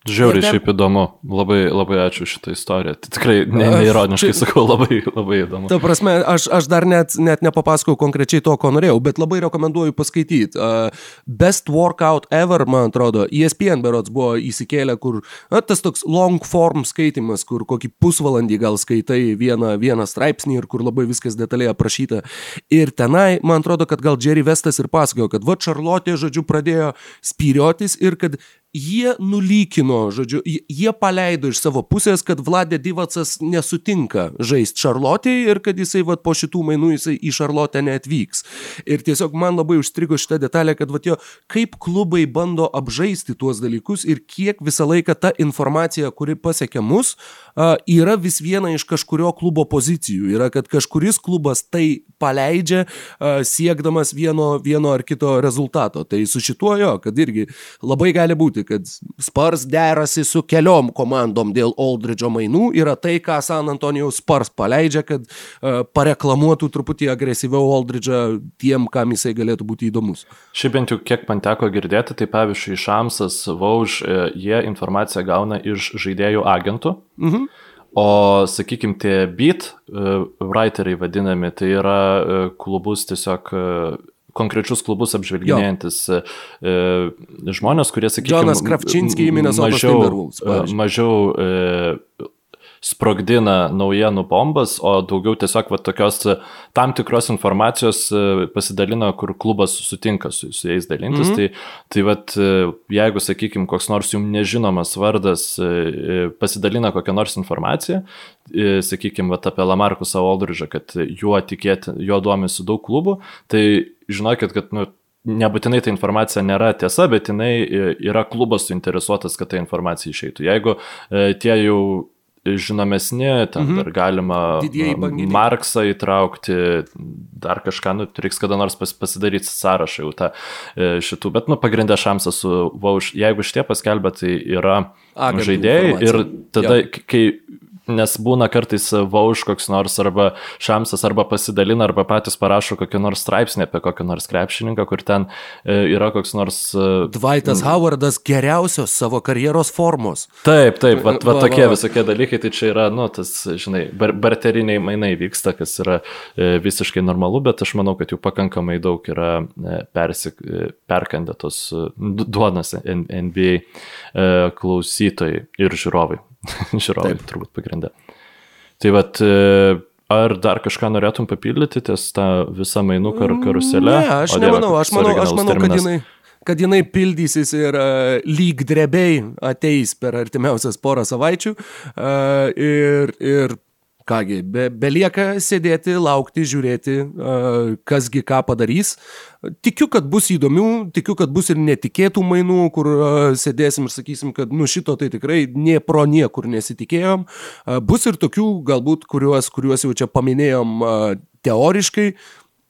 Žiauriai ten... šiaip įdomu, labai, labai ačiū šitą istoriją. Tai tikrai ne, neironiškai aš, sakau, labai, labai įdomu. Ta prasme, aš, aš dar net, net nepapasakau konkrečiai to, ko norėjau, bet labai rekomenduoju paskaityti. Uh, Best Workout Ever, man atrodo, ESPN berots buvo įsikėlę, kur na, tas toks long form skaitimas, kur kokį pusvalandį gal skaitai vieną, vieną straipsnį ir kur labai viskas detaliai aprašyta. Ir tenai, man atrodo, kad gal Jerry Vestas ir pasakojo, kad va Charlotte, žodžiu, pradėjo spyriotis ir kad jie nulykino, žodžiu, jie paleido iš savo pusės, kad Vladė Divacas nesutinka žaisti Šarlotėje ir kad jisai vat, po šitų mainų jisai į Šarlotę neatvyks. Ir tiesiog man labai užstrigo šitą detalę, kad vat, jo, kaip klubai bando apžaisti tuos dalykus ir kiek visą laiką ta informacija, kuri pasiekia mus, yra vis viena iš kažkurio klubo pozicijų. Yra, kad kažkuris klubas tai paleidžia siekdamas vieno, vieno ar kito rezultato. Tai su šituo jo, kad irgi labai gali būti, kad Spars derasi su keliom komandom dėl Aldridge'o mainų, yra tai, ką San Antonijaus Spars paleidžia, kad pareklamuotų truputį agresyviau Aldridge'ą tiem, kam jisai galėtų būti įdomus. Šiaip bent jau kiek man teko girdėti, tai pavyzdžiui, Šamsas, Vauž, e, jie informaciją gauna iš žaidėjų agentų. Mhm. O, sakykime, tie beat uh, writeriai vadinami, tai yra uh, klubus tiesiog uh, konkrečius klubus apžvelginėjantis e, žmonės, kurie, sakykime, Jonas Kravčinskis įminės mažiau, e, mažiau e, sprogdina naujienų bombas, o daugiau tiesiog va, tokios tam tikros informacijos e, pasidalina, kur klubas sutinka su, su jais dalintis. Mm -hmm. Tai, tai va, e, jeigu, sakykime, koks nors jums nežinomas vardas e, pasidalina kokią nors informaciją, sakykime, va, apie Lamarkusą Aldridžą, kad juo tikėti, juo duomisi daug klubų, tai žinokit, kad nu, nebūtinai ta informacija nėra tiesa, bet jinai yra klubas suinteresuotas, kad ta informacija išeitų. Jeigu e, tie jau žinomesni, ten mhm. dar galima Marksą įtraukti, dar kažką, nu, reiks kada nors pas, pasidaryti sąrašą jau tą e, šitų, bet, nu, pagrindę šansą su Vauš, jeigu šitie paskelbė, tai yra Agentų žaidėjai informacija. ir tada, ja. kai Nes būna kartais vauš koks nors arba šamsas arba pasidalina arba patys parašo kokį nors straipsnį apie kokį nors krepšininką, kur ten e, yra koks nors... E, Dvaitas Howardas geriausios savo karjeros formos. Taip, taip, va, va, va tokie va. visokie dalykai, tai čia yra, nu, tas, žinai, bar barteriniai mainai vyksta, kas yra e, visiškai normalu, bet aš manau, kad jų pakankamai daug yra persik, perkandę tos duonas NBA klausytojai ir žiūrovai. Žiūrovai turbūt pagrindę. Tai vad, e, ar dar kažką norėtum papildyti ties tą visą mainų kar karuselę? Ne, aš o, nemanau, aš manau, aš manau kad jinai kad jinai pildysis ir uh, lyg drebiai ateis per artimiausias porą savaičių uh, ir, ir Kągi, be, belieka sėdėti, laukti, žiūrėti, kasgi ką padarys. Tikiu, kad bus įdomių, tikiu, kad bus ir netikėtų mainų, kur sėdėsim ir sakysim, kad nu šito tai tikrai nie pro niekur nesitikėjom. Bus ir tokių, galbūt, kuriuos, kuriuos jau čia paminėjom teoriškai,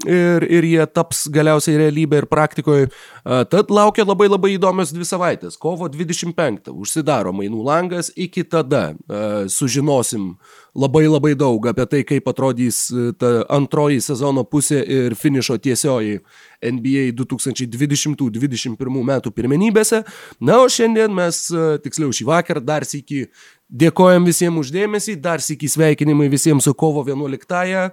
ir, ir jie taps galiausiai realybė ir praktikoje. Tad laukia labai labai įdomios dvi savaitės. Kovo 25 užsidaro mainų langas, iki tada sužinosim labai labai daug apie tai, kaip atrodys ta antroji sezono pusė ir finišo tiesioji NBA 2020-2021 metų pirmenybėse. Na, o šiandien mes, tiksliau šį vakarą, dar sėki dėkojam visiems uždėmesį, dar sėki sveikinimai visiems su kovo 11-ąją.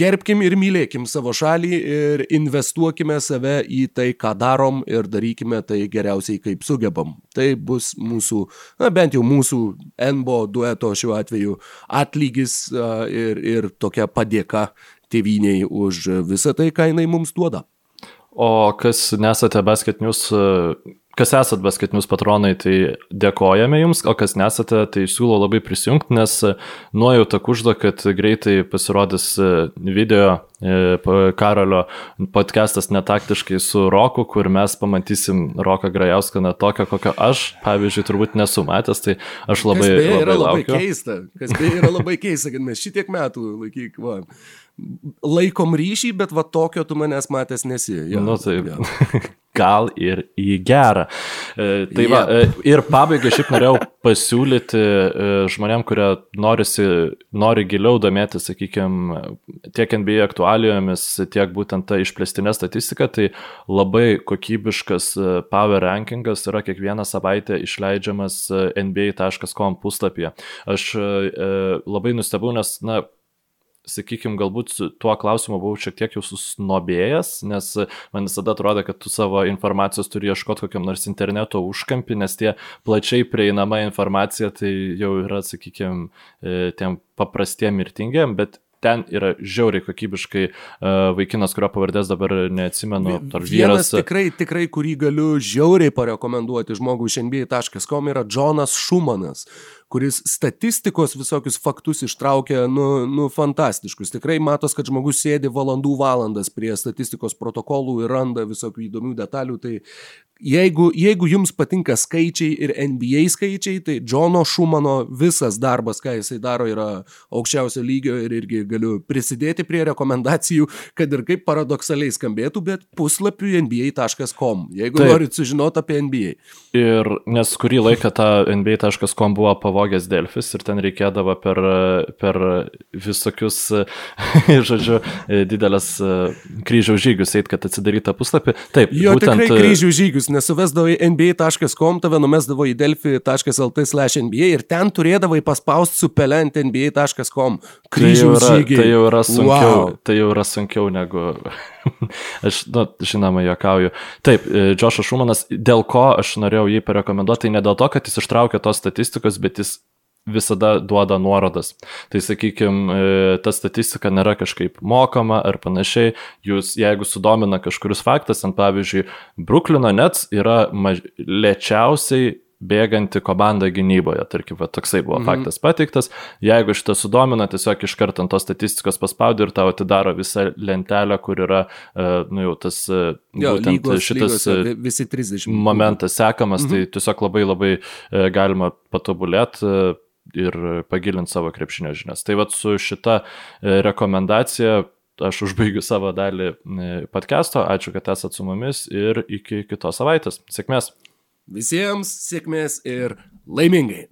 Gerbkim ir mylėkim savo šalį ir investuokime save į tai, ką darom ir darykime tai geriausiai, kaip sugebam. Tai bus mūsų, na bent jau mūsų NBO dueto šiuo atveju atlygis ir, ir tokia padėka tėviniai už visą tai, ką jinai mums duoda. O kas nesate Basket News kas esat basketinius patronai, tai dėkojame jums, o kas nesate, tai siūlau labai prisijungti, nes nuojauta kužda, kad greitai pasirodys e, video e, Karolio podcastas netaktiškai su Roku, kur mes pamatysim Roką Grajauską ne tokią, kokią aš, pavyzdžiui, turbūt nesu matęs, tai aš labai... Kas beje labai yra laukiu. labai keista, kas beje yra labai keista, kad mes šitiek metų laikyk, va, laikom ryšį, bet va tokio tu manęs matęs nesi. Ja, nu, tai ja. gal ir į gerą. E, tai yeah. va, e, ir pabaigai šiaip norėjau pasiūlyti e, žmonėm, kurie norisi, nori giliau domėti, sakykime, tiek NBA aktualijomis, tiek būtent tą išplėstinę statistiką, tai labai kokybiškas power rankingas yra kiekvieną savaitę išleidžiamas nba.com puslapyje. Aš labai nustebau, nes, na, sakykime, galbūt tuo klausimu buvau šiek tiek jau susnobėjęs, nes man visada atrodo, kad tu savo informacijos turi ieškoti kokiam nors interneto užkampį, nes tie plačiai prieinama informacija tai jau yra, sakykime, tiem paprastiem mirtingiem, bet ten yra žiauriai kokybiškai uh, vaikinas, kurio pavardės dabar neatsimenu. Ar vyras. Tikrai, tikrai, kurį galiu žiauriai parekomenduoti žmogui iš nba.com yra Jonas Šumanas kuris statistikos visokius faktus ištraukia, nu, nu, fantastiškus. Tikrai matos, kad žmogus sėdi valandų valandas prie statistikos protokolų ir randa visokių įdomių detalių. Tai jeigu, jeigu jums patinka skaičiai ir NBA skaičiai, tai Džono Šumano visas darbas, ką jisai daro, yra aukščiausio lygio ir irgi galiu prisidėti prie rekomendacijų, kad ir kaip paradoksaliai skambėtų, bet puslapiu nba.com, jeigu Taip. norit sužinoti apie NBA. Ir nes kurį laiką tą nba.com buvo pavadinta pavogęs Delfis ir ten reikėdavo per, per visokius, žodžiu, didelės kryžiaus žygius eit, kad atsidarytų puslapį. Taip, jo būtent... tikrai kryžių žygius, nesuvesdavo į nba.com, tave numesdavo į delfi.lt slash nba ir ten turėdavai paspausti su pelent nba.com. Kryžių tai žygiai. Tai jau yra sunkiau, wow. tai jau yra sunkiau negu... aš, nu, žinoma, juokauju. Taip, Džošas Šumanas, dėl ko aš norėjau jį parekomenduoti, tai ne dėl to, kad jis ištraukė tos statistikos, bet jis visada duoda nuorodas. Tai sakykime, ta statistika nėra kažkaip mokama ar panašiai. Jūs, jeigu sudomina kažkuris faktas, ant pavyzdžiui, Bruklino Nets yra maž... lėčiausiai bėganti komanda gynyboje, tarkim, va, toksai buvo mhm. faktas pateiktas. Jeigu šitą sudomina, tiesiog iš karto ant tos statistikos paspaudi ir tau atidaro visą lentelę, kur yra, uh, nu jau tas, uh, jo, būtent lygos, šitas lygos, visi 30 momentas sekamas, tai mhm. tai tiesiog labai labai galima patobulėti. Ir pagilinti savo krepšinio žinias. Tai vad su šita rekomendacija aš užbaigiu savo dalį podcast'o. Ačiū, kad esate su mumis ir iki kitos savaitės. Sėkmės. Visiems sėkmės ir laimingai.